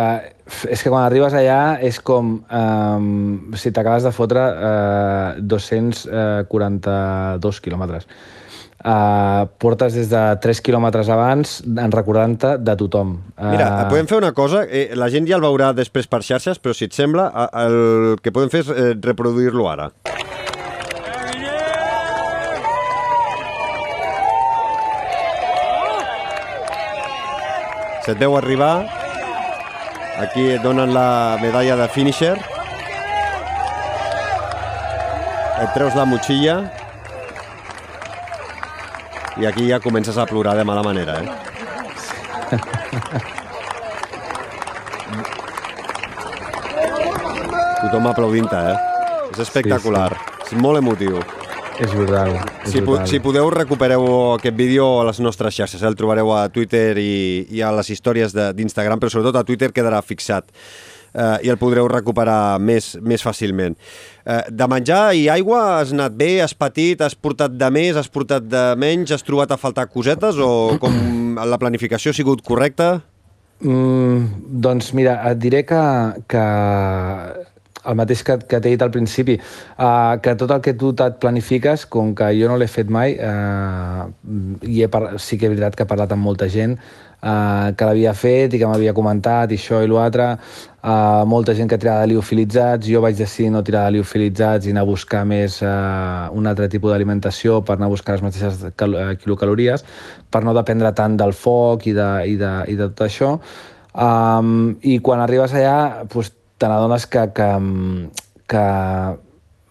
és que quan arribes allà és com um, si t'acabes de fotre uh, 242 quilòmetres. Uh, portes des de 3 quilòmetres abans en recordant-te de tothom. Uh, Mira, podem fer una cosa, eh, la gent ja el veurà després per xarxes, però si et sembla, el que podem fer és eh, reproduir-lo ara. Se't veu arribar, aquí et donen la medalla de finisher, et treus la motxilla i aquí ja comences a plorar de mala manera, eh? Tothom aplaudint-te, eh? És espectacular. Sí, sí. És molt emotiu. És brutal. És Si, brutal. si podeu, recupereu aquest vídeo a les nostres xarxes. Eh? El trobareu a Twitter i, i a les històries de- d'Instagram, però sobretot a Twitter quedarà fixat eh, i el podreu recuperar més, més fàcilment. Eh, de menjar i aigua has anat bé, has patit, has portat de més, has portat de menys, has trobat a faltar cosetes? O com la planificació ha sigut correcta? Mm, doncs mira, et diré que, que el mateix que, que t'he dit al principi, uh, que tot el que tu et planifiques, com que jo no l'he fet mai, uh, i he par sí que és veritat que he parlat amb molta gent uh, que l'havia fet i que m'havia comentat i això i l'altre, uh, molta gent que tirava de liofilitzats, jo vaig decidir no tirar de liofilitzats i anar a buscar més uh, un altre tipus d'alimentació per anar a buscar les mateixes eh, quilocalories, per no dependre tant del foc i de, i de, i de tot això. Um, I quan arribes allà, doncs, te n'adones que, que, que,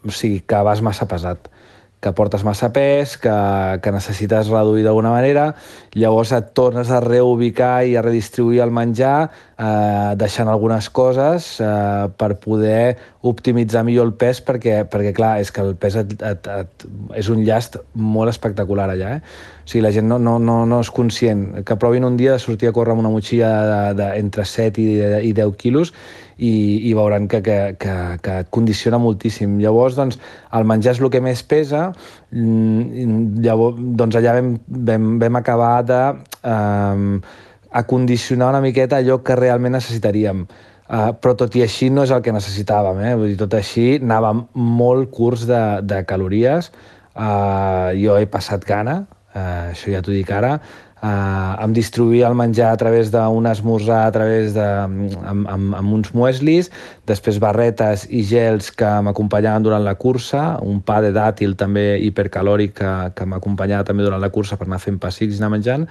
o sigui, que vas massa pesat que portes massa pes, que, que necessites reduir d'alguna manera, llavors et tornes a reubicar i a redistribuir el menjar, eh, deixant algunes coses eh, per poder optimitzar millor el pes, perquè, perquè clar, és que el pes et, et, et, és un llast molt espectacular allà. Eh? O sigui, la gent no, no, no, no és conscient. Que provin un dia de sortir a córrer amb una motxilla de, de, entre 7 i, i 10 quilos i, i veuran que, que, que, que et condiciona moltíssim. Llavors, doncs, el menjar és el que més pesa, mm, llavors, doncs allà vam, vam, vam acabar de eh, acondicionar una miqueta allò que realment necessitaríem. Uh, però tot i així no és el que necessitàvem, eh? Vull dir, tot així anàvem molt curts de, de calories. Uh, jo he passat gana, uh, això ja t'ho dic ara, Uh, em distribuïa el menjar a través d'un esmorzar, a través de, amb, amb, amb uns mueslis, després barretes i gels que m'acompanyaven durant la cursa, un pa de dàtil també hipercalòric que, que m'acompanyava també durant la cursa per anar fent pessics i anar menjant,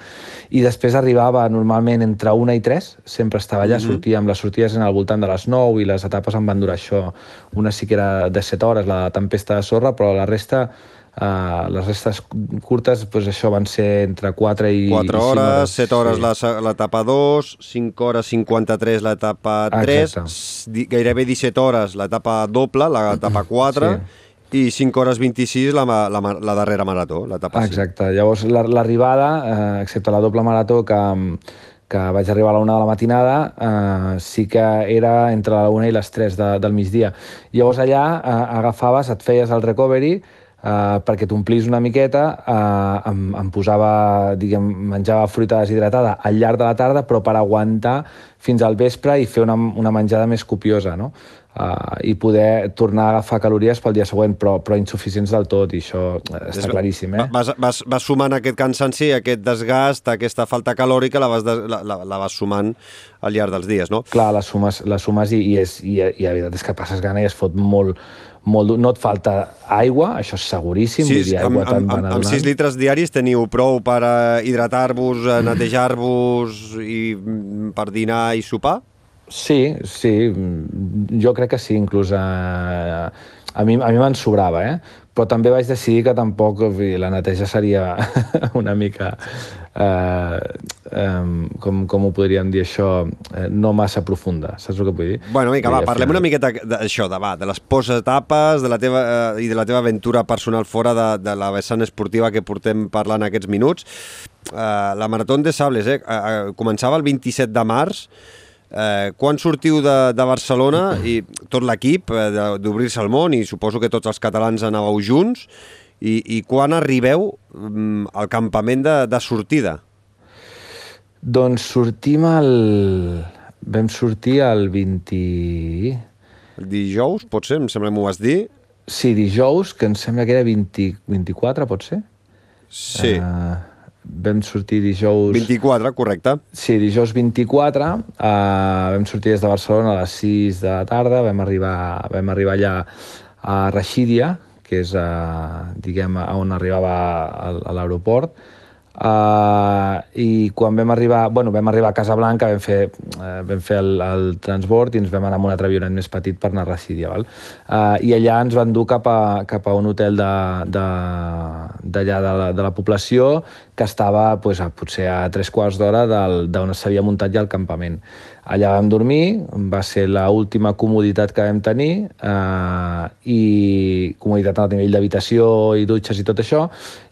i després arribava normalment entre una i tres, sempre estava allà, mm -hmm. sortia amb les sortides en al voltant de les 9 i les etapes em van durar això, una sí que era de 7 hores, la tempesta de sorra, però la resta Uh, les restes curtes, doncs això van ser entre 4 i 4 i cinc hores, 7 hores sí. l'etapa 2, 5 hores 53 l'etapa 3, Exacte. gairebé 17 hores l'etapa doble, l'etapa 4, i 5 hores 26 la, la, la darrera marató, l'etapa 5. Exacte. Llavors, la- l'arribada, eh, excepte la doble marató que, que vaig arribar a la una de la matinada, eh, sí que era entre la una i les 3 de, del migdia. Llavors allà eh, agafaves, et feies el recovery, Uh, perquè t'omplis una miqueta, uh, em, em posava, diguem, menjava fruita deshidratada al llarg de la tarda, però per aguantar fins al vespre i fer una, una menjada més copiosa, no? Uh, i poder tornar a agafar calories pel dia següent, però, però insuficients del tot, i això eh, està És- claríssim, eh? Vas, vas, vas sumant aquest cansanci, aquest desgast, aquesta falta calòrica, la vas, des, la, la, la vas sumant al llarg dels dies, no? Clar, les sumes, les sumes i, i, és, i, i la veritat és que passes gana i es fot molt, molt. No et falta aigua, això és seguríssim, Sis, dir, aigua amb, amb, amb 6 adonant. litres diaris teniu prou per eh, hidratar-vos, netejar-vos i mm, per dinar i sopar? Sí, sí, mm, jo crec que sí, inclús a, a mi, a mi me'n sobrava, eh? però també vaig decidir que tampoc la neteja seria una mica, eh, eh, com, com ho podríem dir això, eh, no massa profunda, saps el que vull dir? Bueno, Vull va, parlem final- una miqueta d'això, de, va, de les posetapes de la teva, eh, i de la teva aventura personal fora de, de la vessant esportiva que portem parlant aquests minuts. Eh, la Marató de Sables, eh, eh, eh, començava el 27 de març. Eh, quan sortiu de, de Barcelona i tot l'equip eh, d'Obrir-se al món i suposo que tots els catalans anàveu junts i, i quan arribeu mm, al campament de, de sortida? Doncs sortim el... Vam sortir el 20... El dijous, potser, em sembla que m'ho vas dir. Sí, dijous, que em sembla que era 20, 24, pot ser? Sí. Uh, vam sortir dijous... 24, correcte. Sí, dijous 24, uh, vam sortir des de Barcelona a les 6 de la tarda, vam arribar, vam arribar allà a Reixídia, que és, uh, diguem, on arribava a, a l'aeroport, Uh, i quan vam arribar, bueno, vam arribar a Casablanca, vam fer, uh, vam fer el, el transbord i ens vam anar amb un altre avionet més petit per anar a Recidia, val? Uh, i allà ens van dur cap a, cap a un hotel de- de- d'allà de, de, la, de la població que estava pues, a, potser a tres quarts d'hora d'on s'havia muntat ja el campament. Allà vam dormir, va ser l'última comoditat que vam tenir eh, i comoditat a nivell d'habitació i dutxes i tot això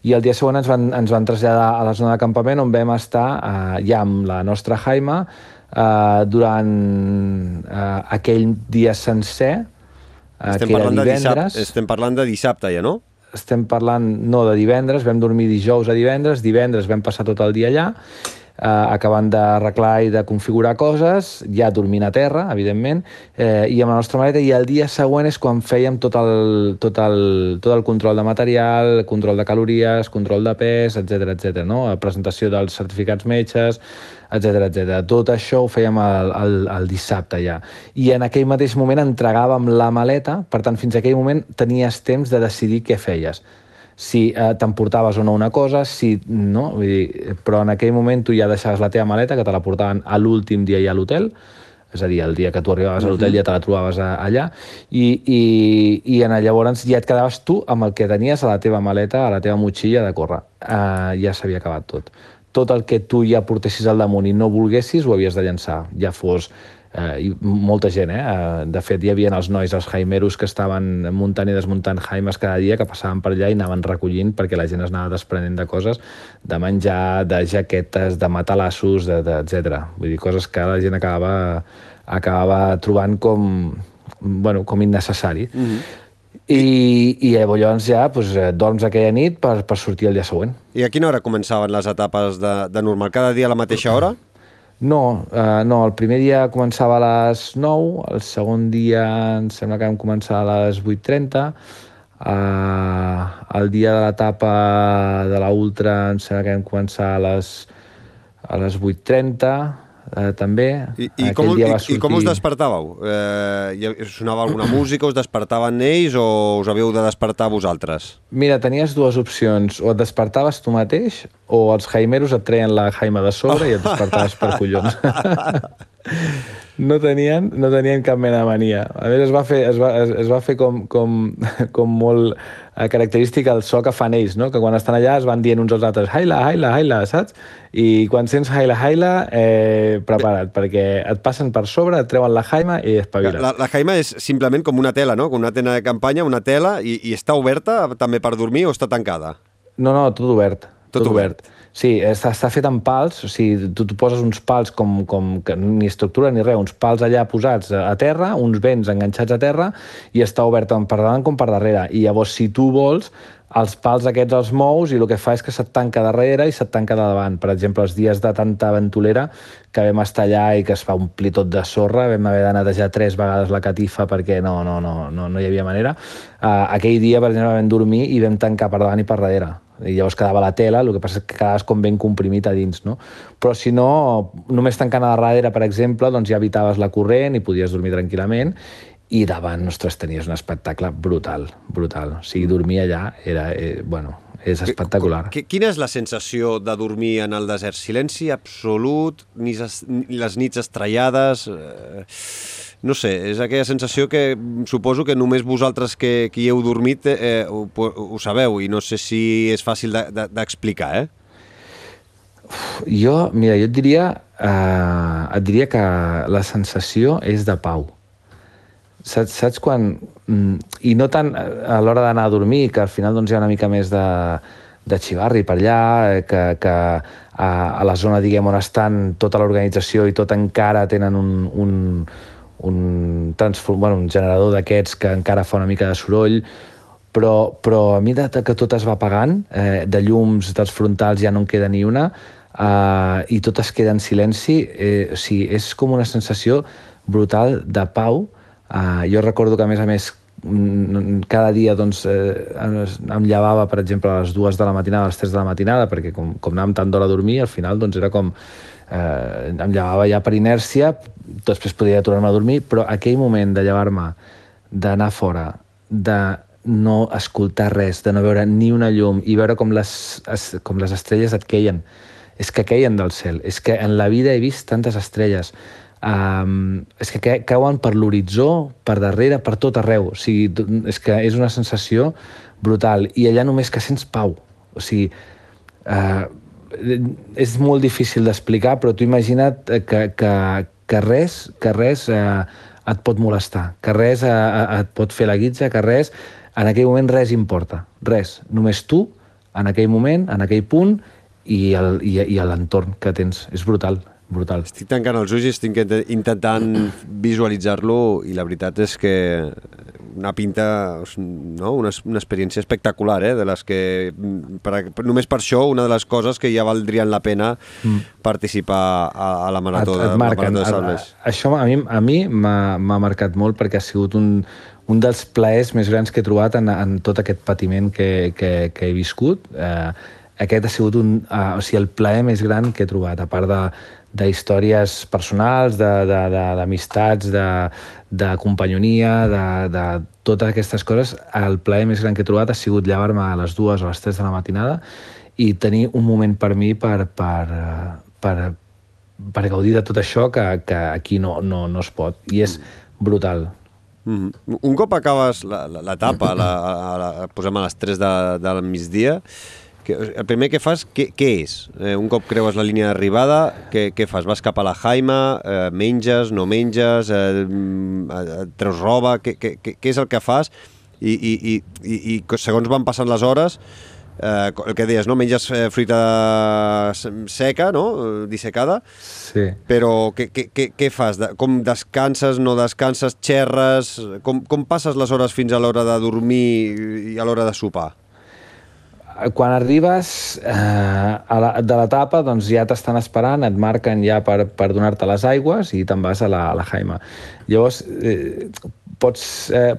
i el dia següent ens van, ens van traslladar a la zona de campament on vam estar eh, ja amb la nostra Jaima eh, durant eh, aquell dia sencer eh, Estem que era parlant, de dissabte, divendres estem parlant de dissabte ja, no? estem parlant, no, de divendres, vam dormir dijous a divendres, divendres vam passar tot el dia allà, eh, acabant d'arreglar i de configurar coses, ja dormint a terra, evidentment, eh, i amb la nostra maleta, i el dia següent és quan fèiem tot el, tot el, tot el control de material, control de calories, control de pes, etc etc. no? presentació dels certificats metges, etc etc. Tot això ho fèiem el, el, el dissabte ja. I en aquell mateix moment entregàvem la maleta, per tant, fins aquell moment tenies temps de decidir què feies si eh, t'emportaves o no una cosa, si no, vull dir, però en aquell moment tu ja deixaves la teva maleta, que te la portaven a l'últim dia ja a l'hotel, és a dir, el dia que tu arribaves a l'hotel ja te la trobaves a, allà, i, i, i en llavors ja et quedaves tu amb el que tenies a la teva maleta, a la teva motxilla de córrer. Uh, ja s'havia acabat tot. Tot el que tu ja portessis al damunt i no volguessis ho havies de llançar, ja fos eh, i molta gent, eh? eh? De fet, hi havia els nois, els jaimeros, que estaven muntant i desmuntant jaimes cada dia, que passaven per allà i anaven recollint perquè la gent es anava desprenent de coses, de menjar, de jaquetes, de matalassos, de, de, etc. Vull dir, coses que la gent acabava, acabava trobant com, bueno, com innecessari. Mm -hmm. I, I llavors ja doncs, eh, dorms aquella nit per, per sortir el dia següent. I a quina hora començaven les etapes de, de normal? Cada dia a la mateixa hora? No, uh, no, el primer dia començava a les 9, el segon dia em sembla que vam començar a les 8.30, uh, el dia de l'etapa de la Ultra em sembla que vam començar a les, a les 8.30, uh, també. I, i, com, dia i, va I com us sortir- despertàveu? Eh, sonava alguna música, us despertaven ells o us havíeu de despertar vosaltres? Mira, tenies dues opcions. O et despertaves tu mateix o els jaimeros et treien la jaima de sobre i et despertaves per collons. no, tenien, no tenien cap mena de mania. A més, es va fer, es va, es, es va fer com, com, com molt eh, característic el so que fan ells, no? que quan estan allà es van dient uns als altres haila, haila, haila, saps? I quan sents haila, haila, eh, prepara't, perquè et passen per sobre, et treuen la jaima i espavila't. La, la jaima és simplement com una tela, no? Com una tena de campanya, una tela, i, i està oberta també per dormir o està tancada? No, no, tot obert. Tot Tot, obert. obert. Sí, està, està fet amb pals, o sigui, tu, tu poses uns pals com, com que ni estructura ni res, uns pals allà posats a terra, uns vents enganxats a terra i està obert tant per davant com per darrere. I llavors, si tu vols, els pals aquests els mous i el que fa és que se't tanca darrere i se't tanca de davant. Per exemple, els dies de tanta ventolera que vam estar allà i que es va omplir tot de sorra, vam haver de netejar tres vegades la catifa perquè no, no, no, no, no hi havia manera. Uh, aquell dia, per exemple, vam dormir i vam tancar per davant i per darrere i llavors quedava la tela, el que passa és que quedaves com ben comprimit a dins, no? Però si no, només tancant a darrere, per exemple, doncs ja evitaves la corrent i podies dormir tranquil·lament i davant, ostres, tenies un espectacle brutal, brutal. O sigui, dormir allà era, eh, bueno, és espectacular. Quina és la sensació de dormir en el desert? Silenci absolut, ni les nits estrellades... Eh no sé, és aquella sensació que suposo que només vosaltres que, que hi heu dormit eh, ho, ho sabeu i no sé si és fàcil d'explicar, de, de, eh? Jo, mira, jo et diria, eh, et diria que la sensació és de pau. Saps, saps quan... Mm, I no tant a l'hora d'anar a dormir, que al final doncs, hi ha una mica més de, de xivarri per allà, eh, que, que a, a la zona diguem, on estan tota l'organització i tot encara tenen un, un, un, transform, bueno, un generador d'aquests que encara fa una mica de soroll, però, però a mesura que tot es va apagant, eh, de llums dels frontals ja no en queda ni una, eh, i tot es queda en silenci, eh, o sigui, és com una sensació brutal de pau. Eh, jo recordo que, a més a més, cada dia doncs, eh, em llevava, per exemple, a les dues de la matinada, a les tres de la matinada, perquè com, com anàvem tant d'hora a dormir, al final doncs, era com eh, em llevava ja per inèrcia, després podria tornar-me a dormir, però aquell moment de llevar-me, d'anar fora, de no escoltar res, de no veure ni una llum i veure com les, com les estrelles et queien, és que queien del cel, és que en la vida he vist tantes estrelles, um, és que cauen per l'horitzó, per darrere, per tot arreu, o sigui, és que és una sensació brutal, i allà només que sents pau, o sigui, uh, és molt difícil d'explicar, però tu imagina't que, que, que res, que res eh, et pot molestar, que res eh, eh, et pot fer la guitza, que res, en aquell moment res importa, res. Només tu, en aquell moment, en aquell punt, i l'entorn que tens. És brutal, brutal. Estic tancant els ulls i estic intentant visualitzar-lo i la veritat és que una pinta, no? una, una experiència espectacular, eh? de les que, per, només per això, una de les coses que ja valdrien la pena mm. participar a, a la marató, et, et de, marquen, la marató de Salves. Això a mi a mi m'ha marcat molt perquè ha sigut un, un dels plaers més grans que he trobat en, en tot aquest patiment que, que, que he viscut. Eh, aquest ha sigut un, uh, o sigui, el plaer més gran que he trobat, a part de, d'històries personals, d'amistats, de, de, de companyonia, de, de totes aquestes coses, el plaer més gran que he trobat ha sigut llevar-me a les dues o a les tres de la matinada i tenir un moment per mi per, per, per, per gaudir de tot això que, que aquí no, no, no es pot. I és brutal. Mm. Un cop acabes l'etapa, la, la, la, posem a les 3 de, del migdia, el primer que fas, què, què és? Eh, un cop creues la línia d'arribada, què, què fas? Vas cap a la Jaima, eh, menges, no menges, eh, eh, treus roba, què, què, què és el que fas? I, i, i, i, i segons van passant les hores, eh, el que deies, no? menges eh, fruita seca, no? dissecada, sí. però què, què, què, què fas? De, com descanses, no descanses, xerres? Com, com passes les hores fins a l'hora de dormir i a l'hora de sopar? Quan arribes eh, a la, de l'etapa, doncs ja t'estan esperant, et marquen ja per, per donar-te les aigües i te'n vas a la, a la Jaima. Llavors, eh, pots... Eh,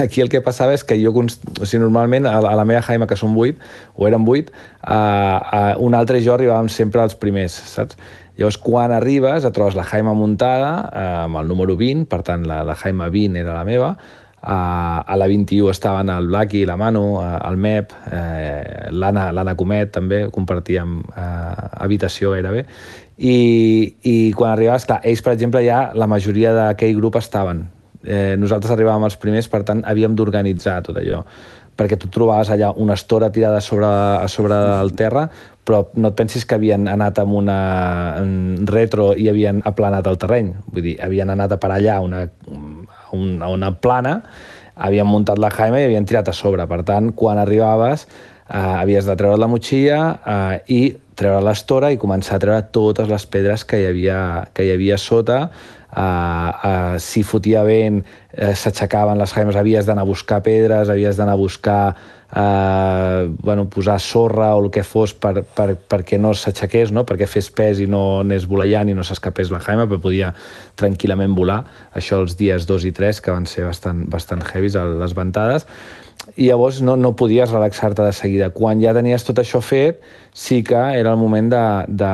aquí el que passava és que jo, o sigui, normalment a, a la meva Jaima, que són vuit, o eren vuit, a, a un altre i jo arribàvem sempre els primers, saps? Llavors, quan arribes, et trobes la Jaima muntada eh, amb el número 20, per tant, la, la Jaima 20 era la meva, a, a la 21 estaven el Blaqui, la Manu, el MEP, eh, l'Anna Comet també, compartíem eh, habitació gairebé. I, I quan arribaves, clar, ells, per exemple, ja la majoria d'aquell grup estaven. Eh, nosaltres arribàvem els primers, per tant, havíem d'organitzar tot allò perquè tu trobaves allà una estora tirada sobre, a sobre el terra, però no et pensis que havien anat amb una en retro i havien aplanat el terreny. Vull dir, havien anat a parar allà una, una, una plana, havien muntat la Jaime i havien tirat a sobre. Per tant, quan arribaves, Uh, havies de treure la motxilla uh, i treure l'estora i començar a treure totes les pedres que hi havia, que hi havia sota. Uh, uh, si fotia vent, uh, s'aixecaven les jaimes, havies d'anar a buscar pedres, havies d'anar a buscar eh, bueno, posar sorra o el que fos per, per, perquè no s'aixequés, no? perquè fes pes i no anés voleiant i no s'escapés la Jaime, però podia tranquil·lament volar. Això els dies 2 i 3, que van ser bastant, bastant heavies, les ventades, i llavors no, no podies relaxar-te de seguida. Quan ja tenies tot això fet, sí que era el moment de, de,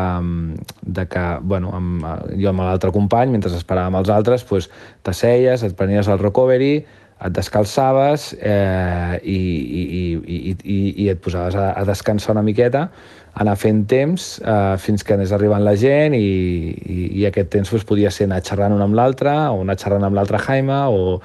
de que, bueno, amb, jo amb l'altre company, mentre esperàvem els altres, pues, t'asseies, et prenies el recovery, et descalçaves eh, i, i, i, i, i et posaves a, a descansar una miqueta, anar fent temps eh, fins que anés arribant la gent i, i, i aquest temps pues, podia ser anar xerrant un amb l'altre o anar xerrant amb l'altre Jaime o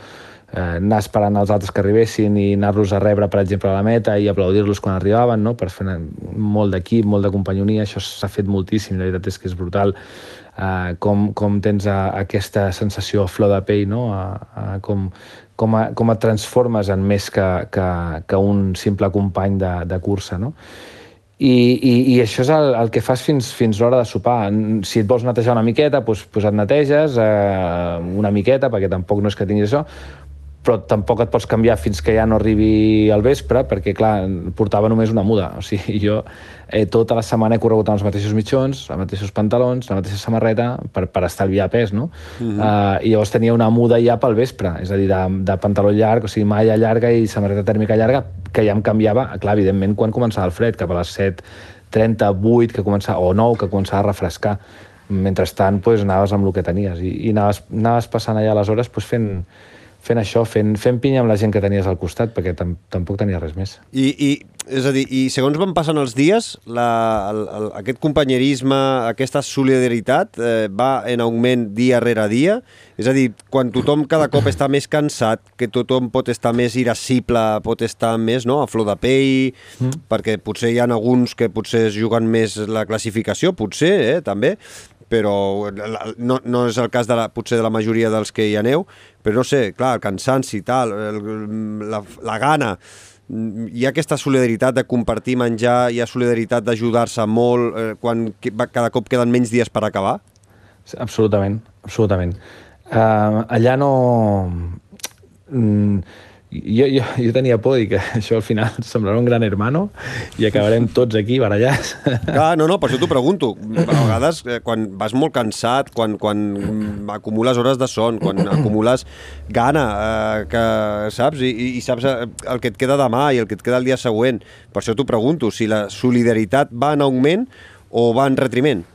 eh, anar esperant els altres que arribessin i anar-los a rebre, per exemple, a la meta i aplaudir-los quan arribaven, no? per fer molt d'equip, molt de companyonia, això s'ha fet moltíssim, la veritat és que és brutal eh, com, com tens a, aquesta sensació a flor de pell, no? a, a, com, com, a, com et transformes en més que, que, que un simple company de, de cursa, no? I, i, i això és el, el que fas fins, fins l'hora de sopar. Si et vols netejar una miqueta, doncs, doncs et neteges eh, una miqueta, perquè tampoc no és que tinguis això, però tampoc et pots canviar fins que ja no arribi al vespre, perquè, clar, portava només una muda. O sigui, jo eh, tota la setmana he corregut amb els mateixos mitjons, els mateixos pantalons, la mateixa samarreta, per, per estalviar pes, no? Uh -huh. uh, I llavors tenia una muda ja pel vespre, és a dir, de, de pantaló llarg, o sigui, malla llarga i samarreta tèrmica llarga, que ja em canviava, clar, evidentment, quan començava el fred, cap a les 7, 38, que començava, o 9, que començava a refrescar. Mentrestant, pues, anaves amb el que tenies i, i anaves, anaves passant allà les hores pues, fent, fent això, fent, fent pinya amb la gent que tenies al costat, perquè tam tampoc tenia res més. I, i, és a dir, i segons van passant els dies, la, el, el, aquest companyerisme, aquesta solidaritat eh, va en augment dia rere dia? És a dir, quan tothom cada cop està més cansat, que tothom pot estar més irascible, pot estar més no, a flor de pell, mm. perquè potser hi ha alguns que potser es juguen més la classificació, potser, eh, també, però no, no és el cas de la, potser de la majoria dels que hi aneu, però no sé, clar, el cansanci i tal, el, la, la gana, hi ha aquesta solidaritat de compartir menjar, hi ha solidaritat d'ajudar-se molt eh, quan cada cop queden menys dies per acabar? Absolutament, absolutament. Uh, allà no... Mm, jo, jo, jo tenia por i que això al final semblarà un gran hermano i acabarem tots aquí barallats. Ah, no, no, per això t'ho pregunto. A vegades, eh, quan vas molt cansat, quan, quan acumules hores de son, quan acumules gana, eh, que saps, I, i saps eh, el que et queda demà i el que et queda el dia següent, per això t'ho pregunto, si la solidaritat va en augment o va en retriment?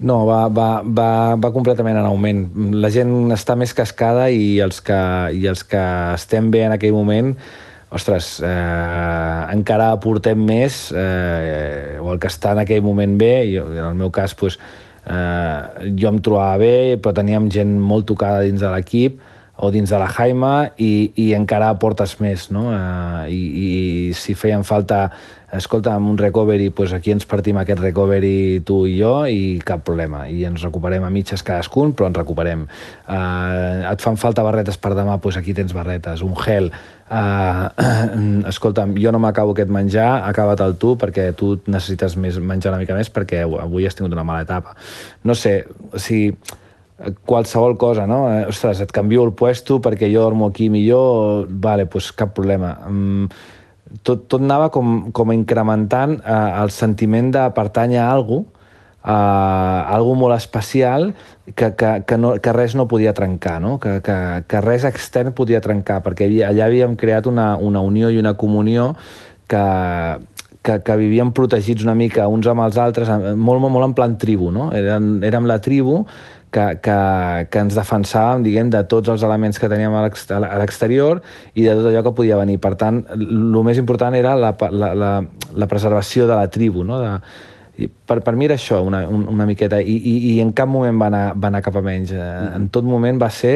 No, va, va, va, va completament en augment. La gent està més cascada i els que, i els que estem bé en aquell moment ostres, eh, encara aportem més, eh, o el que està en aquell moment bé, i en el meu cas, pues, eh, jo em trobava bé, però teníem gent molt tocada dins de l'equip, o dins de la Jaima, i, i encara aportes més, no? Eh, i, I si feien falta escolta, amb un recovery, doncs aquí ens partim aquest recovery tu i jo i cap problema. I ens recuperem a mitges cadascun, però ens recuperem. Uh, et fan falta barretes per demà, doncs aquí tens barretes. Un gel, uh, escolta'm, jo no m'acabo aquest menjar, acaba't el tu, perquè tu necessites més menjar una mica més perquè avui has tingut una mala etapa. No sé, o sigui, qualsevol cosa, no? Eh, ostres, et canvio el puesto perquè jo dormo aquí millor, vale, doncs cap problema. Mm, tot, tot anava com, com incrementant eh, el sentiment de pertànyer a algú, a uh, algú molt especial que, que, que, no, que res no podia trencar, no? Que, que, que res extern podia trencar, perquè allà havíem creat una, una unió i una comunió que, que, que vivíem protegits una mica uns amb els altres, molt, molt, molt en plan tribu, no? Érem, érem la tribu que, que, que ens defensàvem, diguem, de tots els elements que teníem a l'exterior i de tot allò que podia venir. Per tant, el més important era la, la, la, la preservació de la tribu, no? De, per, per mi era això, una, una miqueta, i, i, i en cap moment va anar, va anar cap a menys. Mm. En tot moment va ser,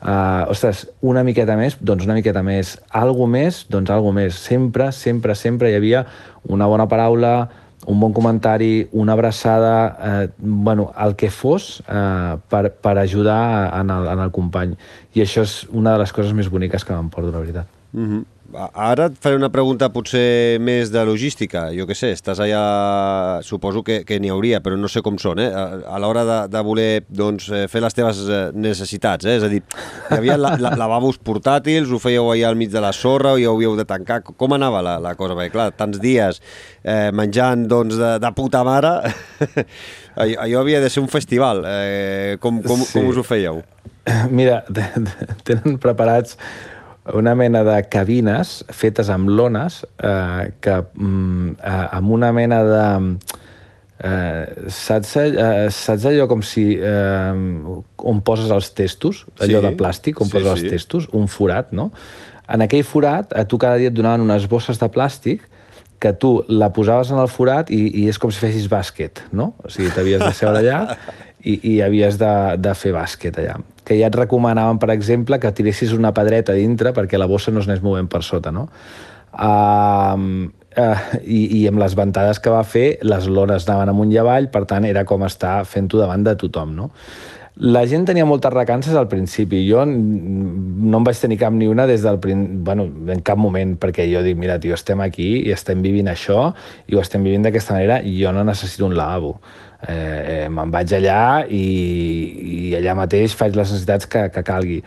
uh, ostres, una miqueta més, doncs una miqueta més. Algo més, doncs algo més. Sempre, sempre, sempre hi havia una bona paraula, un bon comentari, una abraçada, eh, bueno, el que fos eh, per, per ajudar en el, en el company. i això és una de les coses més boniques que m'emporto, la veritat. Mm -hmm. Ara et faré una pregunta potser més de logística. Jo què sé, estàs allà... Suposo que, que n'hi hauria, però no sé com són, eh? A, a l'hora de, de voler doncs, eh, fer les teves eh, necessitats, eh? És a dir, hi havia la, la, lavabos portàtils, ho fèieu allà al mig de la sorra, o hi havíeu de tancar... Com anava la, la cosa? Perquè, clar, tants dies eh, menjant doncs, de, de puta mare... allò havia de ser un festival. Eh, com, com, sí. com us ho fèieu? Mira, tenen preparats una mena de cabines fetes amb lones eh, que mm, eh, amb una mena de... Eh, saps, eh, saps allò com si eh, on poses els testos, allò sí, de plàstic, on sí, poses sí. els testos, un forat, no? En aquell forat, a tu cada dia et donaven unes bosses de plàstic que tu la posaves en el forat i, i és com si fessis bàsquet, no? O sigui, t'havies de seure allà i, i havies de, de fer bàsquet allà. Que ja et recomanaven, per exemple, que tiressis una pedreta dintre perquè la bossa no es anés movent per sota, no? Uh, uh, i, i amb les ventades que va fer, les lones anaven amunt i avall, per tant, era com estar fent-ho davant de tothom, no? La gent tenia moltes recances al principi. Jo no en vaig tenir cap ni una des del... Bueno, en cap moment, perquè jo dic, mira, tio, estem aquí i estem vivint això i ho estem vivint d'aquesta manera i jo no necessito un lavabo. Eh, eh, me'n vaig allà i, i allà mateix faig les necessitats que, que calgui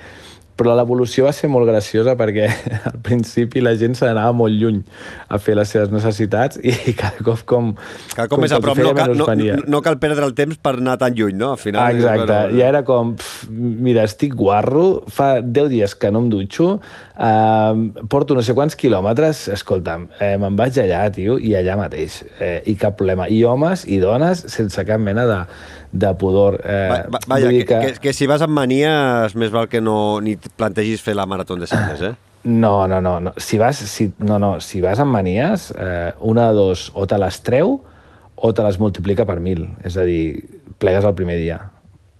però l'evolució va ser molt graciosa perquè al principi la gent se n'anava molt lluny a fer les seves necessitats i cada cop com... Cada cop com més a prop, no, cal, no, no cal perdre el temps per anar tan lluny, no? Al final, ah, exacte, però... ja era com, pff, mira, estic guarro, fa 10 dies que no em dutxo, eh, porto no sé quants quilòmetres, escolta'm, eh, me'n vaig allà, tio, i allà mateix, eh, i cap problema. I homes i dones sense cap mena de, de pudor. Eh, va, va, vaja, que, que... Que, que si vas amb manies, més val que no ni plantegis fer la marató de Sales, eh? No, no, no, no. Si vas, si, no, no. si vas amb manies, eh, una de dos, o te les treu o te les multiplica per mil. És a dir, plegues el primer dia.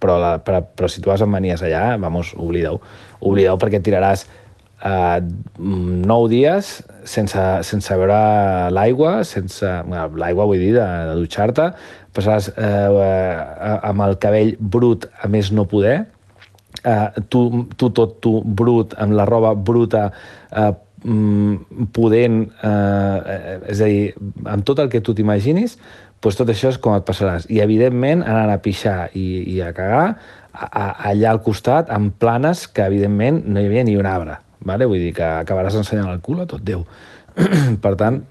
Però, la, però, però si tu vas amb manies allà, vamos, oblida-ho. Oblida-ho perquè tiraràs eh, nou dies sense, sense veure l'aigua, sense... Bueno, l'aigua vull dir, de, de dutxar-te, passaràs eh, amb el cabell brut a més no poder, eh, tu, tu tot tu brut, amb la roba bruta, eh, mm, podent, eh, és a dir, amb tot el que tu t'imaginis, doncs tot això és com et passaràs. I, evidentment, anant a pixar i, i a cagar, a, a, allà al costat, amb planes que, evidentment, no hi havia ni un arbre. Vale? Vull dir que acabaràs ensenyant el cul a tot Déu. per tant,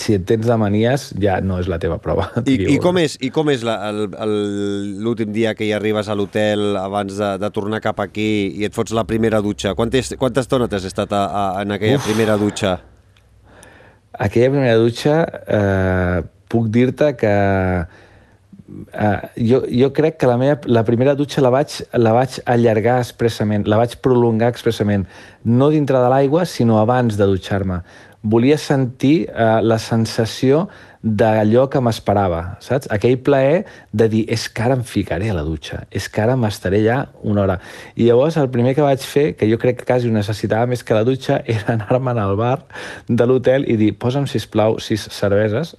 si et tens de manies, ja no és la teva prova. I, i com és, i com és l'últim dia que hi arribes a l'hotel abans de, de tornar cap aquí i et fots la primera dutxa? Quantes, quanta estona t'has estat a, a, en aquella Uf. primera dutxa? Aquella primera dutxa, eh, puc dir-te que eh, jo, jo crec que la, meva, la primera dutxa la vaig, la vaig allargar expressament, la vaig prolongar expressament, no dintre de l'aigua, sinó abans de dutxar-me volia sentir eh, la sensació d'allò que m'esperava, saps? Aquell plaer de dir, és que ara em ficaré a la dutxa, és que ara m'estaré allà una hora. I llavors el primer que vaig fer, que jo crec que quasi ho necessitava més que la dutxa, era anar-me'n al bar de l'hotel i dir, posa'm, sisplau, sis cerveses,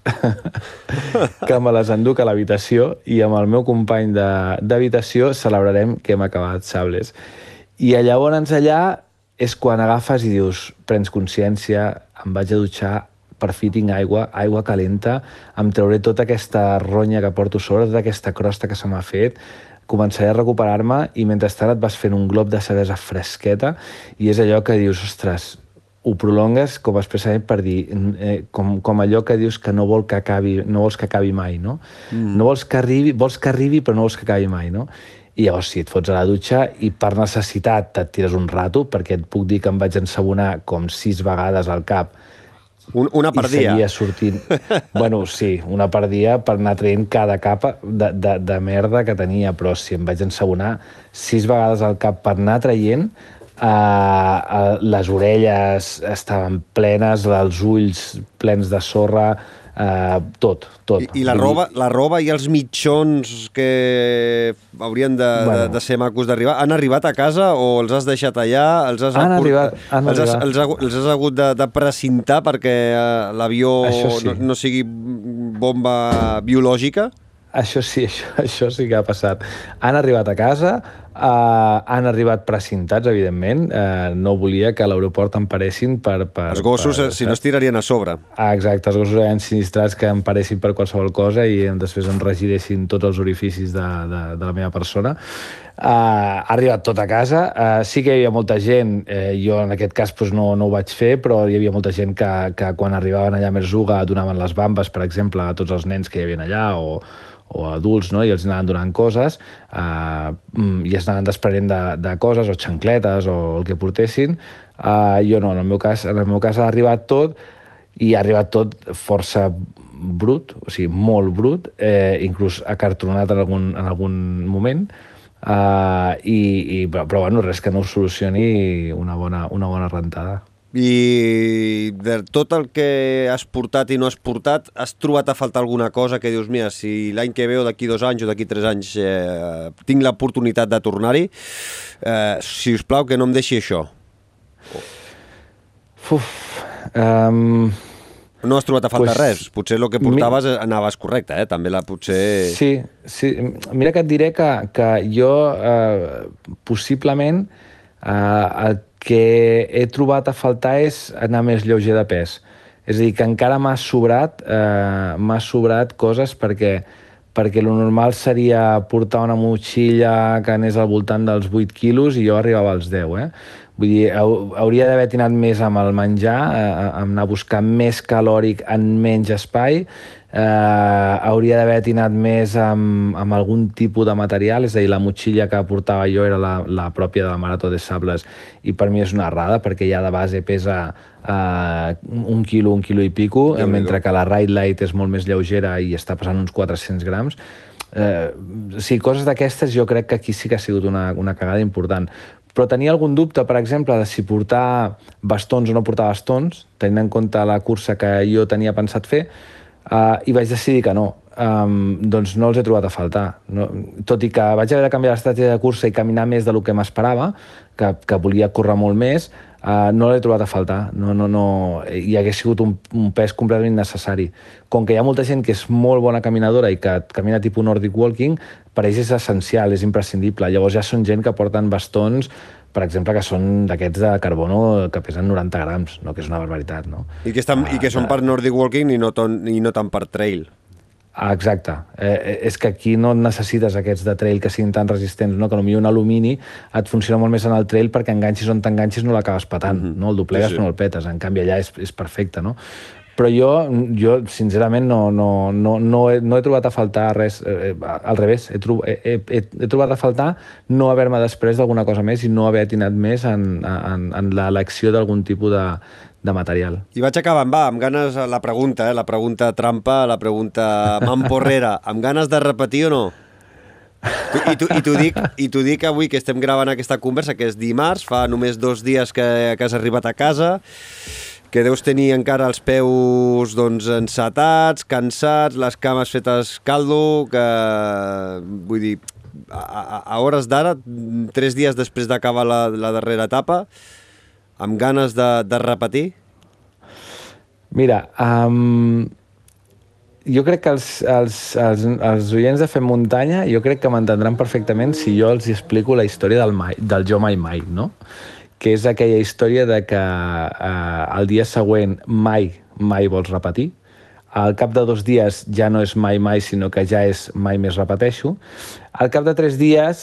que me les enduc a l'habitació i amb el meu company d'habitació celebrarem que hem acabat sables. I llavors allà és quan agafes i dius, prens consciència, em vaig a dutxar, per fi tinc aigua, aigua calenta, em trauré tota aquesta ronya que porto sobre, tota aquesta crosta que se m'ha fet, començaré a recuperar-me i mentrestant et vas fent un glob de cervesa fresqueta i és allò que dius, ostres, ho prolongues com expressament per dir, eh, com, com allò que dius que no vol que acabi, no vols que acabi mai, no? Mm. No vols que arribi, vols que arribi però no vols que acabi mai, no? I llavors sí, et fots a la dutxa i per necessitat et tires un rato, perquè et puc dir que em vaig ensabonar com sis vegades al cap un, una per dia. I seguia sortint. bueno, sí, una per dia per anar traient cada capa de, de, de merda que tenia, però si em vaig ensabonar sis vegades al cap per anar traient, uh, les orelles estaven plenes, els ulls plens de sorra, Uh, tot, tot. I, i la, roba, la roba i els mitjons que haurien de, bueno. de, de ser macos d'arribar, han arribat a casa o els has deixat allà? Els has han arribat, han els, has, els, has, els has hagut de, de precintar perquè uh, l'avió sí. no, no sigui bomba biològica? Això sí, això, això sí que ha passat. Han arribat a casa, Uh, han arribat precintats, evidentment. Uh, no volia que a l'aeroport em paressin per, per... Els gossos, per, per, si no, es tirarien a sobre. Ah, exacte, els gossos eren sinistrats que em paressin per qualsevol cosa i després em regidessin tots els orificis de, de, de la meva persona. Uh, ha arribat tot a casa. Uh, sí que hi havia molta gent, eh, jo en aquest cas pues, no, no ho vaig fer, però hi havia molta gent que, que quan arribaven allà a Merzuga donaven les bambes, per exemple, a tots els nens que hi havia allà o, o adults, no? i els anaven donant coses eh, i es anaven desprenent de, de coses, o xancletes, o el que portessin. Eh, jo no, en el meu cas, en el meu cas ha arribat tot i ha arribat tot força brut, o sigui, molt brut, eh, inclús acartronat en algun, en algun moment, eh, i, i, però, però bueno, res que no ho solucioni una bona, una bona rentada. I de tot el que has portat i no has portat, has trobat a faltar alguna cosa que dius, mira, si l'any que ve o d'aquí dos anys o d'aquí tres anys eh, tinc l'oportunitat de tornar-hi, eh, si us plau que no em deixi això. Uf, um... No has trobat a faltar pues, res. Potser el que portaves mi... anaves correcte, eh? També la potser... Sí, sí. Mira que et diré que, que jo eh, possiblement eh, que he trobat a faltar és anar més lleuger de pes. És a dir, que encara m'ha sobrat, eh, m'ha sobrat coses perquè perquè el normal seria portar una motxilla que anés al voltant dels 8 quilos i jo arribava als 10, eh? Vull dir, hauria d'haver tinat més amb el menjar, eh, amb anar a buscar més calòric en menys espai, eh, hauria d'haver tinat més amb, amb algun tipus de material, és a dir, la motxilla que portava jo era la, la pròpia de la Marató de Sables i per mi és una errada perquè ja de base pesa eh, un quilo, un quilo i pico, ja mentre que la Ride Light és molt més lleugera i està pesant uns 400 grams. Eh, sí, coses d'aquestes jo crec que aquí sí que ha sigut una, una cagada important però tenia algun dubte, per exemple, de si portar bastons o no portar bastons, tenint en compte la cursa que jo tenia pensat fer, uh, i vaig decidir que no. Um, doncs no els he trobat a faltar. No, tot i que vaig haver de canviar l'estratègia de cursa i caminar més del que m'esperava, que, que volia córrer molt més, uh, no l'he trobat a faltar. No, no, no, I hagués sigut un, un pes completament necessari. Com que hi ha molta gent que és molt bona caminadora i que camina tipus Nordic Walking, per ells és essencial, és imprescindible. Llavors ja són gent que porten bastons per exemple, que són d'aquests de carbono que pesen 90 grams, no? que és una barbaritat. No? I, que estan, ah, I que són per Nordic Walking i no, ton, i no tant per trail. Ah, exacte. Eh, eh, és que aquí no necessites aquests de trail que siguin tan resistents, no? que potser un alumini et funciona molt més en el trail perquè enganxis on t'enganxis no l'acabes patant, mm -hmm. no? el doblegues sí, sí. però no el petes, en canvi allà és, és perfecte. No? Però jo, jo sincerament no, no, no, no, he, no he trobat a faltar res, eh, eh al revés, he, tro he, he, he trobat a faltar no haver-me després d'alguna cosa més i no haver atinat més en, en, en l'elecció d'algun tipus de, de material. I vaig acabant, va, amb ganes la pregunta, eh, la pregunta trampa, la pregunta mamporrera, amb ganes de repetir o no? I t'ho dic, i dic avui que estem gravant aquesta conversa, que és dimarts, fa només dos dies que, que has arribat a casa, que deus tenir encara els peus doncs, encetats, cansats, les cames fetes caldo, que vull dir, a, a, hores d'ara, tres dies després d'acabar la, la darrera etapa, amb ganes de, de repetir? Mira, um, jo crec que els, els, els, els oients de Fem Muntanya jo crec que m'entendran perfectament si jo els explico la història del, mai, del Jo Mai Mai, no? Que és aquella història de que eh, el dia següent mai, mai vols repetir, al cap de dos dies ja no és mai mai, sinó que ja és mai més repeteixo. Al cap de tres dies,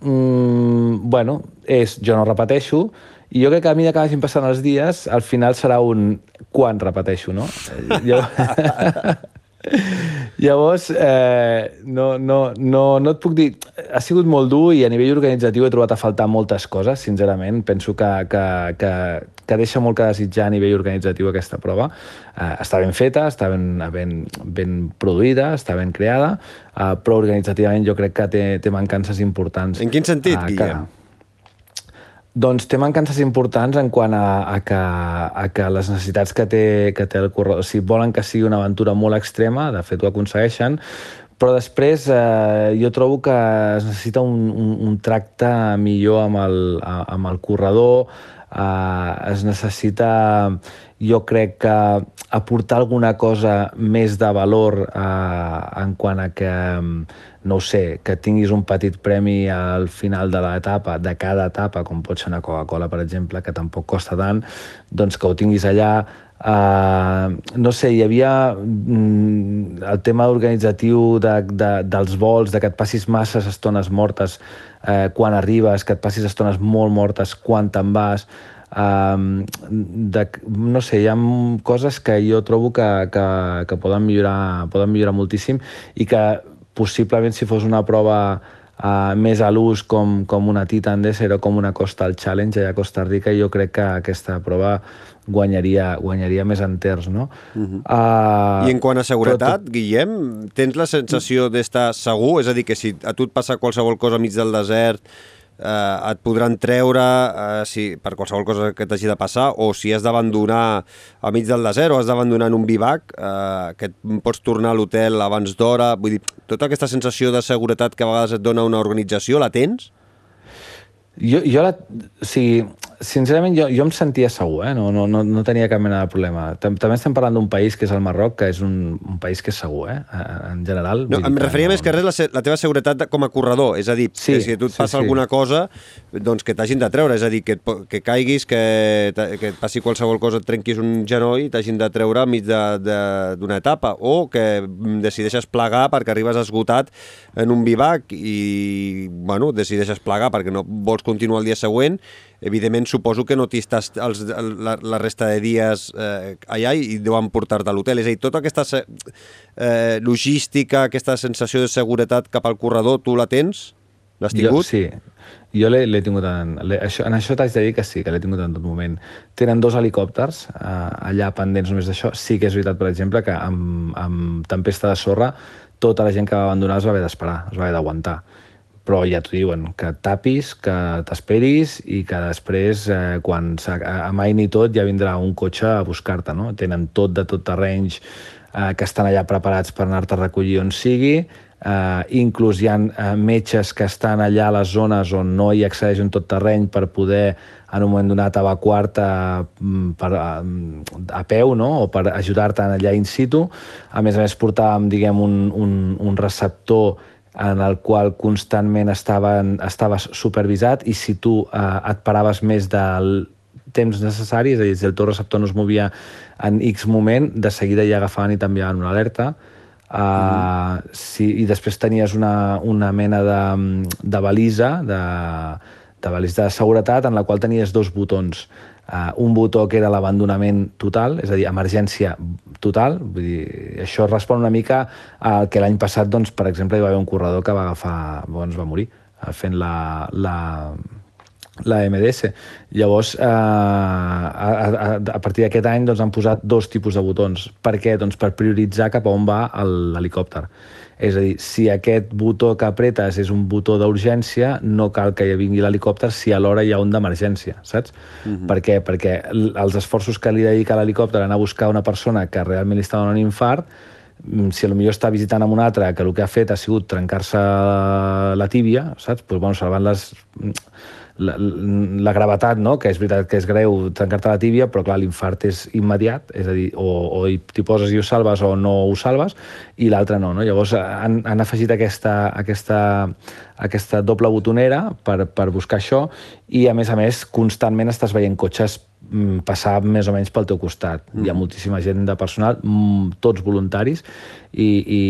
mmm, bueno, és jo no repeteixo, i jo crec que a mesura que vagin passant els dies, al final serà un quan repeteixo, no? Jo... Llavors, eh, no, no, no, no et puc dir... Ha sigut molt dur i a nivell organitzatiu he trobat a faltar moltes coses, sincerament. Penso que, que, que, que deixa molt que desitjar a nivell organitzatiu aquesta prova. Eh, està ben feta, està ben, ben, ben produïda, està ben creada, eh, però organitzativament jo crec que té, té mancances importants. En quin sentit, eh, Guillem? Doncs té mancances importants en quant a, a, que, a que les necessitats que té, que té el corredor, sigui, volen que sigui una aventura molt extrema, de fet ho aconsegueixen, però després eh, jo trobo que es necessita un, un, un tracte millor amb el, amb el corredor, Uh, es necessita, jo crec que aportar alguna cosa més de valor uh, en quant a que, no ho sé, que tinguis un petit premi al final de l'etapa, de cada etapa, com pot ser una Coca-Cola, per exemple, que tampoc costa tant, doncs que ho tinguis allà, Uh, no sé, hi havia mm, el tema organitzatiu de, de, dels vols, de que et passis masses estones mortes uh, quan arribes, que et passis estones molt mortes quan te'n vas, uh, de, no sé, hi ha coses que jo trobo que, que, que poden, millorar, poden millorar moltíssim i que possiblement si fos una prova uh, més a l'ús com, com una Titan Desert o com una Coastal Challenge allà a Costa Rica, jo crec que aquesta prova guanyaria, guanyaria més enters, no? Uh -huh. uh, I en quant a seguretat, però... Guillem, tens la sensació d'estar segur? És a dir, que si a tu et passa qualsevol cosa mig del desert, eh, et podran treure eh, si, per qualsevol cosa que t'hagi de passar o si has d'abandonar a mig del desert o has d'abandonar en un bivac eh, que et pots tornar a l'hotel abans d'hora vull dir, tota aquesta sensació de seguretat que a vegades et dona una organització, la tens? Jo, jo la, o sigui, sincerament, jo, jo em sentia segur, eh? no, no, no, no tenia cap mena de problema. També estem parlant d'un país que és el Marroc, que és un, un país que és segur, eh? en general. No, em referia no... més que res la, la teva seguretat com a corredor, és a dir, sí, que si a tu et passa sí, sí. alguna cosa, doncs que t'hagin de treure, és a dir, que, et, que caiguis, que, que et passi qualsevol cosa, et trenquis un genoll i t'hagin de treure enmig d'una etapa, o que decideixes plegar perquè arribes esgotat en un bivac i, bueno, decideixes plegar perquè no vols continuar el dia següent evidentment suposo que no t'hi estàs els, la, la resta de dies eh, allà i deuen portar-te a l'hotel. És a dir, tota aquesta eh, logística, aquesta sensació de seguretat cap al corredor, tu la tens? L'has tingut? Jo, sí, jo l'he tingut en... Això, en això t'haig de dir que sí, que l'he tingut en tot moment. Tenen dos helicòpters eh, allà pendents només d'això. Sí que és veritat, per exemple, que amb, amb tempesta de sorra tota la gent que va abandonar es va haver d'esperar, es va haver d'aguantar però ja t'ho diuen, que tapis, que t'esperis i que després, eh, quan amaini tot, ja vindrà un cotxe a buscar-te, no? Tenen tot de tot terrenys eh, que estan allà preparats per anar-te a recollir on sigui, eh, inclús hi ha eh, metges que estan allà a les zones on no hi accedeix un tot terreny per poder en un moment donat evacuar-te mm, per, a, a peu no? o per ajudar-te allà in situ. A més a més portàvem diguem, un, un, un receptor en el qual constantment estaven, estaves supervisat i si tu eh, et paraves més del temps necessari, és a dir, si el teu receptor no es movia en X moment, de seguida ja agafaven i t'enviaven una alerta. Uh, mm. si, I després tenies una, una mena de, de balisa, de, de balisa de seguretat, en la qual tenies dos botons uh, un botó que era l'abandonament total, és a dir, emergència total, vull dir, això respon una mica al que l'any passat, doncs, per exemple, hi va haver un corredor que va agafar, doncs va morir uh, fent la, la, la MDS. Llavors, eh, a, a, a partir d'aquest any doncs, han posat dos tipus de botons. Per què? Doncs per prioritzar cap a on va l'helicòpter. És a dir, si aquest botó que apretes és un botó d'urgència, no cal que hi vingui l'helicòpter si alhora hi ha un d'emergència, saps? Uh -huh. Per què? Perquè els esforços que li dedica l'helicòpter a anar a buscar una persona que realment li està donant un infart, mm, si potser està visitant amb un altre que el que ha fet ha sigut trencar-se la tíbia, saps? Pues, bueno, salvant les la, la gravetat, no? que és veritat que és greu trencar-te la tíbia, però clar, l'infart és immediat, és a dir, o, o t'hi poses i ho salves o no ho salves, i l'altre no, no. Llavors han, han afegit aquesta, aquesta, aquesta doble botonera per, per buscar això, i a més a més constantment estàs veient cotxes mm, passar més o menys pel teu costat. Mm. Hi ha moltíssima gent de personal, mm, tots voluntaris, i, i,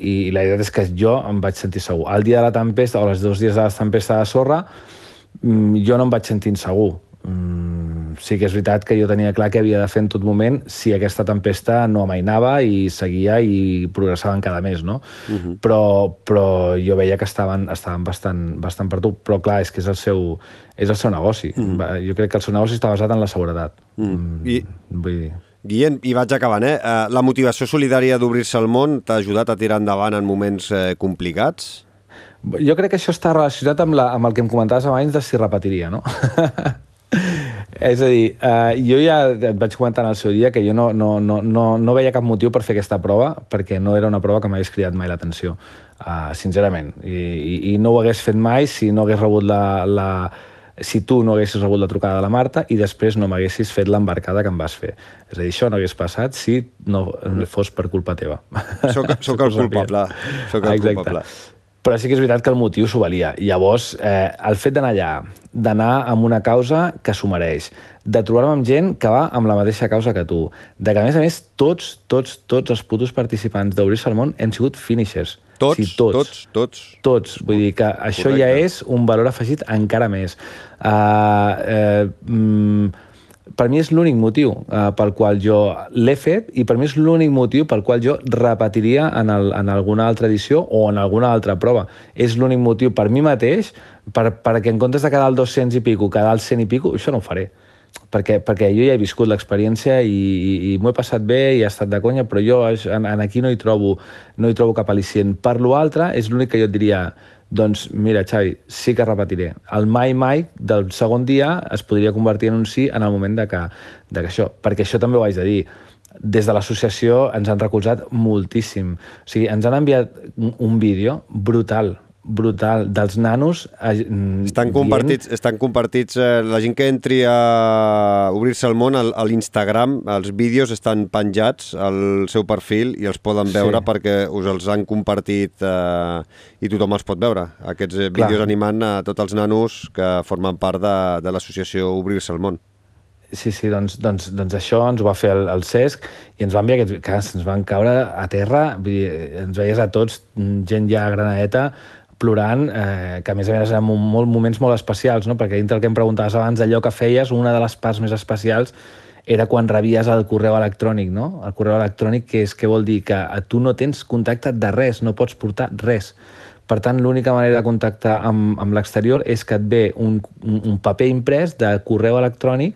i la idea és que jo em vaig sentir segur. El dia de la tempesta, o els dos dies de la tempesta de sorra, Mm, jo no em vaig sentir insegur. Mm, sí que és veritat que jo tenia clar que havia de fer en tot moment si aquesta tempesta no amainava i seguia i progressaven cada mes, no? Uh mhm. -huh. però, però jo veia que estaven, estaven bastant, bastant per tu. Però clar, és que és el seu, és el seu negoci. Uh mhm. -huh. Jo crec que el seu negoci està basat en la seguretat. Uh -huh. mm, I... Vull dir... Guillem, i vaig acabant, eh? eh la motivació solidària d'obrir-se al món t'ha ajudat a tirar endavant en moments eh, complicats? Jo crec que això està relacionat amb, la, amb el que em comentaves abans de si repetiria, no? És a dir, eh, jo ja et vaig comentar en el seu dia que jo no, no, no, no, no veia cap motiu per fer aquesta prova perquè no era una prova que m'hagués cridat mai l'atenció, uh, sincerament. I, i, I no ho hagués fet mai si no hagués rebut la, la, si tu no haguessis rebut la trucada de la Marta i després no m'haguessis fet l'embarcada que em vas fer. És a dir, això no hagués passat si no fos per culpa teva. Soc, soc el culpable. Soc el Exacte. culpable. Però sí que és veritat que el motiu s'ho valia. Llavors, eh, el fet d'anar allà, d'anar amb una causa que s'ho mereix, de trobar-me amb gent que va amb la mateixa causa que tu, de que, a més a més, tots, tots, tots els putos participants d'Obrir-se al món hem sigut finishers. Tots, sí, tots, tots, tots. tots. Vull dir que això ja Correcte. és un valor afegit encara més. Uh, uh, mm, per mi és l'únic motiu uh, pel qual jo l'he fet i per mi és l'únic motiu pel qual jo repetiria en, el, en alguna altra edició o en alguna altra prova. És l'únic motiu per mi mateix per, perquè en comptes de quedar al 200 i pico, quedar al 100 i pico, això no ho faré perquè, perquè jo ja he viscut l'experiència i, i, i m'ho he passat bé i ha estat de conya, però jo en, en aquí no hi trobo, no hi trobo cap al·licient. Per l'altre, és l'únic que jo et diria doncs mira, Xavi, sí que repetiré. El mai mai del segon dia es podria convertir en un sí en el moment de que, de que això, perquè això també ho haig de dir, des de l'associació ens han recolzat moltíssim. O sigui, ens han enviat un, vídeo brutal, brutal, dels nanos eh, Estan compartits, estan compartits eh, la gent que entri a obrir-se al món, al- a l'Instagram, els vídeos estan penjats al seu perfil i els poden veure Sí. perquè us els han compartit eh, i tothom els pot veure. Aquests eh, Clar. vídeos animant a tots els nanos que formen part de, de l'associació Obrir-se al món. Sí, sí, doncs, doncs, doncs això ens ho va fer el, el Cesc i ens va enviar aquests... Que ens van caure a terra, vull dir, ens veies a tots, gent ja granadeta, plorant, eh, que a més a més eren mo- molt, moments molt especials, no? perquè dintre el que em preguntaves abans, allò que feies, una de les parts més especials era quan rebies el correu electrònic, no? El correu electrònic, que és què vol dir? Que tu no tens contacte de res, no pots portar res. Per tant, l'única manera de contactar amb, amb l'exterior és que et ve un, un paper imprès de correu electrònic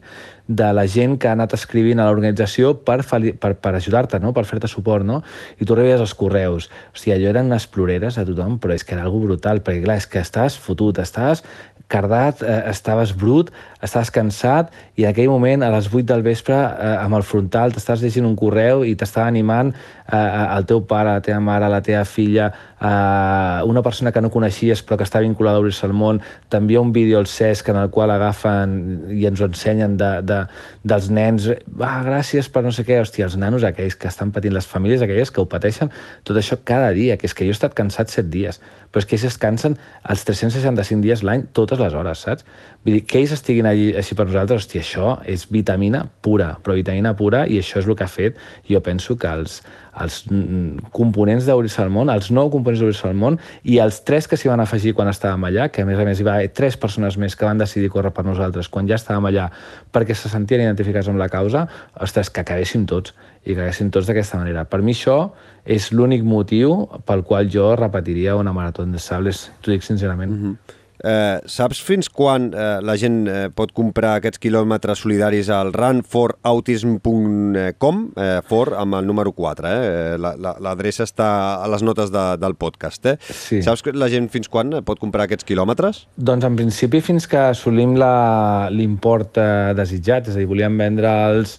de la gent que ha anat escrivint a l'organització per, per, per ajudar-te, no? per fer-te suport, no? I tu rebies els correus. Hòstia, allò eren unes ploreres a tothom, però és que era algo brutal, perquè clar, és que estaves fotut, estaves cardat, eh, estaves brut, estaves cansat i en aquell moment, a les 8 del vespre, eh, amb el frontal, t'estaves llegint un correu i t'estava animant eh, el teu pare, la teva mare, la teva filla, eh, una persona que no coneixies però que està vinculada a Obrir-se al món, t'envia un vídeo al CESC en el qual agafen i ens ho ensenyen de, de, dels nens, ah, gràcies per no sé què, hòstia, els nanos aquells que estan patint, les famílies aquelles que ho pateixen, tot això cada dia, que és que jo he estat cansat set dies, però és que ells es cansen els 365 dies l'any, totes les hores, saps? Vull dir, que ells estiguin allí així per nosaltres, hòstia, això és vitamina pura, però vitamina pura, i això és el que ha fet, jo penso que els, els mm, components d'Obrir-se al món, els nou components d'Obrir-se al món, i els tres que s'hi van afegir quan estàvem allà, que a més a més hi va haver tres persones més que van decidir córrer per nosaltres quan ja estàvem allà perquè se sentien identificats amb la causa, ostres, que acabéssim tots, i que acabéssim tots d'aquesta manera. Per mi això és l'únic motiu pel qual jo repetiria una marató de sables, t'ho dic sincerament. Mm -hmm. Eh, saps fins quan eh, la gent eh, pot comprar aquests quilòmetres solidaris al runforautism.com, eh, for amb el número 4, eh? La- la- L'adreça està a les notes de, del podcast, eh? Sí. Saps que la gent fins quan eh, pot comprar aquests quilòmetres? Doncs en principi fins que assolim la- l'import eh, desitjat, és a dir, volíem vendre els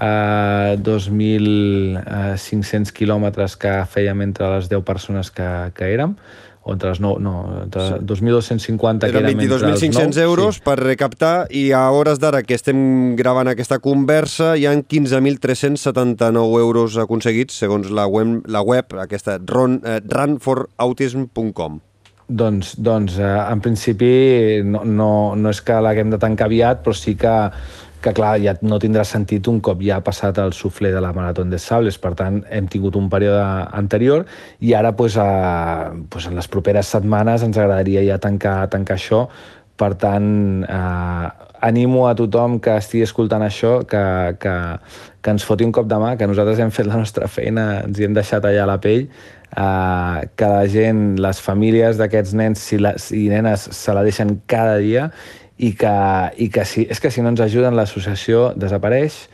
eh, 2.500 quilòmetres que fèiem entre les 10 persones que, que érem, o entre les 9, no, entre sí. 2.250 que Eren érem entre els 22.500 9, euros Sí. per recaptar i a hores d'ara que estem gravant aquesta conversa hi han 15.379 euros aconseguits segons la web, la web aquesta run, eh, runforautism.com. Doncs, doncs eh, en principi no, no, no és que l'haguem de tancar aviat, però sí que, que clar, ja no tindrà sentit un cop ja ha passat el suflé de la Marató de Sables. Per tant, hem tingut un període anterior i ara pues, a, pues, en les properes setmanes ens agradaria ja tancar, tancar això. Per tant, eh, animo a tothom que estigui escoltant això que, que, que ens foti un cop de mà, que nosaltres hem fet la nostra feina, ens hi hem deixat allà la pell, eh, que la gent, les famílies d'aquests nens si la, i nenes se la deixen cada dia i que, i que si, és que si no ens ajuden l'associació desapareix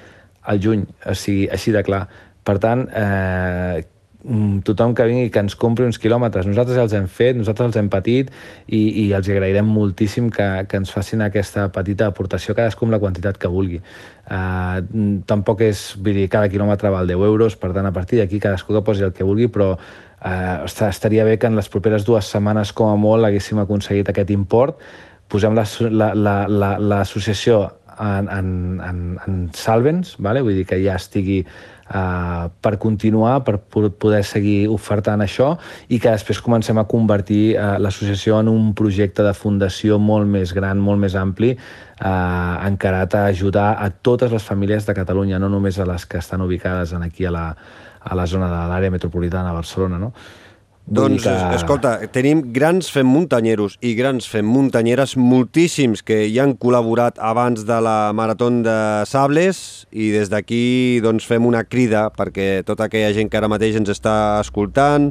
al juny, o sigui, així de clar. Per tant, eh, mm, tothom que vingui que ens compri uns quilòmetres, nosaltres ja els hem fet, nosaltres els hem patit i, i els agrairem moltíssim que, que ens facin aquesta petita aportació, cadascú amb la quantitat que vulgui. Uh, tampoc és, vull dir, cada quilòmetre val 10 euros, per tant, a partir d'aquí cadascú que posi el que vulgui, però uh, estaria bé que en les properes dues setmanes, com a molt, haguéssim aconseguit aquest import posem l'associació en, en, en, en Salvens, vale? vull dir que ja estigui uh, per continuar, per poder seguir ofertant això i que després comencem a convertir uh, l'associació en un projecte de fundació molt més gran, molt més ampli, uh, encarat a ajudar a totes les famílies de Catalunya, no només a les que estan ubicades en aquí a la, a la zona de l'àrea metropolitana de Barcelona. No? Doncs, que... escolta, tenim grans fem muntanyeros i grans fem muntanyeres, moltíssims que hi han col·laborat abans de la Marató de Sables i des d'aquí doncs, fem una crida perquè tota aquella gent que ara mateix ens està escoltant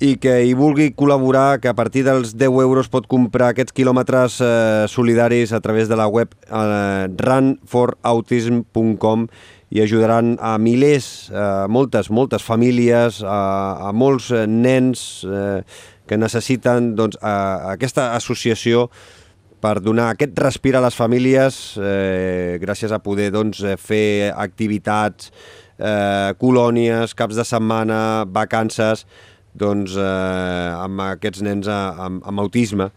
i que hi vulgui col·laborar, que a partir dels 10 euros pot comprar aquests quilòmetres eh, solidaris a través de la web eh, runforautism.com i ajudaran a milers, a moltes, moltes famílies, a, a molts eh, nens eh, que necessiten doncs, a, a aquesta associació per donar aquest respir a les famílies eh, gràcies a poder doncs, eh, fer activitats, eh, colònies, caps de setmana, vacances, doncs, eh, amb aquests nens amb, amb autisme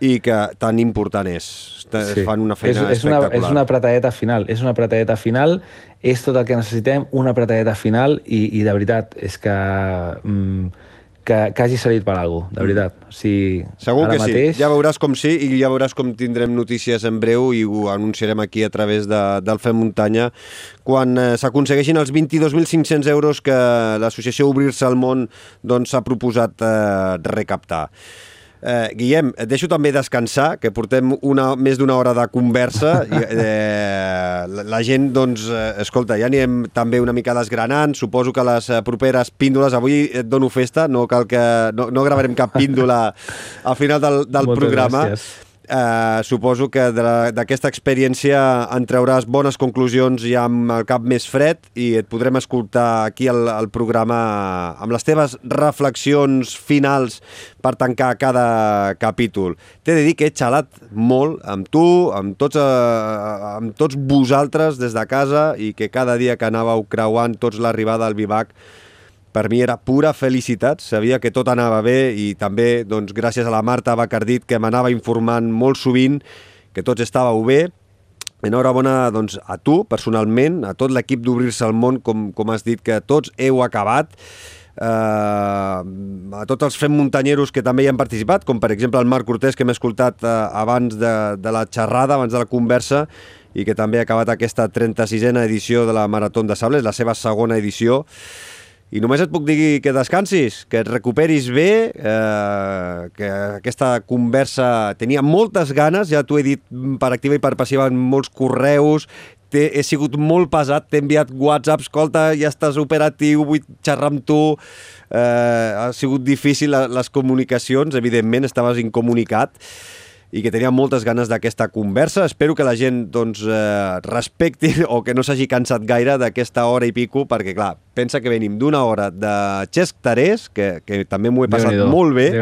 i que tan important és. Sí. Fan una feina és, és espectacular. Una, és una apretadeta final, és una apretadeta final, és tot el que necessitem, una apretadeta final i, i de veritat, és que... Mm, que, que hagi salit per alguna cosa, de veritat. O sigui, Segur que mateix... sí, ja veuràs com sí i ja veuràs com tindrem notícies en breu i ho anunciarem aquí a través de, del Fem Muntanya quan eh, s'aconsegueixin els 22.500 euros que l'associació Obrir-se al Món s'ha doncs, proposat eh, recaptar. Eh, Guillem, et deixo també descansar, que portem una, més d'una hora de conversa. I, eh, la, la gent, doncs, eh, escolta, ja anirem també una mica desgranant. Suposo que les eh, properes píndoles... Avui et dono festa, no cal que... No, no gravarem cap píndola al final del, del Moltes programa. Gràcies eh, suposo que d'aquesta experiència en trauràs bones conclusions ja amb el cap més fred i et podrem escoltar aquí al, al programa amb les teves reflexions finals per tancar cada capítol. T'he de dir que he xalat molt amb tu, amb tots, eh, amb tots vosaltres des de casa i que cada dia que anàveu creuant tots l'arribada al Vivac per mi era pura felicitat, sabia que tot anava bé i també doncs, gràcies a la Marta Bacardit que m'anava informant molt sovint que tots estàveu bé. Enhorabona doncs, a tu, personalment, a tot l'equip d'Obrir-se al món, com, com has dit que tots heu acabat, eh, a tots els fem muntanyeros que també hi han participat, com per exemple el Marc Cortés, que hem escoltat eh, abans de, de la xerrada, abans de la conversa, i que també ha acabat aquesta 36a edició de la Marató de Sables, la seva segona edició. I només et puc dir que descansis, que et recuperis bé, eh, que aquesta conversa tenia moltes ganes, ja t'ho he dit per activa i per passiva en molts correus, he sigut molt pesat, t'he enviat WhatsApp, escolta, ja estàs operatiu, vull xerrar amb tu, eh, ha sigut difícil les comunicacions, evidentment, estaves incomunicat, i que tenia moltes ganes d'aquesta conversa. Espero que la gent doncs, eh, respecti o que no s'hagi cansat gaire d'aquesta hora i pico, perquè, clar, pensa que venim d'una hora de Xesc Tarés, que, que també m'ho he passat molt bé.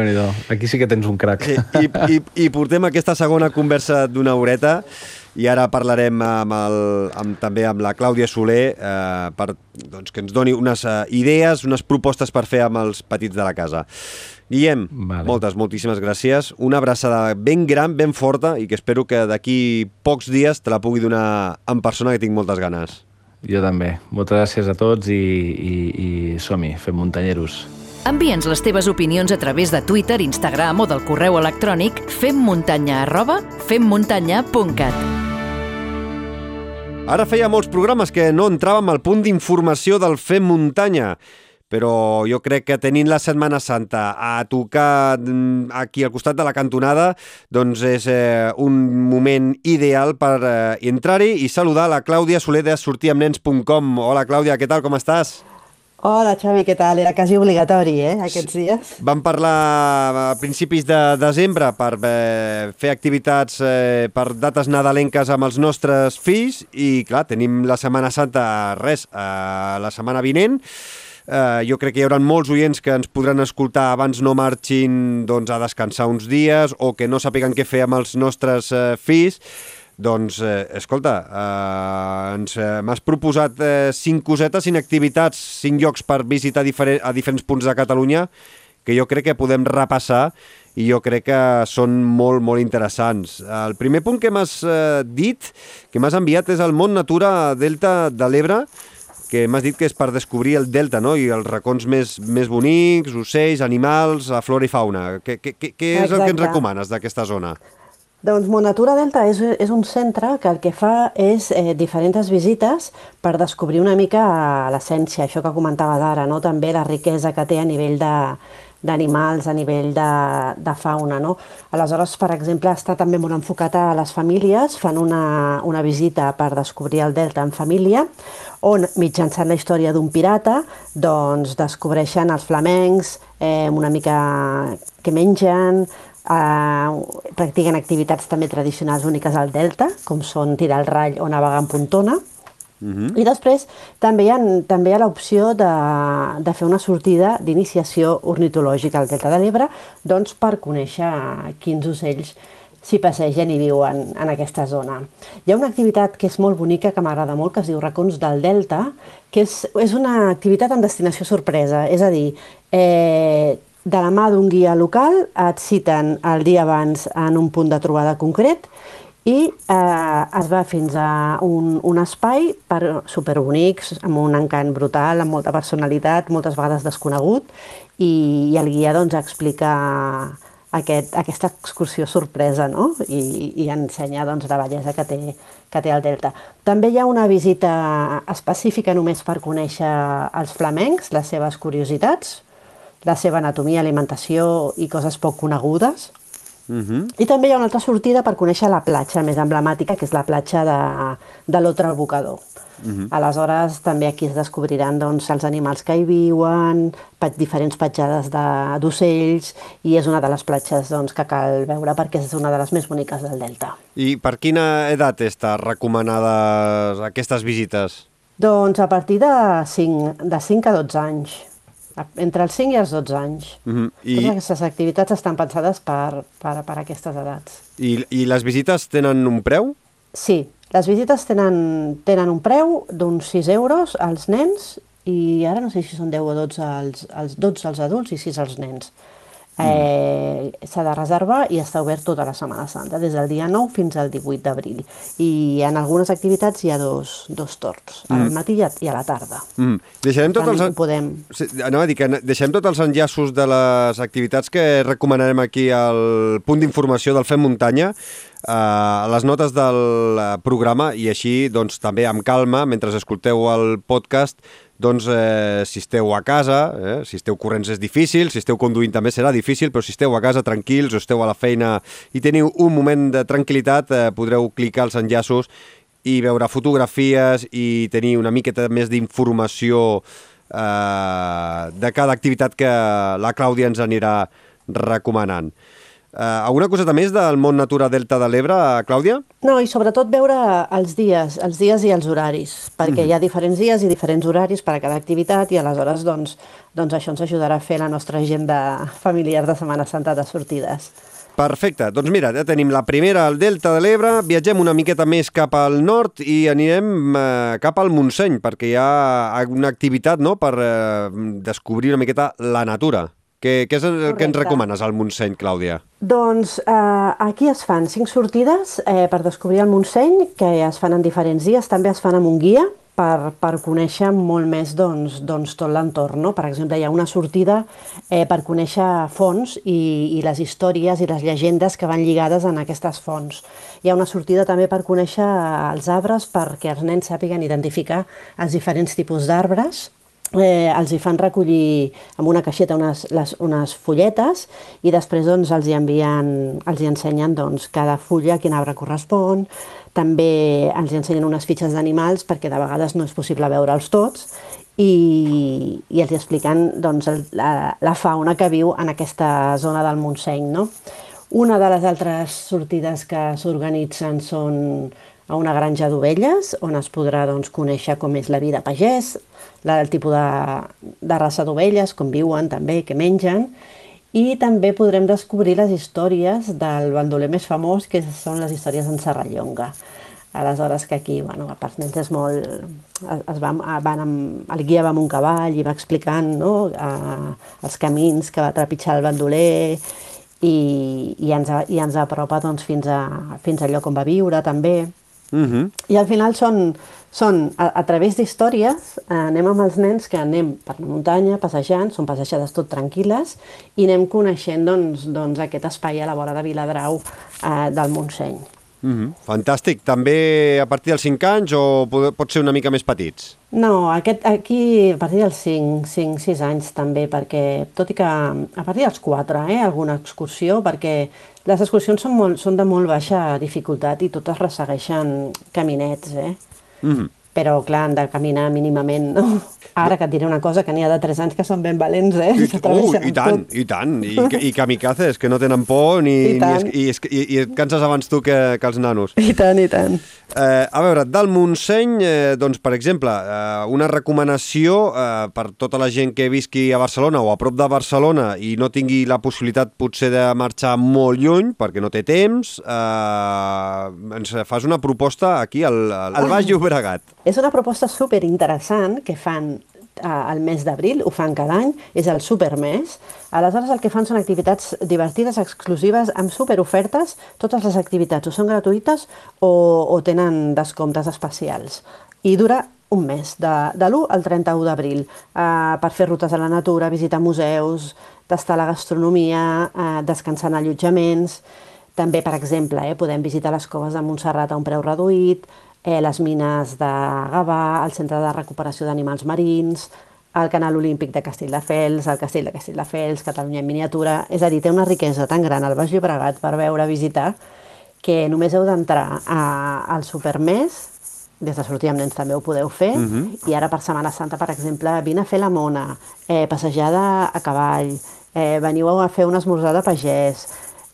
Aquí sí que tens un crac. I, i, i, I portem aquesta segona conversa d'una horeta i ara parlarem amb el, amb, també amb la Clàudia Soler eh, per, doncs, que ens doni unes uh, idees, unes propostes per fer amb els petits de la casa. Guillem, vale. moltes, moltíssimes gràcies. Una abraçada ben gran, ben forta i que espero que d'aquí pocs dies te la pugui donar en persona, que tinc moltes ganes. Jo també. Moltes gràcies a tots i, i, i som-hi, fem muntanyeros. Envia'ns les teves opinions a través de Twitter, Instagram o del correu electrònic femmuntanya arroba femmuntanya.cat. Ara feia molts programes que no entràvem al punt d'informació del Fem Muntanya però jo crec que tenint la Setmana Santa a tocar mm, aquí al costat de la cantonada, doncs és eh, un moment ideal per eh, entrar-hi i saludar la Clàudia Soler de sortiamnens.com. Hola Clàudia, què tal, com estàs? Hola Xavi, què tal? Era quasi obligatori, eh, aquests dies. Vam parlar a principis de desembre per eh, fer activitats eh, per dates nadalenques amb els nostres fills i, clar, tenim la Setmana Santa, res, eh, la setmana vinent, Eh, jo crec que hi haurà molts oients que ens podran escoltar abans no marxin doncs, a descansar uns dies o que no sàpiguen què fer amb els nostres eh, fills. Doncs, eh, escolta, eh, ens eh, m'has proposat eh, cinc cosetes, cinc activitats, cinc llocs per visitar diferent, a diferents punts de Catalunya que jo crec que podem repassar i jo crec que són molt, molt interessants. El primer punt que m'has eh, dit, que m'has enviat, és el Mont Natura Delta de l'Ebre, que m'has dit que és per descobrir el delta, no?, i els racons més, més bonics, ocells, animals, flora i fauna. Què, què, què és el que ens Exacte. recomanes d'aquesta zona? Doncs Monatura Delta és, és un centre que el que fa és eh, diferents visites per descobrir una mica l'essència, això que comentaves ara, no? també la riquesa que té a nivell de d'animals, a nivell de, de fauna. No? Aleshores, per exemple, està també molt enfocat a les famílies, fan una, una visita per descobrir el delta en família, on mitjançant la història d'un pirata doncs, descobreixen els flamencs, eh, una mica que mengen, eh, practiquen activitats també tradicionals úniques al delta, com són tirar el rall o navegar en pontona, Mhm. i després també hi ha, també hi ha l'opció de, de fer una sortida d'iniciació ornitològica al Delta de l'Ebre doncs per conèixer quins ocells s'hi passegen i viuen en aquesta zona. Hi ha una activitat que és molt bonica, que m'agrada molt, que es diu Racons del Delta, que és, és una activitat amb destinació sorpresa, és a dir, eh, de la mà d'un guia local et citen el dia abans en un punt de trobada concret i eh, es va fins a un, un espai per superbonics, amb un encant brutal, amb molta personalitat, moltes vegades desconegut, i, i el guia doncs, explica aquest, aquesta excursió sorpresa no? I, i ensenya doncs, la bellesa que té, que té el Delta. També hi ha una visita específica només per conèixer els flamencs, les seves curiositats, la seva anatomia, alimentació i coses poc conegudes. Mhm. I també hi ha una altra sortida per conèixer la platja més emblemàtica, que és la platja de, de l'Otre Bocador. Mhm. Aleshores, també aquí es descobriran doncs, els animals que hi viuen, pa diferents petjades de- d'ocells, i és una de les platges doncs, que cal veure perquè és una de les més boniques del Delta. I per quina edat està recomanades aquestes visites? Doncs a partir de 5, de 5 a 12 anys. Entre els 5 i els 12 anys. Mhm. I... I, Totes aquestes activitats estan pensades per, per, per aquestes edats. i, I les visites tenen un preu? Sí, les visites tenen, tenen un preu d'uns 6 euros als nens i ara no sé si són 10 o 12 als, als 12 als adults i 6 als nens. Eh, S'ha de reservar i està obert tota la Setmana Santa, des del dia 9 fins al 18 d'abril. I en algunes activitats hi ha dos, dos torns, al Mm. matí i a, la tarda. Mm. Deixarem tots els... podem... Sí, anava a dir que deixem tots els enllaços de les activitats que recomanarem aquí al punt d'informació del Fem Muntanya eh, a les notes del eh, programa i així doncs, també amb calma, mentre escolteu el podcast, doncs, eh, si esteu a casa, eh, si esteu corrents és difícil, si esteu conduint també serà difícil, però si esteu a casa tranquils o esteu a la feina i teniu un moment de tranquil·litat, eh, podreu clicar els enllaços i veure fotografies i tenir una miqueta més d'informació eh, de cada activitat que la Clàudia ens anirà recomanant. Eh, alguna coseta més del món Natura Delta de l'Ebre, Clàudia? No, i sobretot veure els dies, els dies i els horaris, perquè Mhm. hi ha diferents dies i diferents horaris per a cada activitat i aleshores doncs, doncs això ens ajudarà a fer la nostra agenda familiar de Setmana Santa de sortides. Perfecte, doncs mira, ja tenim la primera al Delta de l'Ebre, viatgem una miqueta més cap al nord i anirem eh, cap al Montseny, perquè hi ha una activitat no?, per eh, descobrir una miqueta la natura. Què, què és el que ens recomanes al Montseny, Clàudia? Doncs eh, aquí es fan cinc sortides eh, per descobrir el Montseny, que es fan en diferents dies, també es fan amb un guia per, per conèixer molt més doncs, doncs, tot l'entorn. No? Per exemple, hi ha una sortida eh, per conèixer fonts i, i les històries i les llegendes que van lligades en aquestes fonts. Hi ha una sortida també per conèixer els arbres perquè els nens sàpiguen identificar els diferents tipus d'arbres eh, els hi fan recollir amb una caixeta unes, les, unes fulletes i després doncs, els hi envien, els hi ensenyen doncs, cada fulla quin arbre correspon, també ens hi ensenyen unes fitxes d'animals perquè de vegades no és possible veure'ls tots i, i els hi expliquen doncs, el, la, la fauna que viu en aquesta zona del Montseny. No? Una de les altres sortides que s'organitzen són a una granja d'ovelles, on es podrà doncs, conèixer com és la vida pagès, la, el tipus de, de raça d'ovelles, com viuen també, què mengen, i també podrem descobrir les històries del bandoler més famós, que són les històries d'en Serrallonga. Aleshores que aquí, bueno, pels nens és molt... Es, es van, amb, el guia va amb un cavall i va explicant no, eh, els camins que va trepitjar el bandoler i, i, ens, i ens apropa doncs, fins, a, fins al lloc on va viure també. Mm -hmm. I al final són, són a, a través d'històries, eh, anem amb els nens que anem per la muntanya, passejant, són passejades tot tranquil·les, i anem coneixent doncs, doncs, aquest espai a la vora de Viladrau eh, del Montseny. Mm -hmm. Fantàstic. També a partir dels 5 anys o pot, pot ser una mica més petits? No, aquest, aquí a partir dels 5, 5, 6 anys també, perquè tot i que a partir dels 4, eh, alguna excursió, perquè les excursions són, molt, són de molt baixa dificultat i totes ressegueixen caminets, eh? Mm -hmm. Però, clar, han de caminar mínimament, no? Ara que et diré una cosa, que n'hi ha de 3 anys que són ben valents, eh? I, uh, i tant, tot. i tant. I, i kamikazes, que no tenen por ni, I ni tant. es, i, es, i, i et canses abans tu que, que els nanos. I tant, i tant. Eh, a veure, del Montseny, eh, doncs, per exemple, eh, una recomanació eh, per tota la gent que visqui a Barcelona o a prop de Barcelona i no tingui la possibilitat potser de marxar molt lluny perquè no té temps, eh, ens fas una proposta aquí al, al, al Baix Llobregat. És una proposta super interessant que fan eh, al mes d'abril, ho fan cada any, és el supermès. Aleshores el que fan són activitats divertides, exclusives, amb superofertes. Totes les activitats o són gratuïtes o, o tenen descomptes especials. I dura un mes, de, de l'1 al 31 d'abril, eh, per fer rutes a la natura, visitar museus, tastar la gastronomia, eh, descansar en allotjaments. També, per exemple, eh, podem visitar les coves de Montserrat a un preu reduït, eh, les mines de Gavà, el Centre de Recuperació d'Animals Marins, el Canal Olímpic de Castelldefels, el Castell de Castelldefels, Catalunya en miniatura... És a dir, té una riquesa tan gran al Baix Llobregat per veure, visitar, que només heu d'entrar al Supermès, des de sortir amb nens també ho podeu fer, Mhm. i ara per Setmana Santa, per exemple, vine a fer la mona, eh, passejada a cavall, eh, veniu a fer un esmorzar de pagès...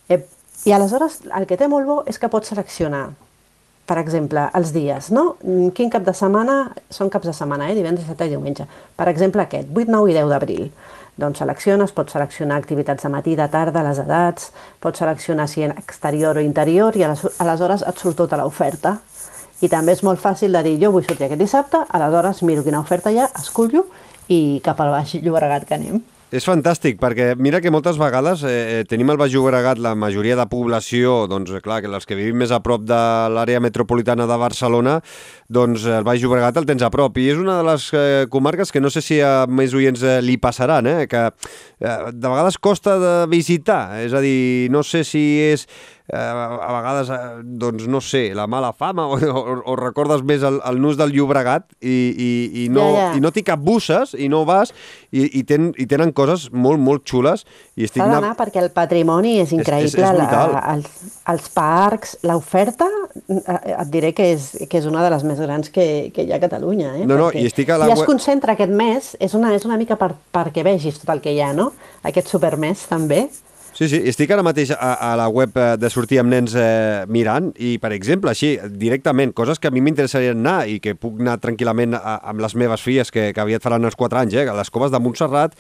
Eh, I aleshores el que té molt bo és que pots seleccionar per exemple, els dies, no? Quin cap de setmana? Són caps de setmana, eh? Divendres, dissabte i diumenge. Per exemple, aquest, 8, 9 i 10 d'abril. Doncs selecciones, pots seleccionar activitats de matí, de tarda, les edats, pots seleccionar si en exterior o interior i ales- aleshores et surt tota l'oferta. I també és molt fàcil de dir, jo vull sortir aquest dissabte, aleshores miro quina oferta hi ha, escullo i cap al Baix Llobregat que anem. És fantàstic, perquè mira que moltes vegades eh, eh, tenim al Baix Llobregat la majoria de població, doncs clar, que els que vivim més a prop de l'àrea metropolitana de Barcelona, doncs el Baix Llobregat el tens a prop. I és una de les eh, comarques que no sé si a més oients eh, li passaran, eh, que eh, de vegades costa de visitar. És a dir, no sé si és a vegades, eh, doncs no sé, la mala fama o, o, o recordes més el, el nus del Llobregat i, i, i no, Ja, ja. i no t'hi capbusses i no vas i, i, ten, i tenen coses molt, molt xules i estic S'ha d'anar perquè el patrimoni és increïble, és brutal. la, els, els parcs, l'oferta, eh, et diré que és, que és una de les més grans que, que hi ha a Catalunya. Eh? No, no, Perquè i estic a la I es concentra aquest mes, és una, és una mica per, perquè vegis tot el que hi ha, no? Aquest supermès també. Sí, sí, estic ara mateix a, a la web eh, de sortir amb nens eh, mirant i, per exemple, així, directament, coses que a mi m'interessarien anar i que puc anar tranquil·lament a, amb les meves filles, que, que aviat faran els 4 anys, eh, les coves de Montserrat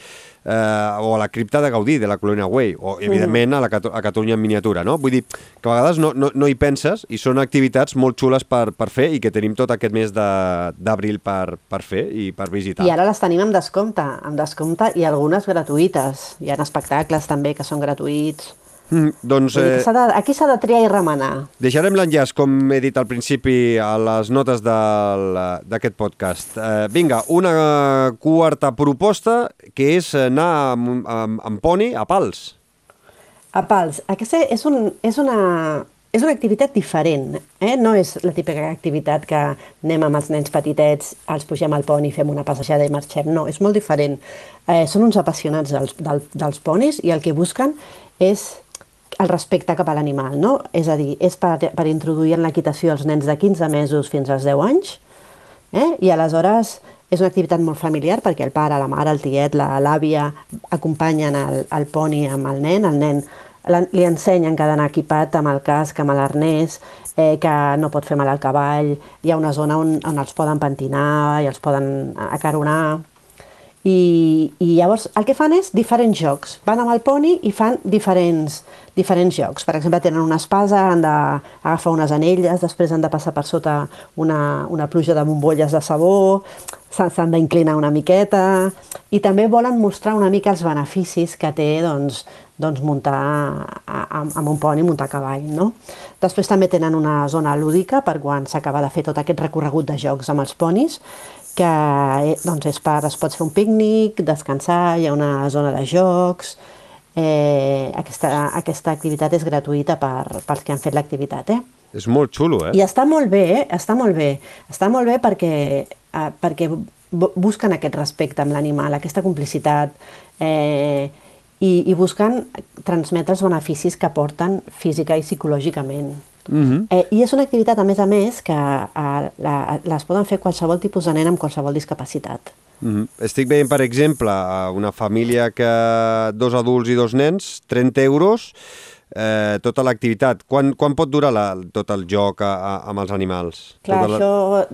eh, o a la cripta de Gaudí, de la Colònia Way, o, evidentment, a, la, Catu- a Catalunya en miniatura, no? Vull dir que a vegades no, no, no hi penses i són activitats molt xules per, per fer i que tenim tot aquest mes d'abril per, per fer i per visitar. I ara les tenim amb descompte, amb descompte i algunes gratuïtes. Hi ha espectacles també que són gratuïts. Mm, doncs eh, de, aquí s'ha de triar i remenar. Deixarem l'enllaç, com he dit al principi, a les notes del- d'aquest podcast. Eh, vinga, una quarta proposta, que és anar amb, amb, amb poni a pals. A pals. Aquesta és, un, és, una, és una activitat diferent. Eh? No és la típica activitat que anem amb els nens petitets, els pugem al poni, fem una passejada i marxem. No, és molt diferent. Eh, són uns apassionats dels, del, dels ponis i el que busquen és el respecte cap a l'animal, no? És a dir, és per, per introduir en l'equitació els nens de 15 mesos fins als 10 anys, eh? i aleshores és una activitat molt familiar perquè el pare, la mare, el tiet, l'àvia acompanyen el, el poni amb el nen, el nen li ensenyen que ha d'anar equipat amb el casc, amb l'arnès, eh, que no pot fer mal al cavall, hi ha una zona on, on els poden pentinar i els poden acaronar, i, i llavors el que fan és diferents jocs. Van amb el poni i fan diferents, diferents jocs. Per exemple, tenen una espasa, han d'agafar unes anelles, després han de passar per sota una, una pluja de bombolles de sabó, s'han d'inclinar una miqueta i també volen mostrar una mica els beneficis que té doncs, doncs, muntar amb un poni, muntar a cavall. No? Després també tenen una zona lúdica per quan s'acaba de fer tot aquest recorregut de jocs amb els ponis, que eh, doncs, és per, es pot fer un pícnic, descansar, hi ha una zona de jocs, eh, aquesta, aquesta activitat és gratuïta per, pels que han fet l'activitat. Eh? És molt xulo, eh? I està molt bé, eh? està molt bé. Està molt bé perquè, eh, perquè busquen aquest respecte amb l'animal, aquesta complicitat, eh, i, i busquen transmetre els beneficis que porten física i psicològicament. Mm -hmm. eh, I és una activitat, a més a més, que eh, la, les poden fer qualsevol tipus de nen amb qualsevol discapacitat. Mm -hmm. Estic veient, per exemple, una família que dos adults i dos nens, 30 euros, eh, tota l'activitat. Quan, quan pot durar la, tot el joc a, a, amb els animals? Clar, tota això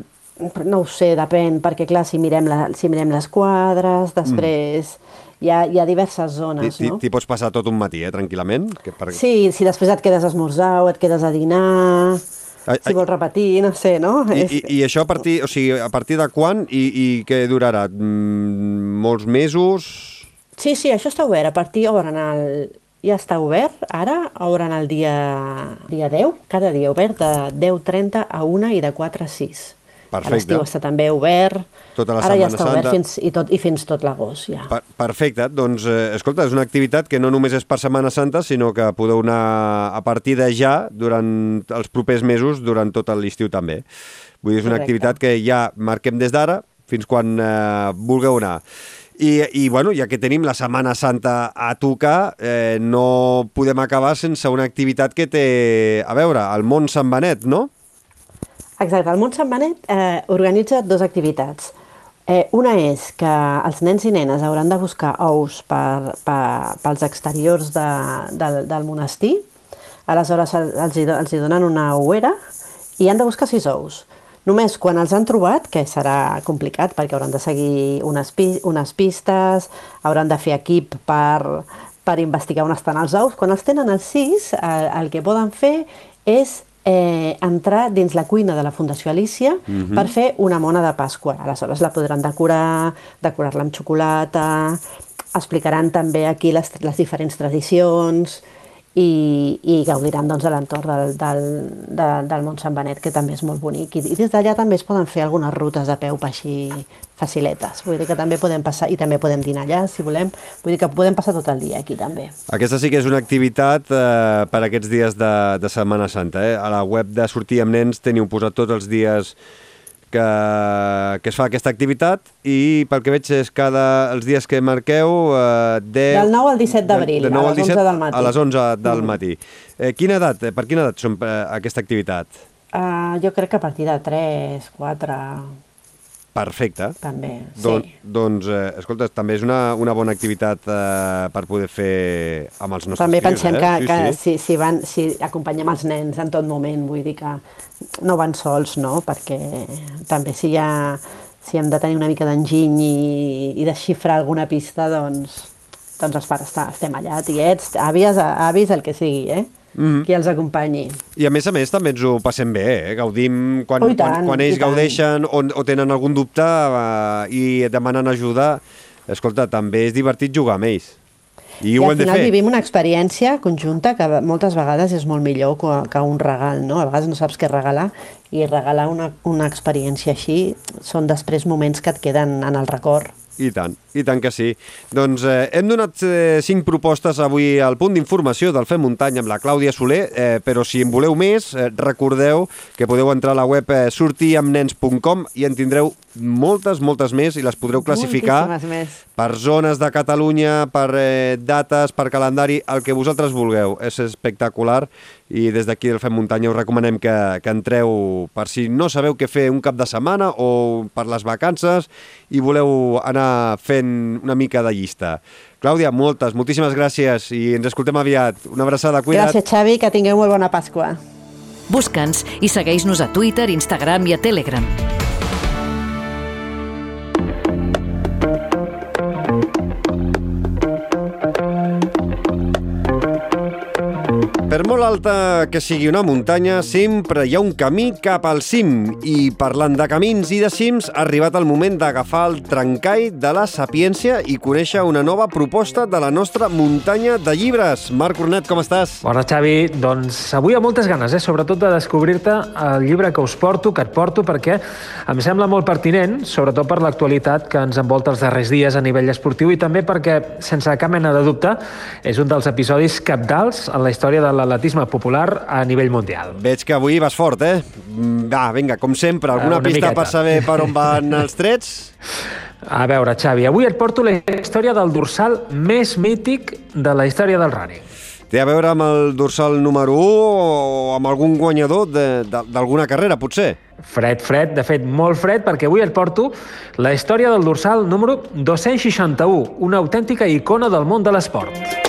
no ho sé, depèn, perquè clar, si mirem, la, si mirem les quadres, després... Mm. Hi ha, hi ha diverses zones, no? T'hi pots passar tot un matí, eh, tranquil·lament? Que per... Sí, si després et quedes a esmorzar o et quedes a dinar... Ai, si vols repetir, no sé, no? I, i, i això a partir, o sigui, a partir de quan i, i què durarà? Mm, molts mesos? Sí, sí, això està obert. A partir, obren el, ja està obert, ara obren el dia, dia 10, cada dia obert de 10.30 a 1 i de 4 a 6. Perfecte. L'estiu està també obert. Tota la Ara ja Setmana està obert Santa. fins, i, tot, i fins tot l'agost, ja. Per perfecte. Doncs, eh, escolta, és una activitat que no només és per Setmana Santa, sinó que podeu anar a partir de ja, durant els propers mesos, durant tot l'estiu també. Vull dir, és una Correcte. activitat que ja marquem des d'ara fins quan eh, vulgueu anar. I, I, bueno, ja que tenim la Setmana Santa a tocar, eh, no podem acabar sense una activitat que té, a veure, el món Sant Benet, no? Exacte, el Mont Sant Benet eh, organitza dues activitats. Eh, una és que els nens i nenes hauran de buscar ous per, per, pels exteriors de, del, del monestir, aleshores el- els, els hi donen una ouera i han de buscar sis ous. Només quan els han trobat, que serà complicat perquè hauran de seguir unes, pi unes pistes, hauran de fer equip per, per investigar on estan els ous, quan els tenen els sis, el, el que poden fer és eh, entrar dins la cuina de la Fundació Alicia Mhm. per fer una mona de Pasqua. Aleshores la podran decorar, decorar-la amb xocolata, explicaran també aquí les, les diferents tradicions i, i gaudiran doncs, de l'entorn del, del, de, del Mont Sant Benet, que també és molt bonic. I, i des d'allà també es poden fer algunes rutes de peu així faciletes. Vull dir que també podem passar, i també podem dinar allà, si volem. Vull dir que podem passar tot el dia aquí també. Aquesta sí que és una activitat eh, per aquests dies de, de Setmana Santa. Eh? A la web de Sortir amb Nens teniu posat tots els dies que, que es fa aquesta activitat i pel que veig és cada, els dies que marqueu eh, 10, Del 9 al 17 d'abril, de, de 9 a les 11 del matí. A les 11 del Mm. matí. Eh, quina edat, per quina edat són eh, aquesta activitat? Uh, jo crec que a partir de 3, 4, Perfecte. també, sí. Don, doncs, eh, escolta, també és una, una bona activitat eh, per poder fer amb els nostres També fills, pensem eh? que, sí, que sí. Si, si, van, si acompanyem els nens en tot moment, vull dir que no van sols, no? Perquè també si, hi ha, si hem de tenir una mica d'enginy i, i desxifrar alguna pista, doncs, doncs els pares estem allà, tiets, àvies, avis, el que sigui, eh? Mhm. Qui els acompanyi. I a més a més també ens ho passem bé, eh? gaudim quan, Oh, tant, quan, quan ells gaudeixen o, o tenen algun dubte eh, i demanen ajuda, escolta, també és divertit jugar amb ells. I, I al final vivim una experiència conjunta que moltes vegades és molt millor que, que un regal, no? A vegades no saps què regalar i regalar una, una experiència així són després moments que et queden en el record. I tant, i tant que sí. Doncs eh, hem donat eh, cinc propostes avui al punt d'informació del Fem Muntanya amb la Clàudia Soler, eh, però si en voleu més, eh, recordeu que podeu entrar a la web eh, sortiamnens.com i en tindreu moltes, moltes més i les podreu classificar per zones de Catalunya, per eh, dates, per calendari, el que vosaltres vulgueu. És espectacular i des d'aquí del Fem Muntanya us recomanem que, que entreu per si no sabeu què fer un cap de setmana o per les vacances i voleu anar fent una mica de llista. Clàudia, moltes, moltíssimes gràcies i ens escoltem aviat. Una abraçada, cuida't. Gràcies, Xavi, que tingueu molt bona Pasqua. Busca'ns i segueix-nos a Twitter, Instagram i a Telegram. Per molt alta que sigui una muntanya, sempre hi ha un camí cap al cim. I parlant de camins i de cims, ha arribat el moment d'agafar el trencall de la sapiència i conèixer una nova proposta de la nostra muntanya de llibres. Marc Cornet, com estàs? Bona, Xavi. Doncs avui amb moltes ganes, eh? sobretot de descobrir-te el llibre que us porto, que et porto, perquè em sembla molt pertinent, sobretot per l'actualitat que ens envolta els darrers dies a nivell esportiu i també perquè, sense cap mena de dubte, és un dels episodis capdals en la història de l'atletisme popular a nivell mundial. Veig que avui vas fort, eh? Mm, Va, vinga, com sempre, alguna una pista miqueta. per saber per on van els trets? A veure, Xavi, avui et porto la història del dorsal més mític de la història del running. Té a veure amb el dorsal número 1 o amb algun guanyador d'alguna carrera, potser? Fred, fred, de fet, molt fred, perquè avui et porto la història del dorsal número 261, una autèntica icona del món de l'esport.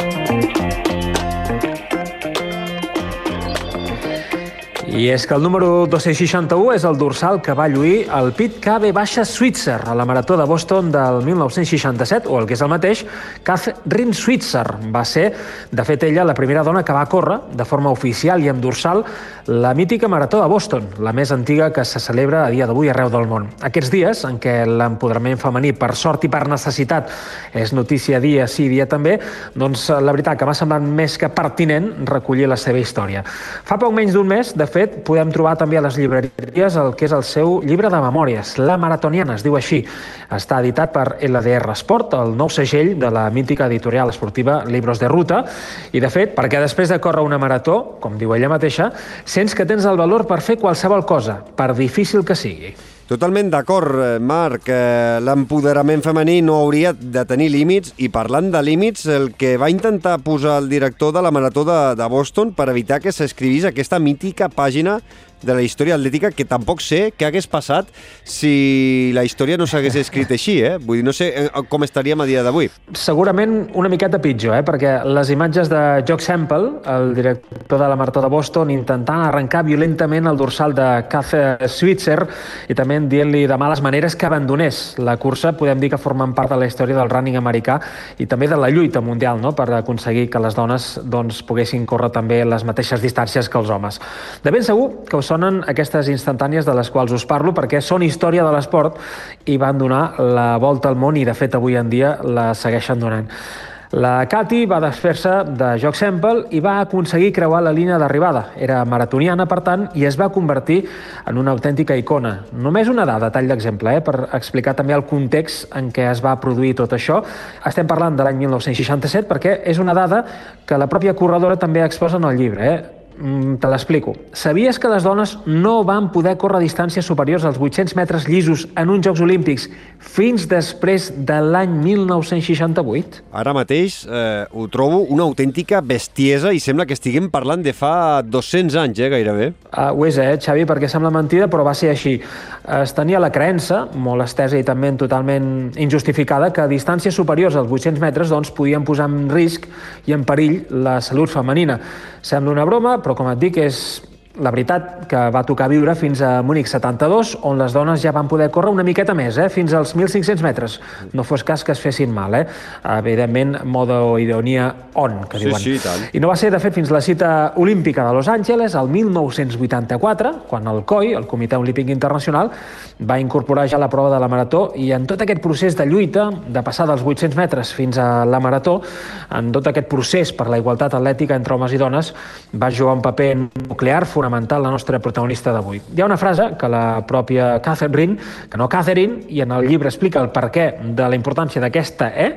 I és que el número 261 és el dorsal que va lluir el Pit KB baixa Switzer a la Marató de Boston del 1967, o el que és el mateix, Catherine Switzer. Va ser, de fet, ella la primera dona que va córrer de forma oficial i amb dorsal la mítica Marató de Boston, la més antiga que se celebra a dia d'avui arreu del món. Aquests dies, en què l'empoderament femení, per sort i per necessitat, és notícia dia sí, dia també, doncs la veritat que m'ha semblat més que pertinent recollir la seva història. Fa poc menys d'un mes, de fet, podem trobar també a les llibreries el que és el seu llibre de memòries, La Maratoniana, es diu així. Està editat per LDR Sport, el nou segell de la mítica editorial esportiva Libros de Ruta, i de fet, perquè després de córrer una marató, com diu ella mateixa, sents que tens el valor per fer qualsevol cosa, per difícil que sigui. Totalment d'acord, eh, Marc. Eh, L'empoderament femení no hauria de tenir límits i parlant de límits, el que va intentar posar el director de la Marató de, de Boston per evitar que s'escrivís aquesta mítica pàgina de la història atlètica que tampoc sé què hagués passat si la història no s'hagués escrit així, eh? Vull dir, no sé eh, com estaríem a dia d'avui. Segurament una miqueta pitjor, eh? perquè les imatges de Jock Semple, el director de la Marató de Boston, intentant arrencar violentament el dorsal de Cather Switzer i també dient-li de males maneres que abandonés la cursa, podem dir que formen part de la història del running americà i també de la lluita mundial no? per aconseguir que les dones doncs, poguessin córrer també les mateixes distàncies que els homes. De ben segur que us sonen aquestes instantànies de les quals us parlo perquè són història de l'esport i van donar la volta al món i de fet avui en dia la segueixen donant. La Cati va desfer-se de joc sample i va aconseguir creuar la línia d'arribada. Era maratoniana, per tant, i es va convertir en una autèntica icona. Només una dada, tall d'exemple, eh, per explicar també el context en què es va produir tot això. Estem parlant de l'any 1967 perquè és una dada que la pròpia corredora també exposa en el llibre. Eh? Mm, te l'explico. Sabies que les dones no van poder córrer distàncies superiors als 800 metres llisos en uns Jocs Olímpics fins després de l'any 1968? Ara mateix eh, ho trobo una autèntica bestiesa i sembla que estiguem parlant de fa 200 anys, eh, gairebé. Uh, ho és, eh, Xavi, perquè sembla mentida, però va ser així. Es tenia la creença, molt estesa i també totalment injustificada, que a distàncies superiors als 800 metres doncs, podien posar en risc i en perill la salut femenina. Sembla una broma, però com et dic, és la veritat que va tocar viure fins a Múnich 72, on les dones ja van poder córrer una miqueta més, eh? fins als 1.500 metres. No fos cas que es fessin mal, eh? Evidentment, modo ironia on, que Sí, diuen. sí, tant. I no va ser, de fet, fins la cita olímpica de Los Angeles, el 1984, quan el COI, el Comitè Olímpic Internacional, va incorporar ja la prova de la marató i en tot aquest procés de lluita, de passar dels 800 metres fins a la marató, en tot aquest procés per la igualtat atlètica entre homes i dones, va jugar un paper nuclear fonamental la nostra protagonista d'avui. Hi ha una frase que la pròpia Catherine, que no Catherine, i en el llibre explica el per què de la importància d'aquesta E,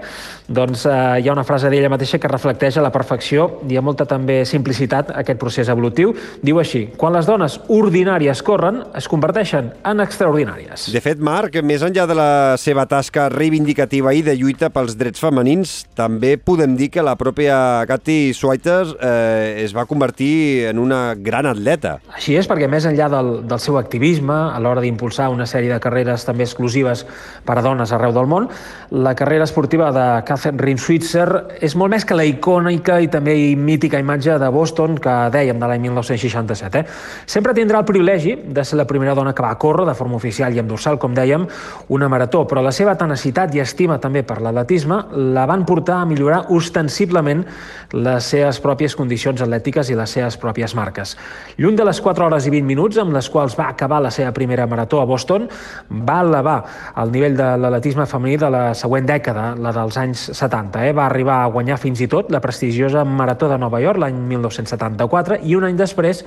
doncs eh, hi ha una frase d'ella mateixa que reflecteix a la perfecció i a molta també simplicitat aquest procés evolutiu. Diu així, quan les dones ordinàries corren, es converteixen en extraordinàries. De fet, Marc, més enllà de la seva tasca reivindicativa i de lluita pels drets femenins, també podem dir que la pròpia Cathy Sweiters eh, es va convertir en una gran atleta miqueta. Així és, perquè més enllà del, del seu activisme, a l'hora d'impulsar una sèrie de carreres també exclusives per a dones arreu del món, la carrera esportiva de Catherine Switzer és molt més que la icònica i també mítica imatge de Boston que dèiem de l'any 1967. Eh? Sempre tindrà el privilegi de ser la primera dona que va córrer de forma oficial i amb dorsal, com dèiem, una marató, però la seva tenacitat i estima també per l'atletisme la van portar a millorar ostensiblement les seves pròpies condicions atlètiques i les seves pròpies marques. Lluny de les 4 hores i 20 minuts amb les quals va acabar la seva primera marató a Boston, va elevar el nivell de l'atletisme femení de la següent dècada, la dels anys 70. Eh? Va arribar a guanyar fins i tot la prestigiosa Marató de Nova York l'any 1974 i un any després,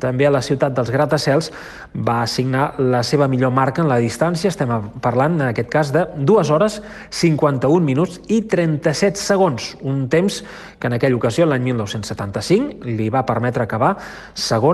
també a la ciutat dels Gratacels, va assignar la seva millor marca en la distància, estem parlant en aquest cas de 2 hores, 51 minuts i 37 segons, un temps que en aquella ocasió, l'any 1975, li va permetre acabar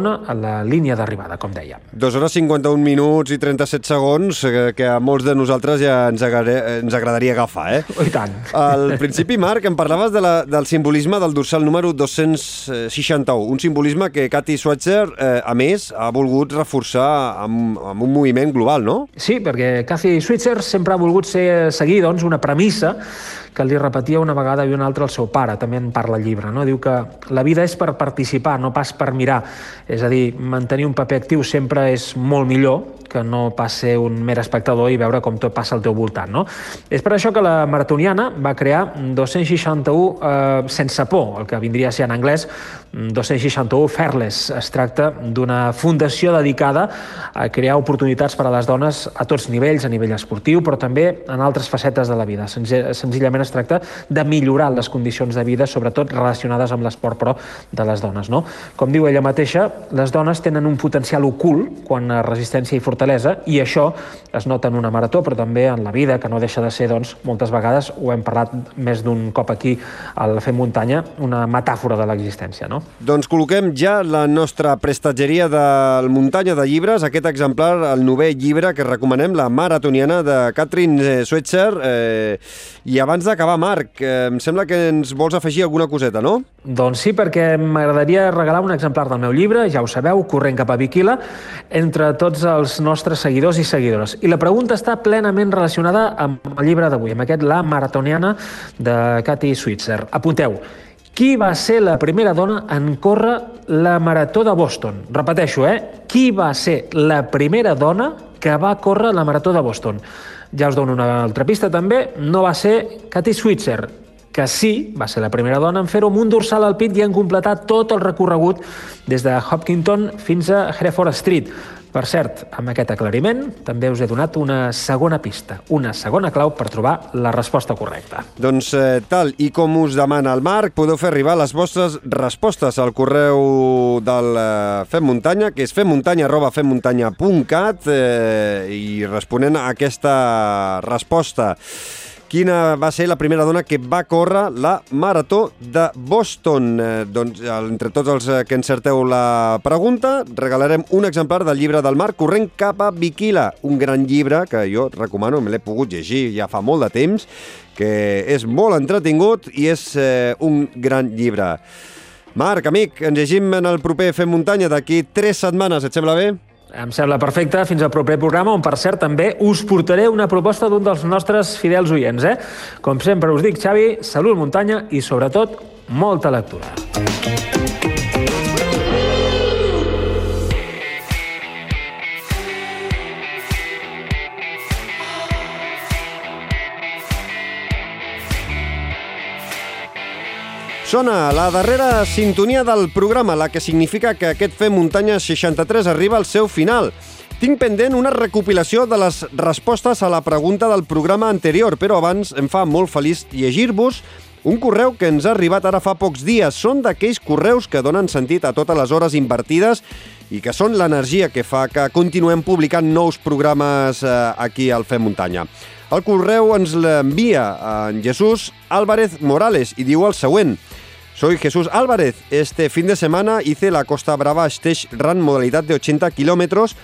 segona a la línia d'arribada, com deia. 2 hores 51 minuts i 37 segons, que, que a molts de nosaltres ja ens, agradaria, ens agradaria agafar, eh? I tant. Al principi, Marc, em parlaves de la, del simbolisme del dorsal número 261, un simbolisme que Cathy Swatzer, eh, a més, ha volgut reforçar amb, amb un moviment global, no? Sí, perquè Cathy Switzer sempre ha volgut ser, seguir doncs, una premissa que li repetia una vegada i una altra el seu pare, també en parla llibre. No? Diu que la vida és per participar, no pas per mirar. És a dir, mantenir un paper actiu sempre és molt millor que no pas ser un mer espectador i veure com tot passa al teu voltant. No? És per això que la maratoniana va crear 261 eh, sense por, el que vindria a ser en anglès 261 Fairless. Es tracta d'una fundació dedicada a crear oportunitats per a les dones a tots nivells, a nivell esportiu, però també en altres facetes de la vida. Senzillament es tracta de millorar les condicions de vida, sobretot relacionades amb l'esport, però de les dones. No? Com diu ella mateixa, les dones tenen un potencial ocult quan a resistència i fortalesa i això es nota en una marató però també en la vida, que no deixa de ser doncs, moltes vegades, ho hem parlat més d'un cop aquí al Fem Muntanya, una metàfora de l'existència. No? Doncs col·loquem ja la nostra prestatgeria del Muntanya de Llibres, aquest exemplar, el novè llibre que recomanem, la maratoniana de Catherine Swetzer. Eh, I abans d'acabar, Marc, eh, em sembla que ens vols afegir alguna coseta, no? Doncs sí, perquè m'agradaria regalar un exemplar del meu llibre, ja ho sabeu, Corrent cap a Viquila, entre tots els nostres seguidors i seguidores. I la pregunta està plenament relacionada amb el llibre d'avui, amb aquest La Maratoniana de Cathy Switzer. Apunteu, qui va ser la primera dona en córrer la Marató de Boston? Repeteixo, eh? Qui va ser la primera dona que va córrer la Marató de Boston? Ja us dono una altra pista també, no va ser Cathy Switzer, que sí, va ser la primera dona en fer-ho amb un dorsal al pit i en completar tot el recorregut des de Hopkinton fins a Hereford Street. Per cert, amb aquest aclariment també us he donat una segona pista, una segona clau per trobar la resposta correcta. Doncs eh, tal i com us demana el Marc, podeu fer arribar les vostres respostes al correu del eh, Fem Muntanya, que és femmuntanya.femmuntanya.cat eh, i responent a aquesta resposta quina va ser la primera dona que va córrer la Marató de Boston. Eh, doncs, entre tots els eh, que encerteu la pregunta, regalarem un exemplar del llibre del Marc Corrent cap a Viquila, un gran llibre que jo recomano, me l'he pogut llegir ja fa molt de temps, que és molt entretingut i és eh, un gran llibre. Marc, amic, ens llegim en el proper Fem Muntanya d'aquí tres setmanes, et sembla bé? Em sembla perfecte. Fins al proper programa, on, per cert, també us portaré una proposta d'un dels nostres fidels oients. Eh? Com sempre us dic, Xavi, salut muntanya i, sobretot, molta lectura. Sona la darrera sintonia del programa, la que significa que aquest Fem Muntanya 63 arriba al seu final. Tinc pendent una recopilació de les respostes a la pregunta del programa anterior, però abans em fa molt feliç llegir-vos un correu que ens ha arribat ara fa pocs dies. Són d'aquells correus que donen sentit a totes les hores invertides i que són l'energia que fa que continuem publicant nous programes eh, aquí al Fem Muntanya. El correu ens l'envia en Jesús Álvarez Morales i diu el següent. Soy Jesús Álvarez. Este fin de semana hice la Costa Brava Stage Run modalidad de 80 kilómetros.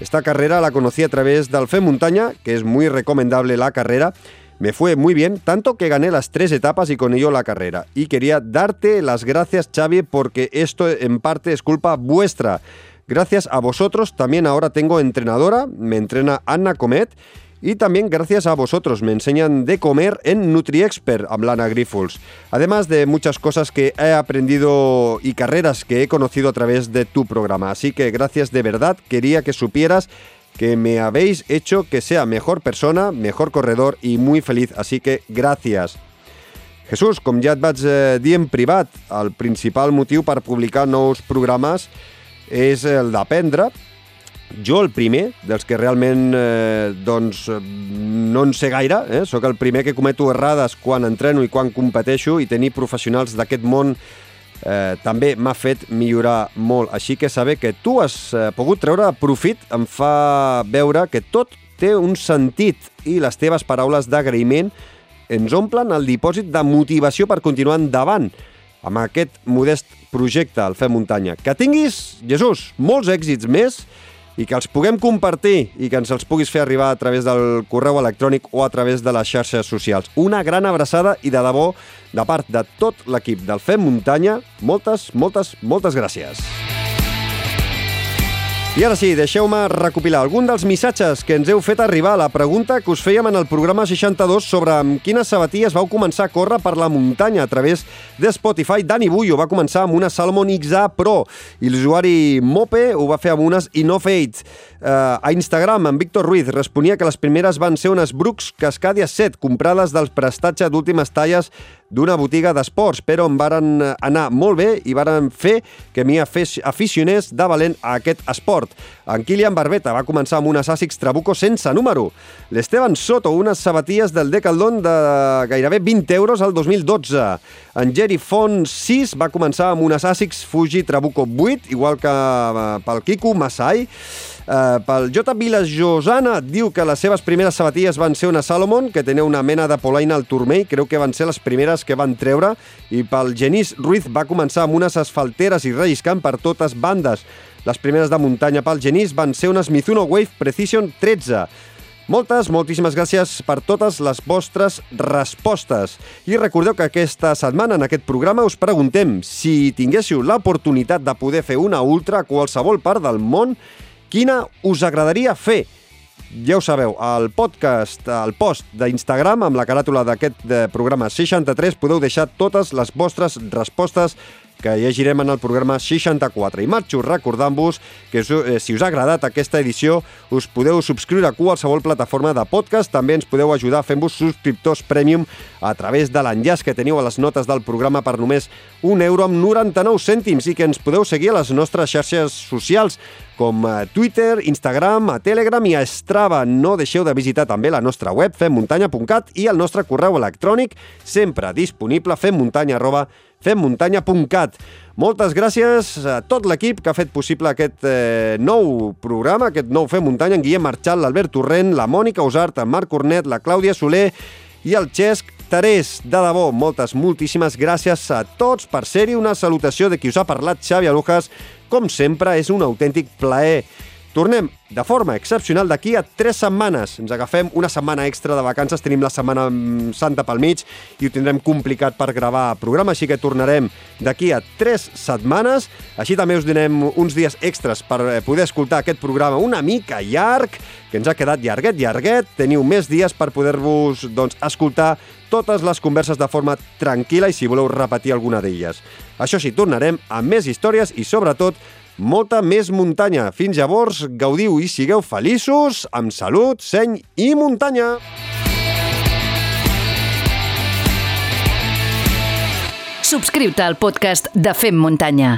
Esta carrera la conocí a través del Fe Montaña, que es muy recomendable la carrera. Me fue muy bien, tanto que gané las tres etapas y con ello la carrera. Y quería darte las gracias, Xavi, porque esto en parte es culpa vuestra. Gracias a vosotros también ahora tengo entrenadora, me entrena Anna Comet, y también gracias a vosotros me enseñan de comer en NutriExpert, Lana Grifols. Además de muchas cosas que he aprendido y carreras que he conocido a través de tu programa. Así que gracias de verdad, quería que supieras que me habéis hecho que sea mejor persona, mejor corredor y muy feliz. Así que gracias. Jesús, com ja et vaig eh, en privat, el principal motiu per publicar nous programes és el d'aprendre. Jo el primer, dels que realment eh, doncs, no en sé gaire, eh? sóc el primer que cometo errades quan entreno i quan competeixo i tenir professionals d'aquest món eh, també m'ha fet millorar molt. Així que saber que tu has eh, pogut treure profit em fa veure que tot té un sentit i les teves paraules d'agraïment ens omplen el dipòsit de motivació per continuar endavant amb aquest modest projecte, el Fem Muntanya. Que tinguis, Jesús, molts èxits més i que els puguem compartir i que ens els puguis fer arribar a través del correu electrònic o a través de les xarxes socials. Una gran abraçada i de debò, de part de tot l'equip del Fem Muntanya, moltes, moltes, moltes gràcies. I ara sí, deixeu-me recopilar algun dels missatges que ens heu fet arribar a la pregunta que us fèiem en el programa 62 sobre amb quines sabatilles vau començar a córrer per la muntanya a través de Spotify. Dani Bullo va començar amb una Salomon XA Pro i l'usuari Mope ho va fer amb unes Innovate. Uh, a Instagram, en Víctor Ruiz responia que les primeres van ser unes Brooks Cascadia 7 comprades del prestatge d'últimes talles d'una botiga d'esports, però em varen anar molt bé i varen fer que m'hi aficionés de valent a aquest esport. En Kilian Barbeta va començar amb unes Asics Trabuco sense número. L'Esteban Soto, unes sabatilles del Decathlon de gairebé 20 euros al 2012. En Jerry Font 6 va començar amb unes Asics Fuji Trabuco 8, igual que eh, pel Kiku Masai. Uh, pel J. Vilas Josana diu que les seves primeres sabatilles van ser una Salomon, que tenia una mena de polaina al turmell, creu que van ser les primeres que van treure, i pel Genís Ruiz va començar amb unes asfalteres i relliscant per totes bandes. Les primeres de muntanya pel Genís van ser unes Mizuno Wave Precision 13. Moltes, moltíssimes gràcies per totes les vostres respostes. I recordeu que aquesta setmana en aquest programa us preguntem si tinguéssiu l'oportunitat de poder fer una ultra a qualsevol part del món, Quina us agradaria fer? Ja ho sabeu, al podcast, al post d'Instagram amb la caràtula d'aquest programa 63 podeu deixar totes les vostres respostes que llegirem en el programa 64. I marxo recordant-vos que eh, si us ha agradat aquesta edició us podeu subscriure a qualsevol plataforma de podcast. També ens podeu ajudar fent-vos subscriptors premium a través de l'enllaç que teniu a les notes del programa per només un euro amb 99 cèntims i que ens podeu seguir a les nostres xarxes socials com a Twitter, Instagram, a Telegram i a Strava. No deixeu de visitar també la nostra web femmuntanya.cat i el nostre correu electrònic sempre disponible femmuntanya arroba femmuntanya.cat. Moltes gràcies a tot l'equip que ha fet possible aquest eh, nou programa, aquest nou Fem Muntanya, en Guillem Marchal, l'Albert Torrent, la Mònica Usart, en Marc Cornet, la Clàudia Soler i el Xesc Terés. De debò, moltes, moltíssimes gràcies a tots per ser-hi. Una salutació de qui us ha parlat, Xavi Alujas. Com sempre, és un autèntic plaer Tornem de forma excepcional d'aquí a tres setmanes. Ens agafem una setmana extra de vacances, tenim la Setmana Santa pel mig i ho tindrem complicat per gravar programa, així que tornarem d'aquí a tres setmanes. Així també us donem uns dies extras per eh, poder escoltar aquest programa una mica llarg, que ens ha quedat llarguet, llarguet. Teniu més dies per poder-vos doncs, escoltar totes les converses de forma tranquil·la i si voleu repetir alguna d'elles. Això sí, tornarem amb més històries i, sobretot, molta més muntanya. Fins llavors, gaudiu i sigueu feliços, amb salut, seny i muntanya. Subscriu-te al podcast de Fem Muntanya.